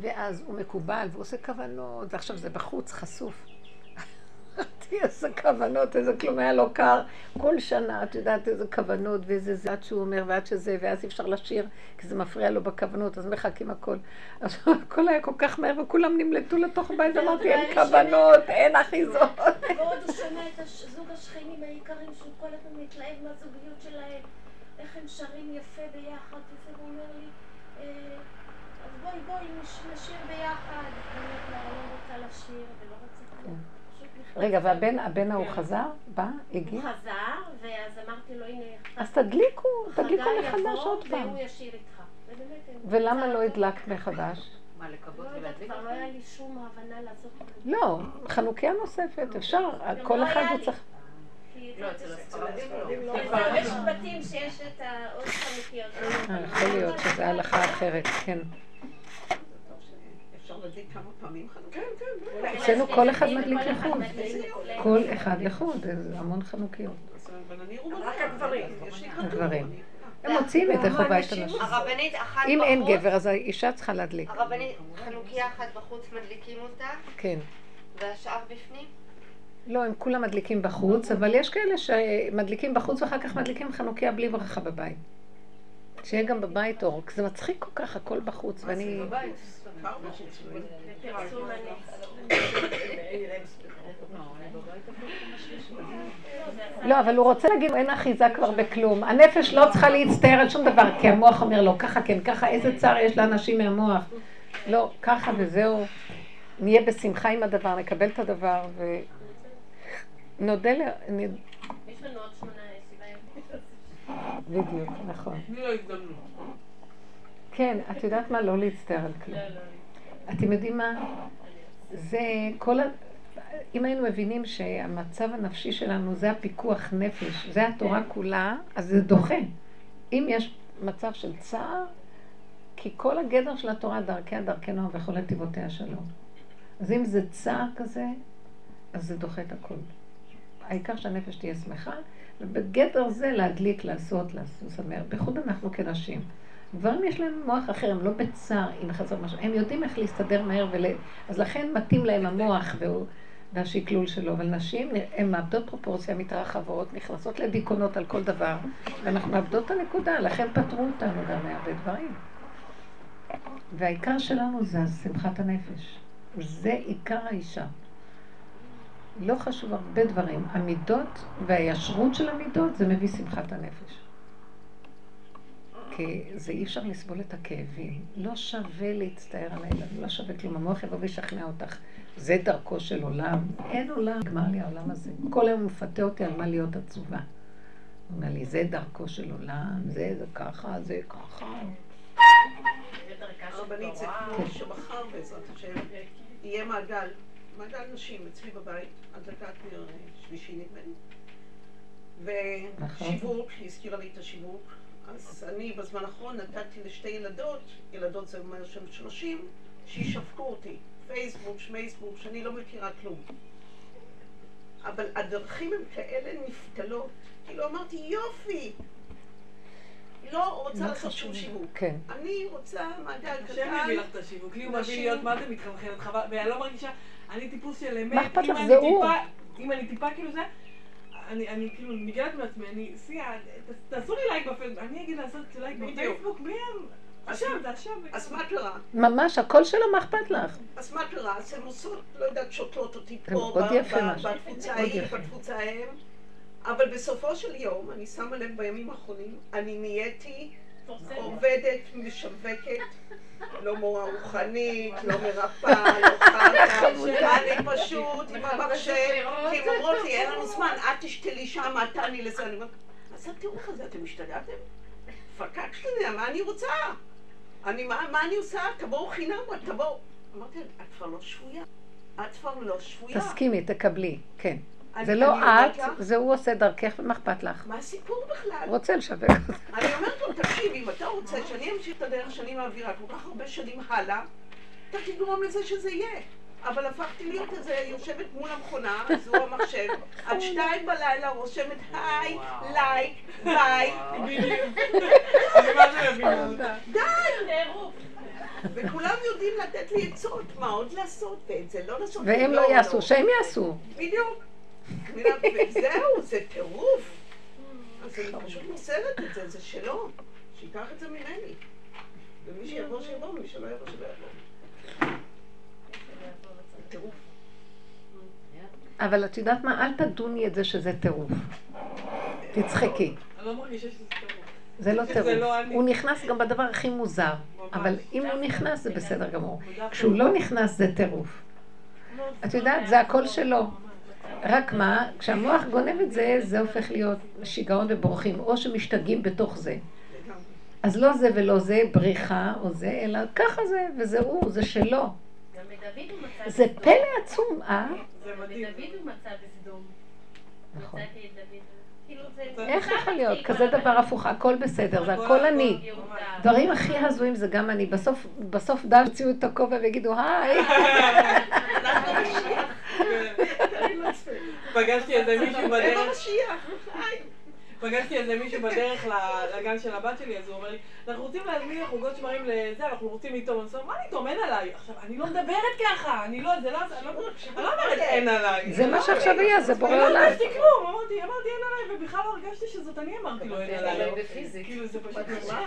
ואז הוא מקובל והוא עושה כוונות, ועכשיו זה בחוץ, חשוף. תהיה איזה כוונות, איזה כלום היה לו קר. כל שנה, את יודעת איזה כוונות ואיזה זה, עד שהוא אומר ועד שזה, ואז אי אפשר לשיר, כי זה מפריע לו בכוונות, אז מחכים הכל. עכשיו, הכל היה כל כך מהר, וכולם נמלטו לתוך הבית, אמרתי, אין כוונות, אין אחיזות. ועוד הוא שומע את זוג השכנים היקרים שהוא כל הזמן מתלהב מהזוגיות שלהם, איך הם שרים יפה ביחד, וזה הוא אומר לי, "אה, אז בואי בואי נש- נשיר ביחד. אני לא רוצה לשיר ולא רוצה כלום. רגע, והבן הבן ההוא חזר? בא? הוא הגיע? חזר, ואז אמרתי לו, הנה, אז תדליקו, תדליקו מחדש עוד פעם. והוא ישיר איתך. ולמה לא הדלקת מחדש? מה, לכבות לא ולהדליק כבר לא? היה לי שום הבנה לעשות. לא, חנוכיה נוספת, אפשר, כל לא אחד היה הוא. צריך... לא, אצל הספרדים לא. יש בתים שיש את העוד חנוכיות. אה, יכול להיות שזו הלכה אחרת, כן. כמה פעמים חנוכה. כן, כן. אצלנו כל אחד מדליק לחוד. כל אחד לחוד, זה המון חנוכיות. רק הגברים. הגברים. הם מוציאים את החובה את הנשים. הרבנית אחת בחוץ. אם אין גבר, אז האישה צריכה להדליק. הרבנית, חנוכיה אחת בחוץ מדליקים אותה, כן. והשאר בפנים? לא, הם כולם מדליקים בחוץ, אבל יש כאלה שמדליקים בחוץ ואחר כך מדליקים חנוכיה בלי ברכה בבית. שיהיה גם בבית אור, כי זה מצחיק כל כך, הכל בחוץ, ואני... לא. לא, אבל הוא רוצה להגיד, אין אחיזה כבר בכלום. הנפש לא צריכה להצטער על שום דבר, כי המוח אומר לו, ככה כן, ככה, איזה צער יש לאנשים מהמוח. לא, ככה וזהו. נהיה בשמחה עם הדבר, נקבל את הדבר, ונודה ל... יש לנו עוד שמונה. בדיוק, נכון. תני לו הזדמנות. כן, את יודעת מה? לא להצטער על כלום. אתם יודעים מה? זה כל ה... אם היינו מבינים שהמצב הנפשי שלנו זה הפיקוח נפש, זה התורה כולה, אז זה דוחה. אם יש מצב של צער, כי כל הגדר של התורה דרכיה דרכנו וכל נתיבותיה שלום. אז אם זה צער כזה, אז זה דוחה את הכל. העיקר שהנפש תהיה שמחה, ובגדר זה להדליק, לעשות, לעשות, שמח. בייחוד אנחנו כנשים. גברים יש להם מוח אחר, הם לא בצער אם חסר משהו, הם יודעים איך להסתדר מהר, ול... אז לכן מתאים להם המוח והוא... והשקלול שלו, אבל נשים, הן מאבדות פרופורציה, מתרחבות, נכנסות לדיכאונות על כל דבר, ואנחנו מאבדות את הנקודה, לכן פטרו אותנו גם מהרבה דברים. והעיקר שלנו זה שמחת הנפש. זה עיקר האישה. לא חשוב הרבה דברים. המידות והישרות של המידות זה מביא שמחת הנפש. כי זה אי אפשר לסבול את הכאבים. לא שווה להצטער על הילד, לא שווה כלום. המוח יבוא וישכנע אותך. זה דרכו של עולם. אין עולם, נגמר לי העולם הזה. כל היום הוא מפתה אותי על מה להיות עצובה. הוא אומר לי, זה דרכו של עולם, זה, זה ככה, זה ככה. הרבנית זה כמו שמחר בעזרת השם יהיה מעגל, מעגל נשים אצלי בבית, הדלקת נר שלישי נדמה לי. ושיווק, היא הזכירה לי את השיווק, אז אני בזמן האחרון נתתי לשתי ילדות, ילדות זה אומר שהן שלושים, שישווקו אותי, פייסבוק, שמייסבוק, שאני לא מכירה כלום. אבל הדרכים הן כאלה נפתלות, כאילו אמרתי יופי, לא רוצה לעשות שום. שיווק. כן. אני רוצה מעגל השם קטן, מביא לך את השיווק, לי הוא מביא. להיות מה זה מתחלחלת חבל, ואני לא מרגישה, אני טיפוס של אמת, מה אכפת לך? אני זה הוא. אם אני טיפה כאילו זה, אני אני כאילו מגלת מעצמי, אני, סייע, ת- תעשו לי לייק בפייסבוק, אני אגיד לעשות לייק. בפייסבוק, מי הם? עכשיו? זה עכשיו. אז מה קרה? ממש, הקול שלו, מה אכפת לך? אז מה קרה? אז הן עושות, לא יודעת, שותלות אותי פה. בתפוצה ההיא. בתפוצה ההם, אבל בסופו של יום, אני שמה לב בימים האחרונים, אני נהייתי עובדת, משווקת, לא מורה רוחנית, לא מרפאה, לא חרטה, אני פשוט עם המחשב, כי הן אומרות לי, אין לנו זמן, את תשתלי שם, את תעני לזה, אני אומרת, מה זה הטירוף הזה, אתם השתגעתם? פקק שלי, מה אני רוצה? אני, מה, מה אני עושה? תבואו חינם, תבואו. אמרתי, את כבר לא שבויה. את כבר לא שבויה. תסכימי, תקבלי, כן. זה לא את, זה הוא עושה דרכך, ומה אכפת לך? מה הסיפור בכלל? רוצה לשווק אותך. אני אומרת לו, תקשיב, אם אתה רוצה שאני אמשיך את הדרך שאני מעבירה כל כך הרבה שנים הלאה, אתה תגרום לזה שזה יהיה. אבל הפכתי להיות איזה יושבת מול המכונה, זו המחשב, עד שתיים בלילה רושמת היי, לייק, ביי? די! וכולם יודעים לתת לי עצות, מה עוד לעשות, ואת זה לא לעשות. והם לא יעשו, שהם יעשו. בדיוק. וזהו, זה טירוף. אז אני פשוט מוסרת את זה, זה שלו. שייקח את זה ממני. ומי שיבוא שיבוא, מי שלא יבוא שלא יבוא. טירוף. אבל את יודעת מה? אל תדוני את זה שזה טירוף. תצחקי. אני לא מרגישה שזה טוב. זה לא טירוף. לא. הוא נכנס גם בדבר הכי מוזר. אבל אם הוא נכנס זה בסדר גמור. כשהוא לא נכנס זה טירוף. את יודעת, זה הקול שלו. רק מה, כשהמוח גונב את זה, זה הופך להיות שיגעון ובורחים, או שמשתגעים בתוך זה. אז לא זה ולא זה, בריחה או זה, אלא ככה זה, וזה הוא, זה שלו. גם זה. פלא עצום, אה? זה את מדהים. דוד הוא מצא בסדום. נכון. כאילו זה... איך יכול להיות? כזה דבר הפוך, הכל בסדר, זה הכל- אני. דברים הכי הזויים זה גם אני. בסוף, די יוציאו את הכובע ויגידו היי. פגשתי איזה מישהו הם בדרך, המשיח. היי. פגשתי איזה מישהו בדרך לגן של הבת שלי, אז הוא אומר לי, אנחנו רוצים להזמין עוגות שמרים לזה, אנחנו רוצים. אז הוא אומר, מה לטעום? אין עליי. עכשיו, אני לא מדברת ככה, אני לא, זה לא, אני לא- אני לא אומרת אין עליי. זה מה שעכשיו יהיה, זה בורא אני לא. הרגשתי כלום, אמרתי, אמרתי אין עליי, ובכלל לא הרגשתי שזאת אני אמרתי לו אין עליי. כאילו זה פשוט נורא.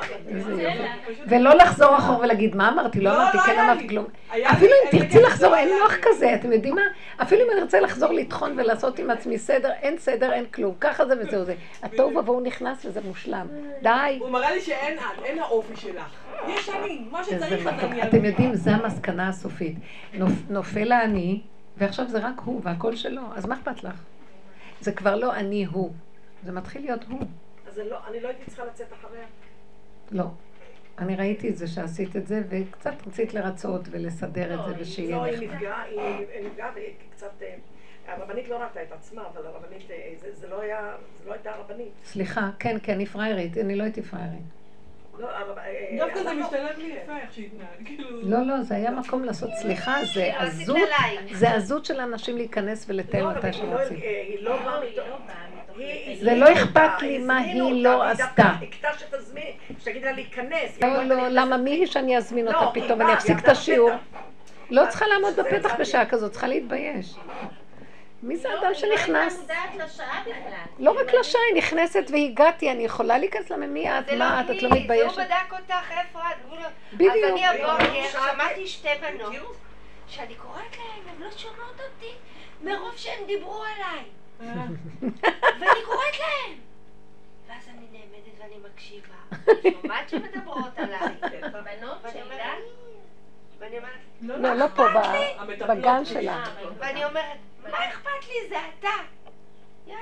ולא לחזור אחורה ולהגיד מה אמרתי, לא לא, אמרתי, לא כן אמרתי. כלום. אפילו אם תרצי לחזור, אין לי. כזה, אתם יודעים מה? אפילו אם אני ארצה לחזור לטחון ולעשות עם עצמי סדר, אין סדר, אין כלום. ככה זה וזהו זה. התוהו ובוהו נכנס וזה מושלם. די. הוא מראה לי שאין את, אין האופי שלך. יש אני, מה שצריך אז. אני אתם יודעים, זו המסקנה הסופית. נופ- נופל האני, ועכשיו זה רק הוא, והכל שלו, אז מה אכפת לך? זה כבר לא אני הוא, זה מתחיל להיות הוא. אז לא- אני לא הייתי צריכה לצאת אחריה. לא. אני ראיתי את זה שעשית את זה, וקצת רצית לרצות ולסדר את לא, זה, ושיהיה לא, היא. נפגעה, היא נפגעה והיא קצת... אה, הרבנית לא ראתה את עצמה, אבל הרבנית, אה, זה- זה לא היה, זה לא הייתה הרבנית. סליחה, כן, כן, אני פראיירית, אני לא הייתי פראיירית. לא, הרב- אה, דווקא זה אנחנו- משתלב לי יפה איך שהתנהג, כאילו... לא, לא, זה היה מקום לעשות סליחה, זה עזות. זה עזות של אנשים להיכנס ולתאם לא, היא לא-. אה, היא לא באה לא, היא. לא באה מתוך... היא- זה לא אכפת אותה, לי מה היא אותה, לא עשתה. חיכתה שתזמין, שתגיד לה להיכנס. לא, היא לא, למה. מי היא שאני אזמין לא, אותה היא פתאום היא אפסיק את השיעור? לא צריכה לעמוד בפתח. בשעה כזאת, צריכה להתבייש. מי זה לא, אדם היא לא שנכנס? הייתה מודעת לשעה בכלל. לא רק לשעה, היא נכנסת והגעתי, אני יכולה להיכנס למה מי את? זה מה את? לא את לא היא, זה מתביישת? הוא בדק אותך, איפה את? לא- בדיוק. אז אני הבוקר שמעתי שתי בנות. שאני קוראת להן, הן לא שומעות אותי, מרוב שהן דיברו עליי. ואני קוראת להן. ואז אני נעמדת ואני מקשיבה. אני שומעת שמדברות עליי. בנות ואני אומרת, ואני אומרת, לא, לא פה, בגן שלה. ואני אומרת, מה אכפת לי? זה אתה. יאללה.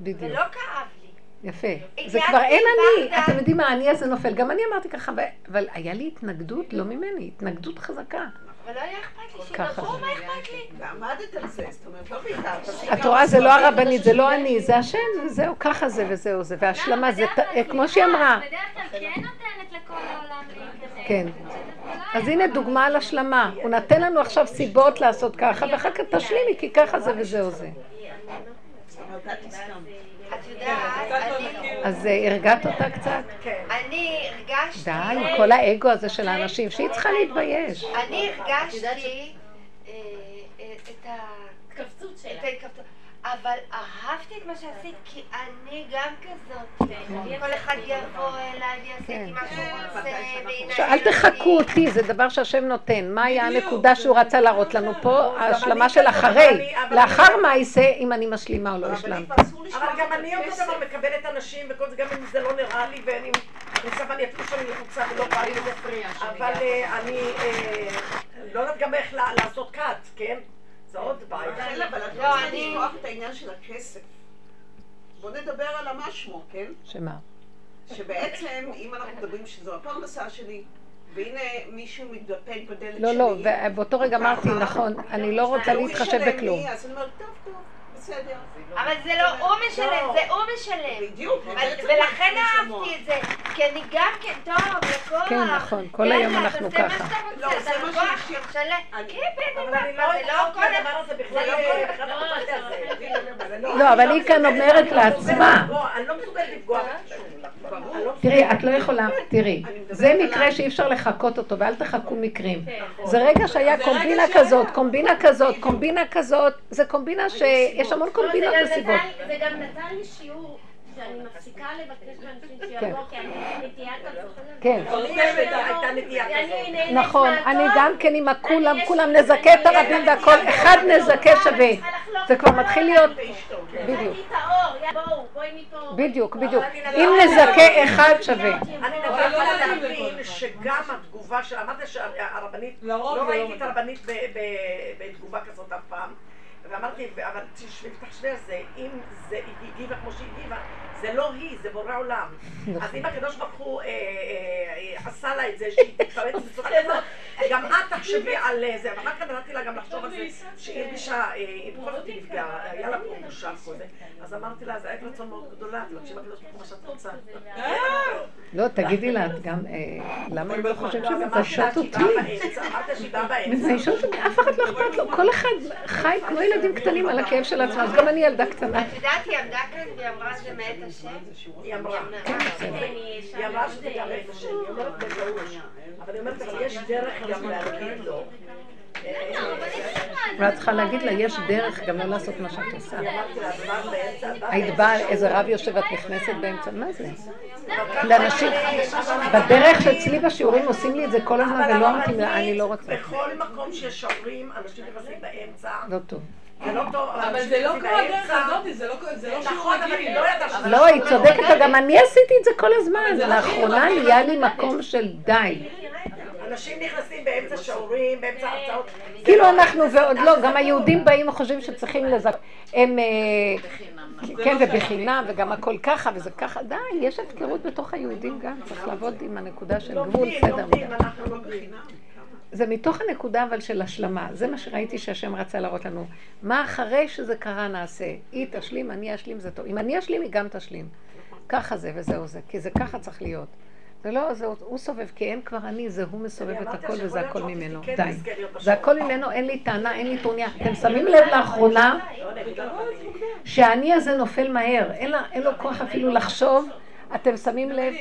בדיוק. ולא כאב לי. יפה. זה כבר אין אני. אתם יודעים מה, אני הזה נופל. גם אני אמרתי ככה, אבל היה לי התנגדות, לא ממני, התנגדות חזקה. אבל לא היה אכפת לי. שידברו, מה אכפת לי? ועמדת על זה, זאת אומרת, לא ויתרת. את רואה, זה לא הרבנית, זה לא אני, זה השם, וזהו, ככה זה וזהו זה. והשלמה זה, כמו שהיא אמרה. בדרך כלל כן נותנת לכל העולם להיכנס. כן. אז הנה דוגמה על השלמה. הוא נותן לנו עכשיו סיבות לעשות ככה, ואחר כך תשלימי, כי ככה זה וזהו זה. אני- אז אה, הרגעת אותה קצת? אני הרגשתי... די, כל האגו הזה של האנשים, שהיא צריכה להתבייש. אני הרגשתי אה, אה, את ה... התכווצות את שלה. אבל אהבתי את מה שעשית, כי אני גם כזאת. כל אחד יבוא אליי ויעשה איתי מה שהוא רוצה, והנה... עכשיו, אל תחכו אותי, זה דבר שהשם נותן. מה היה הנקודה שהוא רצה להראות לנו פה? ההשלמה של אחרי. לאחר מה יישא אם אני משלימה או לא השלמתי. אבל גם אני אותו דבר מקבלת אנשים וכל זה, גם אם זה לא נראה לי ואני נכנסה ואני אפילו שאני לחוצה ולא בא לי לזה, אבל אה, אני אה, לא יודעת גם איך לעשות קאט, כן? זה עוד בעיה. רחל, אבל את לא, לשכוח את העניין של הכסף. בוא נדבר על המשמו, כן? שמה? שבעצם, אם אנחנו מדברים שזו הפרנסה שלי, והנה מישהו מתדפק בדלת שלי. לא, לא, ובאותו רגע אמרתי, נכון, אני לא רוצה להתחשב בכלום. אז אני אומרת, טוב, טוב, בסדר. אבל זה לא הוא משלם, זה הוא משלם. בדיוק. ולכן אהבתי את זה, כי אני גם כן, טוב, לקוח. כן, נכון, כל היום אנחנו תעשה מה ככה. שאתה לא, רוצה, זה אתה מה לקוח, שיש לי. שלם. אני- כן, בדיוק, לא זה לא כל מה הדבר הזה בכלל, זה לא לא זה. לא, אבל היא כאן אומרת לעצמה. אני לא מסוגלת לפגוע. לא תראי, את לא יכולה, תראי, זה מקרה שאי אפשר לחקות אותו, ואל תחכו מקרים. זה רגע שהיה קומבינה כזאת, קומבינה כזאת, קומבינה כזאת, זה קומבינה שיש המון קומבינות גם בסיבות. זה גם נתן לי שיעור שאני מפסיקה לבקש מאנשים כן. שיבואו, כי אני נטייה כזאת. כן. נכון. אני גם כן עם הכולם, אני- כולם נזכה את הרבים והכל, אחד נזכה אני- שווה. זה כבר מתחיל להיות. בדיוק. בדיוק, בדיוק. אם נזכה אחד שווה. אני נתתי לא להבין. שגם התגובה של... אמרת שהרבנית... לא לא ראיתי את. הרבנית בתגובה כזאת אף פעם. ואמרתי, אבל תשבי, תחשבי על זה, אם זה היא הגיבה כמו שהיא הגיבה, זה לא היא, זה בורא עולם. אז אם הקדוש ברוך הוא אה, אה, אה, עשה לה את זה, שהיא תתפרץ בצורה כזאת, גם את תחשבי על אה, זה. ואחר כך נתתי לה גם לחשוב על זה, שהיא הרגישה, אה, היא בכל זאת היא נפגעה, היה לה פה בושה כל זה. אז אמרתי לה, זה עת רצון מאוד גדולה, תבקשי מהקדוש ברוך הוא מה שאת רוצה. לא, תגידי לה, את גם, אה, למה לא אז אמרתי לה שמביישות שהיא אותי? באמצע. מביישות אותי, אף אחד לא אכפת לו, כל אחד חי כמו ילדים קטנים על הכאב של עצמם, אז גם אני ילדה קטנה. את יודעת, היא עמדה כאן והיא אמרה זה מאת השם. היא אמרה, כן. היא אמרה שזה גם את השם, היא אומרת בפירוש. אבל היא אומרת, אבל יש דרך גם להגיד לו. ואת צריכה להגיד לה, יש דרך גם לא לעשות מה שאת עושה. את היית באה, איזה רב יושב ואת נכנסת באמצע, מה זה? לאנשים, בדרך שאצלי בשיעורים עושים לי את זה כל הזמן ולא אמרתי לה, אני לא רוצה. בכל מקום שיש שומרים, אנשים נכנסים באמצע. לא טוב. זה לא טוב, אבל זה לא כמו הדרך. הזאת, זה לא זה לא שיעור נכון, אבל רגיל. לא. לא, היא צודקת, גם אני עשיתי את זה כל הזמן. לא לאחרונה נהיה לי מקום של די. אנשים נכנסים באמצע שיעורים, באמצע הרצאות. כאילו אנחנו ועוד לא, גם היהודים באים וחושבים שצריכים לזכ... הם... אה, כן, ובחינם, וגם הכל ככה, וזה ככה. די, יש הפקרות בתוך היהודים גם, צריך לעבוד עם הנקודה של גבול, לומדים, סדר. לומדים, מידה. אנחנו לומדים. זה מתוך הנקודה אבל של השלמה. זה מה שראיתי שהשם רצה להראות לנו. מה אחרי שזה קרה נעשה? היא תשלים, אני אשלים, זה טוב. אם אני אשלים, היא גם תשלים. ככה זה וזהו זה, כי זה ככה צריך להיות. זה לא, זה, הוא סובב, כי אין כבר אני, זה הוא מסובב את הכל וזה הכל ממנו. די. זה הכל ממנו, אין לי טענה, אין לי טורניה. אתם שמים לב לאחרונה שהאני הזה נופל מהר, אין, לו כוח אפילו לחשוב. אתם שמים לב?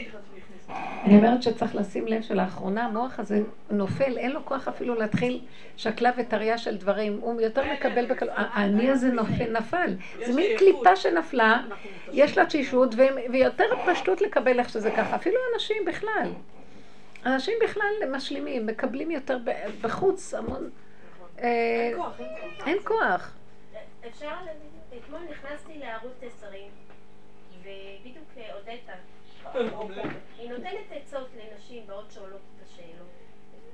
אני אומרת שצריך לשים לב שלאחרונה המוח הזה נופל, אין לו כוח אפילו להתחיל שקלה וטריה של דברים, הוא יותר מקבל בקלות, האני הזה נופל, נפל, זה מין קליפה שנפלה, יש לה תשישות ויותר פשטות לקבל איך שזה ככה, אפילו אנשים בכלל, אנשים בכלל משלימים, מקבלים יותר בחוץ המון, אה, אין כוח. אפשר להגיד, אתמול נכנסתי לערוץ 10 ובדיוק הודית היא נותנת עצות לנשים בעוד שואלות את השאלות.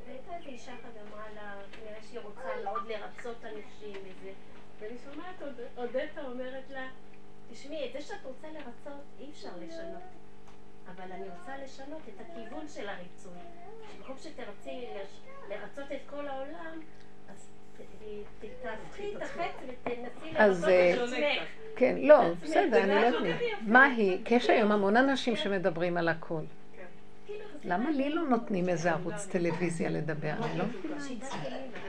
והייתה איזו אישה אחת אמרה לה, כנראה שהיא רוצה מאוד לרצות אנשים וזה. ואני שומעת עודדה אומרת לה, תשמעי, את זה שאת רוצה לרצות, אי אפשר לשנות. אבל אני רוצה לשנות את הכיוון של הריצוי. שבמקום שתרצי לרצות את כל העולם, תהפכי את החץ ותנסי אז, לרצות את אה, עצמך. כן, לא, בסדר, אני לא לא יודעת. מה היא? כי יש היום המון אנשים שמדברים על הכל. זה למה לי לא נותנים איזה ערוץ טלוויזיה לדבר? אני לא מבינה.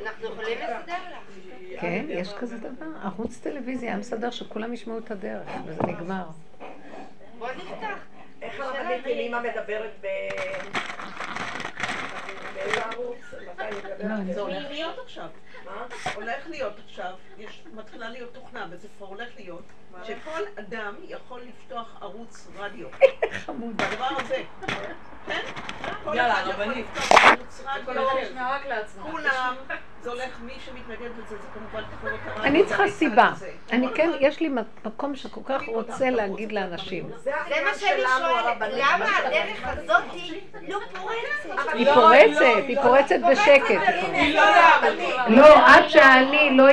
אנחנו יכולים לסדר לך. כן, יש כזה דבר. ערוץ טלוויזיה היה מסדר שכולם ישמעו את הדרך, וזה נגמר. בוא נפתח. איך הרבנית עם אמא מדברת ב... באיזה ערוץ? מתי היא לא, מדברת? הולך להיות עכשיו. מתחילה להיות תוכנה, וזה כבר הולך להיות, שכל אדם יכול לפתוח ערוץ רדיו. חמוד. בדבר הזה. כן? כל יאללה, אחד יכול. לפתוח ערוץ רדיו. כולם, זה הולך, מי שמתנגד לזה, זה כמובן תחנות הרדיו. אני צריכה סיבה. אני כן, יש לי מקום שכל כך רוצה להגיד לאנשים. זה מה שאני שואלת. למה הדרך הזאת לא פורצת? היא לא, פורצת, לא, היא לא. פורצת בשקט. היא לא. לא, עד שהאני לא.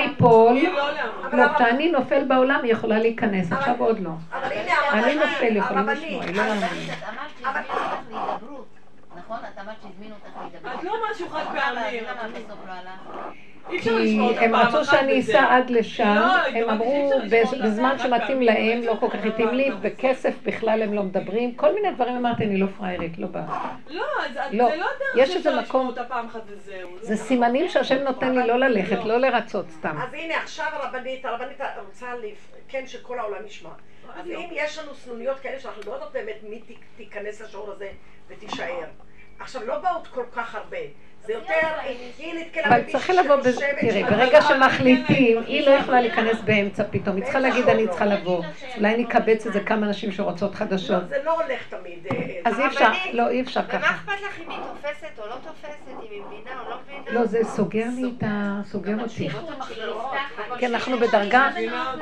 לא, כשאני נופל בעולם היא יכולה להיכנס, עכשיו עוד לא. אני נופל, יכולים לשמוע, היא לא. מאמינה. את אמרת שהזמינו אותך להידברות, נכון? את לא משהו חד פעמי. לא כי הם רצו שאני. אסע עד לשם, לא, הם אמרו בזמן שמתאים להם. לא כל כך התאים לי, וכסף בכלל הם לא מדברים, כל מיני דברים אמרתי, אני לא פראיירית, לא באה. לא, זה לא. לא דרך יש שאפשר לשמוע מקום- אותה פעם אחת וזהו. זה סימנים שהשם נותן לי לא ללכת, לא לרצות סתם. אז הנה עכשיו הרבנית, הרבנית רוצה לפ... כן שכל העולם ישמע. אז אם יש לנו סנוניות כאלה שאנחנו לא יודעות באמת מי תיכנס לשיעור הזה ותישאר. עכשיו לא באות כל כך הרבה. זה יותר, היא נתקלה אבל צריך לבוא, תראי, ברגע שמחליטים, היא לא יכולה להיכנס באמצע פתאום, היא צריכה להגיד אני צריכה לבוא. אולי נקבץ איזה כמה נשים שרוצות חדשות. לא, זה לא הולך תמיד. אה, אז אי אפשר, לא, אי אפשר ומה ככה. אכפת לך אם היא תופסת או לא תופסת, אם היא מבינה או לא? לא, זה סוגר לי את ה... סוגר אותי. כי אנחנו בדרגה,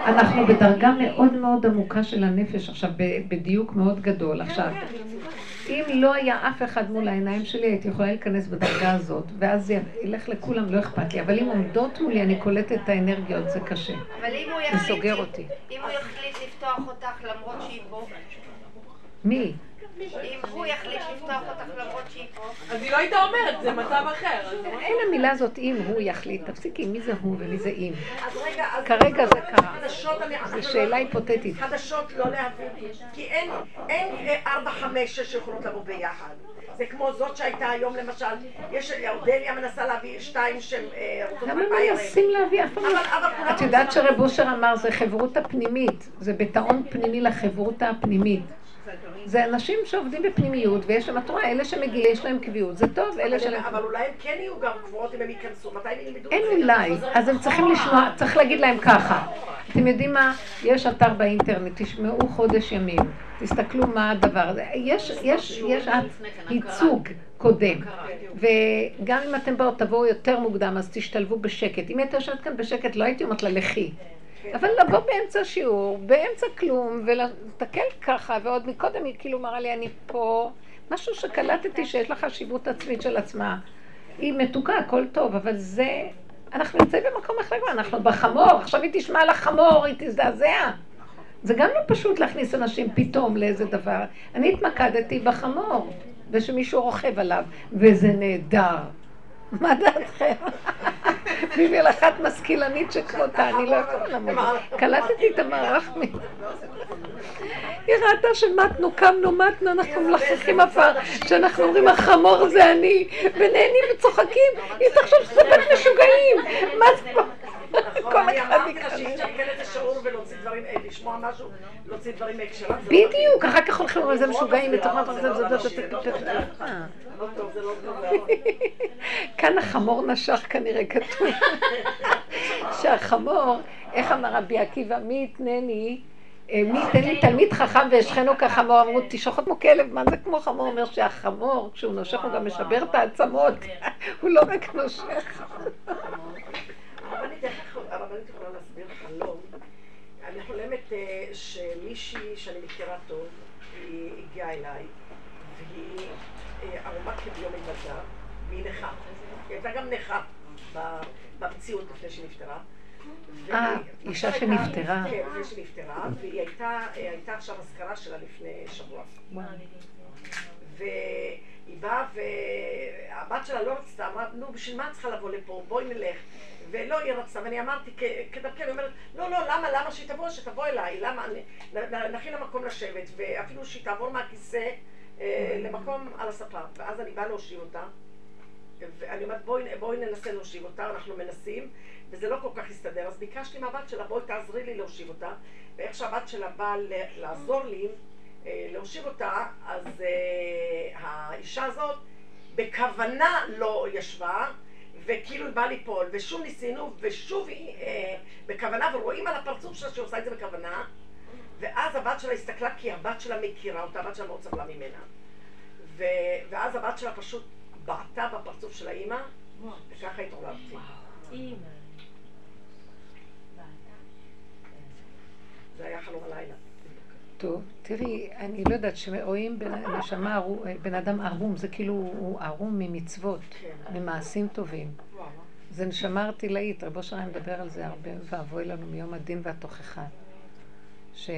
אנחנו בדרגה מאוד מאוד עמוקה של הנפש עכשיו, בדיוק מאוד גדול. עכשיו, אם לא היה אף אחד מול העיניים שלי, הייתי יכולה להיכנס בדרגה הזאת, ואז זה ילך לכולם, לא אכפת לי. אבל אם עומדות מולי, אני קולטת את האנרגיות, זה קשה. אבל אם הוא זה יחליט, סוגר אותי. אם הוא יחליט לפתוח אותך למרות שהיא פה, מי? אז היא לא הייתה אומרת, זה מצב אחר. אין המילה הזאת אם הוא יחליט. תפסיקי, מי זה הוא ומי זה אם. אז רגע, אז כרגע זה קרה. זו שאלה היפותטית. חדשות לא להביא, כי אין, אין אה, ארבע, חמש, שש שיכולות לבוא ביחד. זה כמו זאת שהייתה היום למשל, יש, אודליה מנסה להביא שתיים שהן אה, רוצות למה בפיירים. מנסים להביא? אף פעם את יודעת שרב אושר אמר, זה חברותא פנימית. זה בטעון פנימי לחברותא הפנימית. זה אנשים שעובדים בפנימיות, ויש להם, את רואה, אלה שמגיעים, יש להם קביעות, זה טוב, אלה. הם- אבל אולי הם כן יהיו גם קבועות אם הם ייכנסו, מתי הם ילמדו את אין? אולי, אז הם צריכים לשמוע, צריך להגיד להם ככה. אתם יודעים מה? יש אתר באינטרנט, תשמעו חודש ימים, תסתכלו מה הדבר הזה. יש, יש, יש ייצוג קודם. וגם אם אתם באות, תבואו יותר מוקדם, אז תשתלבו בשקט. אם היית יושבת כאן בשקט, לא הייתי אומרת לה לכי. אבל לבוא באמצע השיעור, באמצע כלום, ולהסתכל ככה, ועוד מקודם היא כאילו אמרה לי, אני פה, משהו שקלטתי שיש לה חשיבות עצמית של עצמה. היא מתוקה, הכל טוב, אבל זה... אנחנו נמצאים במקום אחר כבר, אנחנו בחמור, עכשיו היא תשמע על החמור, היא תזדעזע. זה גם לא פשוט להכניס אנשים פתאום לאיזה דבר. אני התמקדתי בחמור, ושמישהו רוכב עליו, וזה נהדר. מה דעתכם? בשביל אחת משכילנית שכמותה, אני לא יכולה לעמוד. קלטתי את המערך מ... היא ראתה שמתנו, קמנו, מתנו, אנחנו מלחכים עפר, שאנחנו אומרים החמור זה אני, ונהנים וצוחקים, היא תחשוב סופת משוגעים, מה זה? נכון, כל אני אחד אמרתי לה. שאי אפשר להיכנס לשיעור ולהוציא דברים, אה, לשמוע משהו, להוציא דברים מהקשרם. זה לא בדיוק, אחר כך הולכים לזה משוגעים, לא מטורף, טוב, זה לא טוב, זה זה לא טוב, זה לא טוב. כאן החמור נשך כנראה כתוב. שהחמור, איך אמר רבי עקיבא, מי יתנני, אה, מי ייתן לי תלמיד חכם ואשכנו כחמור, אמרו תשחוט כמו כלב, מה זה כמו חמור? אומר שהחמור, כשהוא נושך הוא גם משבר את העצמות, הוא לא רק נושך. הרבנית, איך יכול- הרבנית יכולה להסביר חלום? אני חולמת אה, שמישהי שאני מכירה טוב, היא הגיעה אליי, והיא אה, ערומת כביום היוולדה, והיא נכה. היא הייתה גם נכה במציאות לפני שהיא נפטרה. והיא- אה, אישה שנפטרה. כן, לפני שנפטרה, והיא הייתה, אה, הייתה עכשיו אזכרה שלה לפני שבוע. והיא באה, והבת שלה לא רצתה, אמרה, נו, בשביל מה את צריכה לבוא לפה? בואי נלך. ולא, היא רצתה, ואני אמרתי, כדרכי, אני אומרת, לא, לא, למה, למה שהיא תבוא, שתבוא אליי, למה, נכין לה מקום לשבת, ואפילו שהיא תעבור מהכיסא אה, למקום על הספה. ואז אני באה להושיב אותה, ואני אומרת, בואי, בואי ננסה להושיב אותה, אנחנו מנסים, וזה לא כל כך הסתדר, אז ביקשתי מהבת שלה, בואי תעזרי לי להושיב אותה, ואיך שהבת שלה באה לעזור לי אה, להושיב אותה, אז אה, האישה הזאת בכוונה לא ישבה, וכאילו היא באה ליפול, ושוב ניסינו, ושוב היא אה, בכוונה, ורואים על הפרצוף שלה שהיא עושה את זה בכוונה, ואז הבת שלה הסתכלה, כי הבת שלה מכירה אותה, הבת שלה מאוד סבלה ממנה. ו... ואז הבת שלה פשוט בעטה בפרצוף של האימא, וככה התעוררתי. זה היה חלום הלילה. טוב, תראי, אני לא יודעת, שרואים בן, נשמה, ערו- בן אדם ערום, זה כאילו הוא ערום ממצוות, ממעשים טובים. זה נשמה ארטילאית, רבו שריים מדבר על זה הרבה, ואבוי לנו מיום הדין והתוכחה. ש...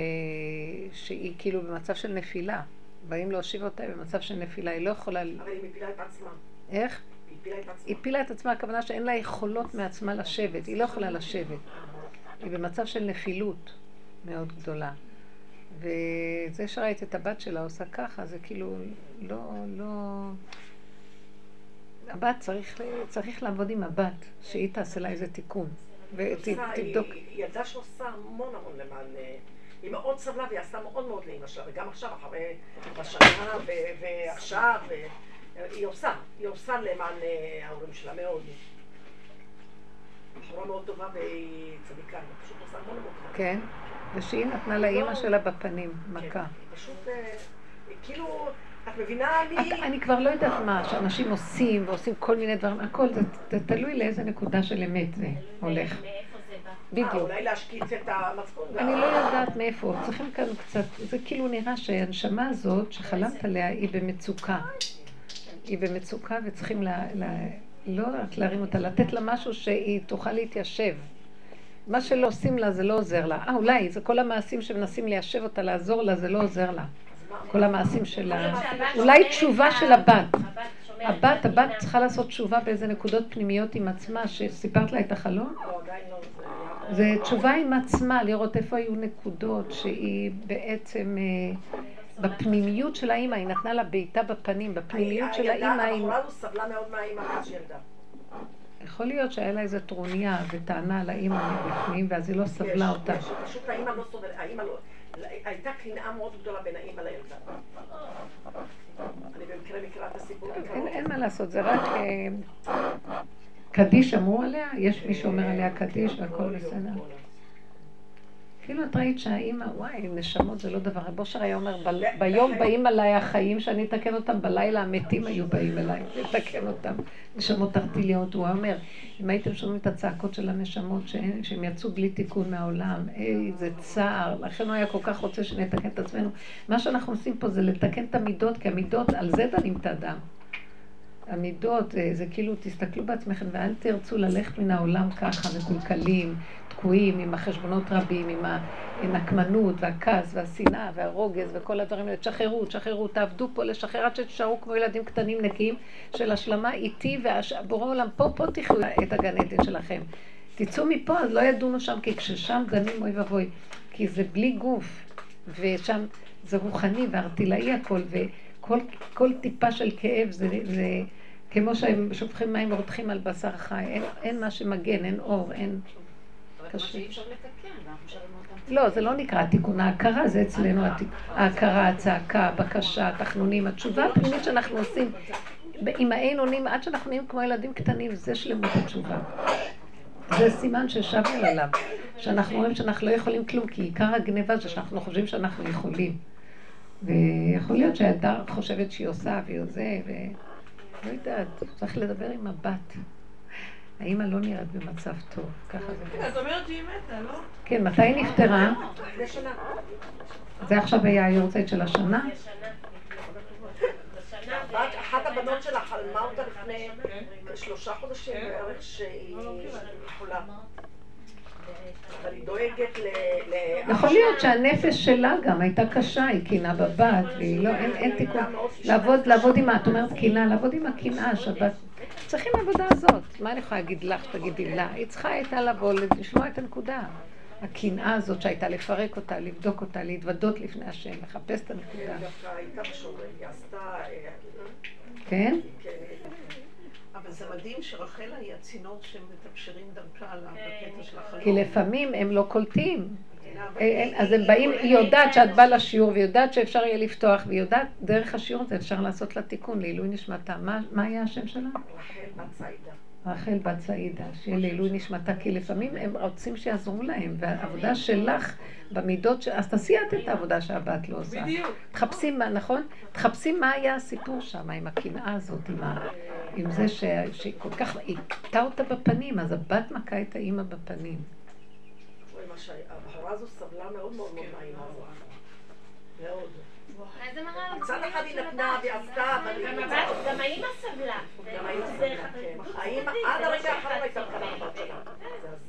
שהיא כאילו במצב של נפילה. באים להושיב אותה במצב של נפילה, היא לא יכולה... אבל היא מפילה את עצמה. איך? היא הפילה את עצמה. היא הפילה את עצמה, הכוונה שאין לה יכולות מעצמה לשבת, היא לא יכולה לשבת. היא במצב של נפילות מאוד גדולה. וזה שראית את הבת שלה עושה ככה, זה כאילו לא, לא... הבת צריך, צריך לעבוד עם הבת, שהיא תעשה לה איזה תיקון. ותבדוק. היא ילדה שעושה המון המון למען... אה, היא מאוד סבלה והיא עשתה מאוד מאוד לאמא שלה, וגם עכשיו, אחרי בשנה ועכשיו, היא עושה, היא עושה למען אה, ההורים שלה מאוד. בחורה מאוד טובה והיא צדיקה, היא פשוט עושה המון המון. כן, ושהיא נתנה לאימא שלה בפנים מכה. היא פשוט, אה, כאילו, את מבינה, את, אני... אני כבר לא יודעת מה, שאנשים עושים ועושים כל מיני דברים, הכל, זה, זה תלוי לאיזה נקודה של אמת זה הולך. זה בא? אה, בדיוק. אולי להשקיץ את המצפון. אני לא יודעת מאיפה, צריכים כאן קצת, זה כאילו נראה שהנשמה הזאת שחלמת עליה היא במצוקה. היא במצוקה וצריכים לא רק להרים אותה, לתת לה משהו שהיא תוכל להתיישב. מה שלא עושים לה זה לא עוזר לה. אה, אולי, זה כל המעשים שמנסים ליישב אותה, לעזור לה, זה לא עוזר לה. כל המעשים שלה. אולי תשובה של הבת. הבת, הבת צריכה לעשות תשובה באיזה נקודות פנימיות עם עצמה, שסיפרת לה את החלום? לא, לא. זה- תשובה עם עצמה, לראות איפה היו נקודות שהיא בעצם אה, בפנימיות של האימא, היא נתנה לה בעיטה בפנים, בפנימיות של הילדה- האימא היא... הבחורה הזו סבלה מאוד מהאימא מאז שהיא ילדה. יכול להיות שהיה לה איזה טרוניה וטענה על האימא מבפנים, ואז היא לא סבלה אותה. יש, פשוט האימא לא סובלת, האימא לא... הייתה קנאה מאוד גדולה בין האימא לילדה. אני במקרה מכירה את הסיפור. אין מה לעשות, זה רק אה, קדיש אמרו עליה, יש מי שאומר עליה קדיש והכל בסדר. כאילו את ראית שהאימא, וואי, נשמות זה לא דבר, רב אושר היה אומר, "ב- ביום באים עליי החיים שאני אתקן אותם, בלילה המתים היו באים אליי, לתקן אותם. נשמות ארטיליות, הוא אומר, אם הייתם שומעים את הצעקות של הנשמות שהם יצאו בלי תיקון מהעולם, איזה צער, לכן הוא היה כל כך רוצה שנתקן את עצמנו. מה שאנחנו עושים פה זה לתקן את המידות, כי המידות, על זה דנים את האדם. המידות, אה, זה כאילו, תסתכלו בעצמכם ואל תרצו ללכת מן העולם ככה, מקולקלים, תקועים, עם החשבונות רבים, עם הנקמנות והכעס והשנאה והרוגז וכל הדברים האלה. תשחררו, תשחררו, תעבדו פה לשחרר עד שתישארו כמו ילדים קטנים נקיים של השלמה איתי ובורא עולם, פה, פה תחיו את הגן עדן שלכם. תצאו מפה, אז לא ידונו שם, כי כששם דנים אוי ואבוי, כי זה בלי גוף, ושם זה רוחני וארטילאי הכל, וכל כל טיפה של כאב זה, זה כמו שהם שופכים מים ורותחים על בשר חי, אין, אין מה שמגן, אין אור, אין... אותם. לא, זה לא נקרא תיקון ההכרה, זה אצלנו. ההכרה, הצעקה, הבקשה, התחנונים, התשובה הפנימית שאנחנו עושים. עם האין אונים, עד שאנחנו נהיים כמו ילדים קטנים, זה שלמות התשובה. זה סימן ששבנו אליו, שאנחנו רואים שאנחנו לא יכולים כלום, כי עיקר הגניבה זה שאנחנו חושבים שאנחנו יכולים. ויכול להיות שהילדה חושבת שהיא עושה והיא זה, ו... לא יודעת, צריך לדבר עם הבת. האימא לא נראית במצב טוב, ככה זה. את אומרת שהיא מתה, לא? כן, מתי היא נפטרה? זה עכשיו היה היורצייט של השנה? אחת הבנות שלה חלמה אותה לפני שלושה חודשים בערך שהיא חולה. אבל היא דואגת ל... יכול להיות שהנפש שלה גם הייתה קשה, היא קינה בבת, והיא לא, אין, תיקון. לעבוד, לעבוד עם ה... את אומרת קינה, לעבוד עם הקנאה, השבת. צריכים עבודה הזאת. מה אני יכולה להגיד לך, תגידי לה? היא צריכה הייתה לבוא, לשמוע את הנקודה. הקנאה הזאת שהייתה לפרק אותה, לבדוק אותה, להתוודות לפני השם, לחפש את הנקודה. אה, כן? כן, אבל זה מדהים שרחלה היא הצינור שמתקשרים דרכה לקטע של החלום. כי לפעמים הם לא קולטים. אה, היא- אז הם באים. היא יודעת שאת באה לשיעור, והיא יודעת שאפשר יהיה לפתוח, והיא יודעת, דרך השיעור הזה אפשר לעשות לה תיקון, לעילוי נשמתה. מה- היה השם שלה? רחל בת סעידה. רחל בת סעידה, שיהיה לעילוי נשמתה, כי לפעמים הם רוצים שיעזרו להם, והעבודה שלך במידות, ש... אז תעשי את את העבודה שהבת לא עושה. בדיוק. תחפשי מה, נכון? תחפשי מה היה הסיפור שם, עם הקנאה הזאת, עם, ה... עם זה ש... שהיא כל כך, היא הכתה אותה בפנים, אז הבת מכה את האימא בפנים. מה שהיה, הבחורה הזו סבלה מאוד מאוד מאוד מהאימא הזאת. מאוד. מצד אחד היא נתנה. והיא עשתה, אבל גם גם האימא סבלה. גם האימא סבלה, כן. האימא, עד הרגע האחרון הייתה מקנאה בבת שלה.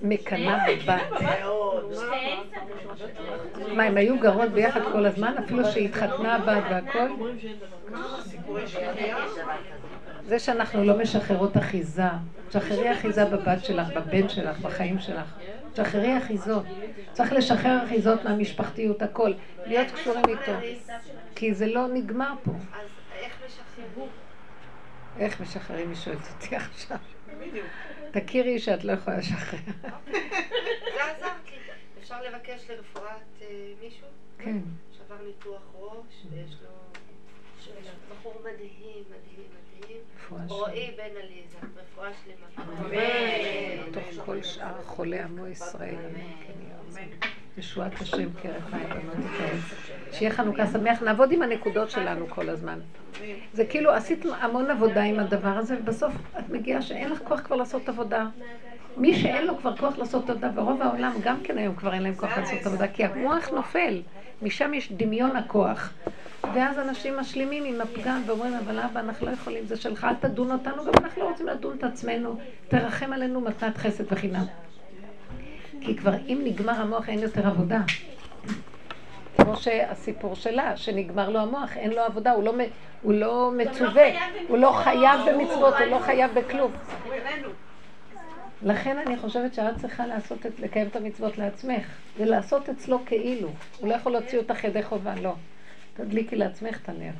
מקנאה בבת. מאוד. שתיהן סבלו. מה, הם היו גרות ביחד כל הזמן, אפילו שהיא התחתנה הבת והכל? זה שאנחנו לא משחררות אחיזה. שחררי אחיזה בבת שלך, בבן שלך, בחיים שלך. שחררי אחיזות. צריך לשחרר אחיזות מהמשפחתיות, הכל. להיות קשורים איתו. כי זה לא נגמר פה. אז איך משחררים? איך משחררים? היא שואלת אותי עכשיו. תכירי שאת לא יכולה לשחרר. זה עזרת לי. אפשר לבקש לרפואת אה, מישהו? כן. שעבר ניתוח ראש, ויש לו... בחור מדהים, מדהים, מדהים. רפואה שלמה. רועי בן עליזה, רפואה שלמה. בתוך כל שאר חולי עמו ישראל. אמן. ישועת השם את העץ. שיהיה חנוכה שמח. נעבוד עם הנקודות שלנו כל הזמן. זה כאילו עשית המון עבודה עם הדבר הזה, ובסוף את מגיעה שאין לך כוח כבר לעשות עבודה. מי שאין לו כבר כוח לעשות עבודה, ברוב העולם גם כן היום כבר אין להם כוח לעשות עבודה, כי המוח נופל. משם יש דמיון הכוח. ואז אנשים משלימים עם הפגם ואומרים, אבל אבא, אנחנו לא יכולים, זה שלך, אל תדון אותנו, גם אנחנו לא רוצים לדון את עצמנו. תרחם עלינו מתנת חסד וחינם. כי כבר אם נגמר המוח אין יותר עבודה. כמו שהסיפור שלה, שנגמר לו המוח, אין לו עבודה, הוא לא, הוא לא מצווה, הוא לא חייב במצוות, הוא לא חייב בכלום. לכן אני חושבת שאת צריכה לעשות את, לקיים את המצוות לעצמך, ולעשות אצלו כאילו. הוא לא יכול להוציא אותך ידי חובה, לא. תדליקי לעצמך את הנר.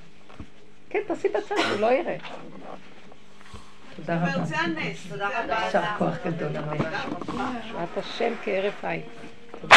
כן, תעשי בצד, הוא לא יראה. תודה רבה. זה הנס. תודה רבה. יישר כוח גדול, אמן. ישועת השם כהרף עין. תודה.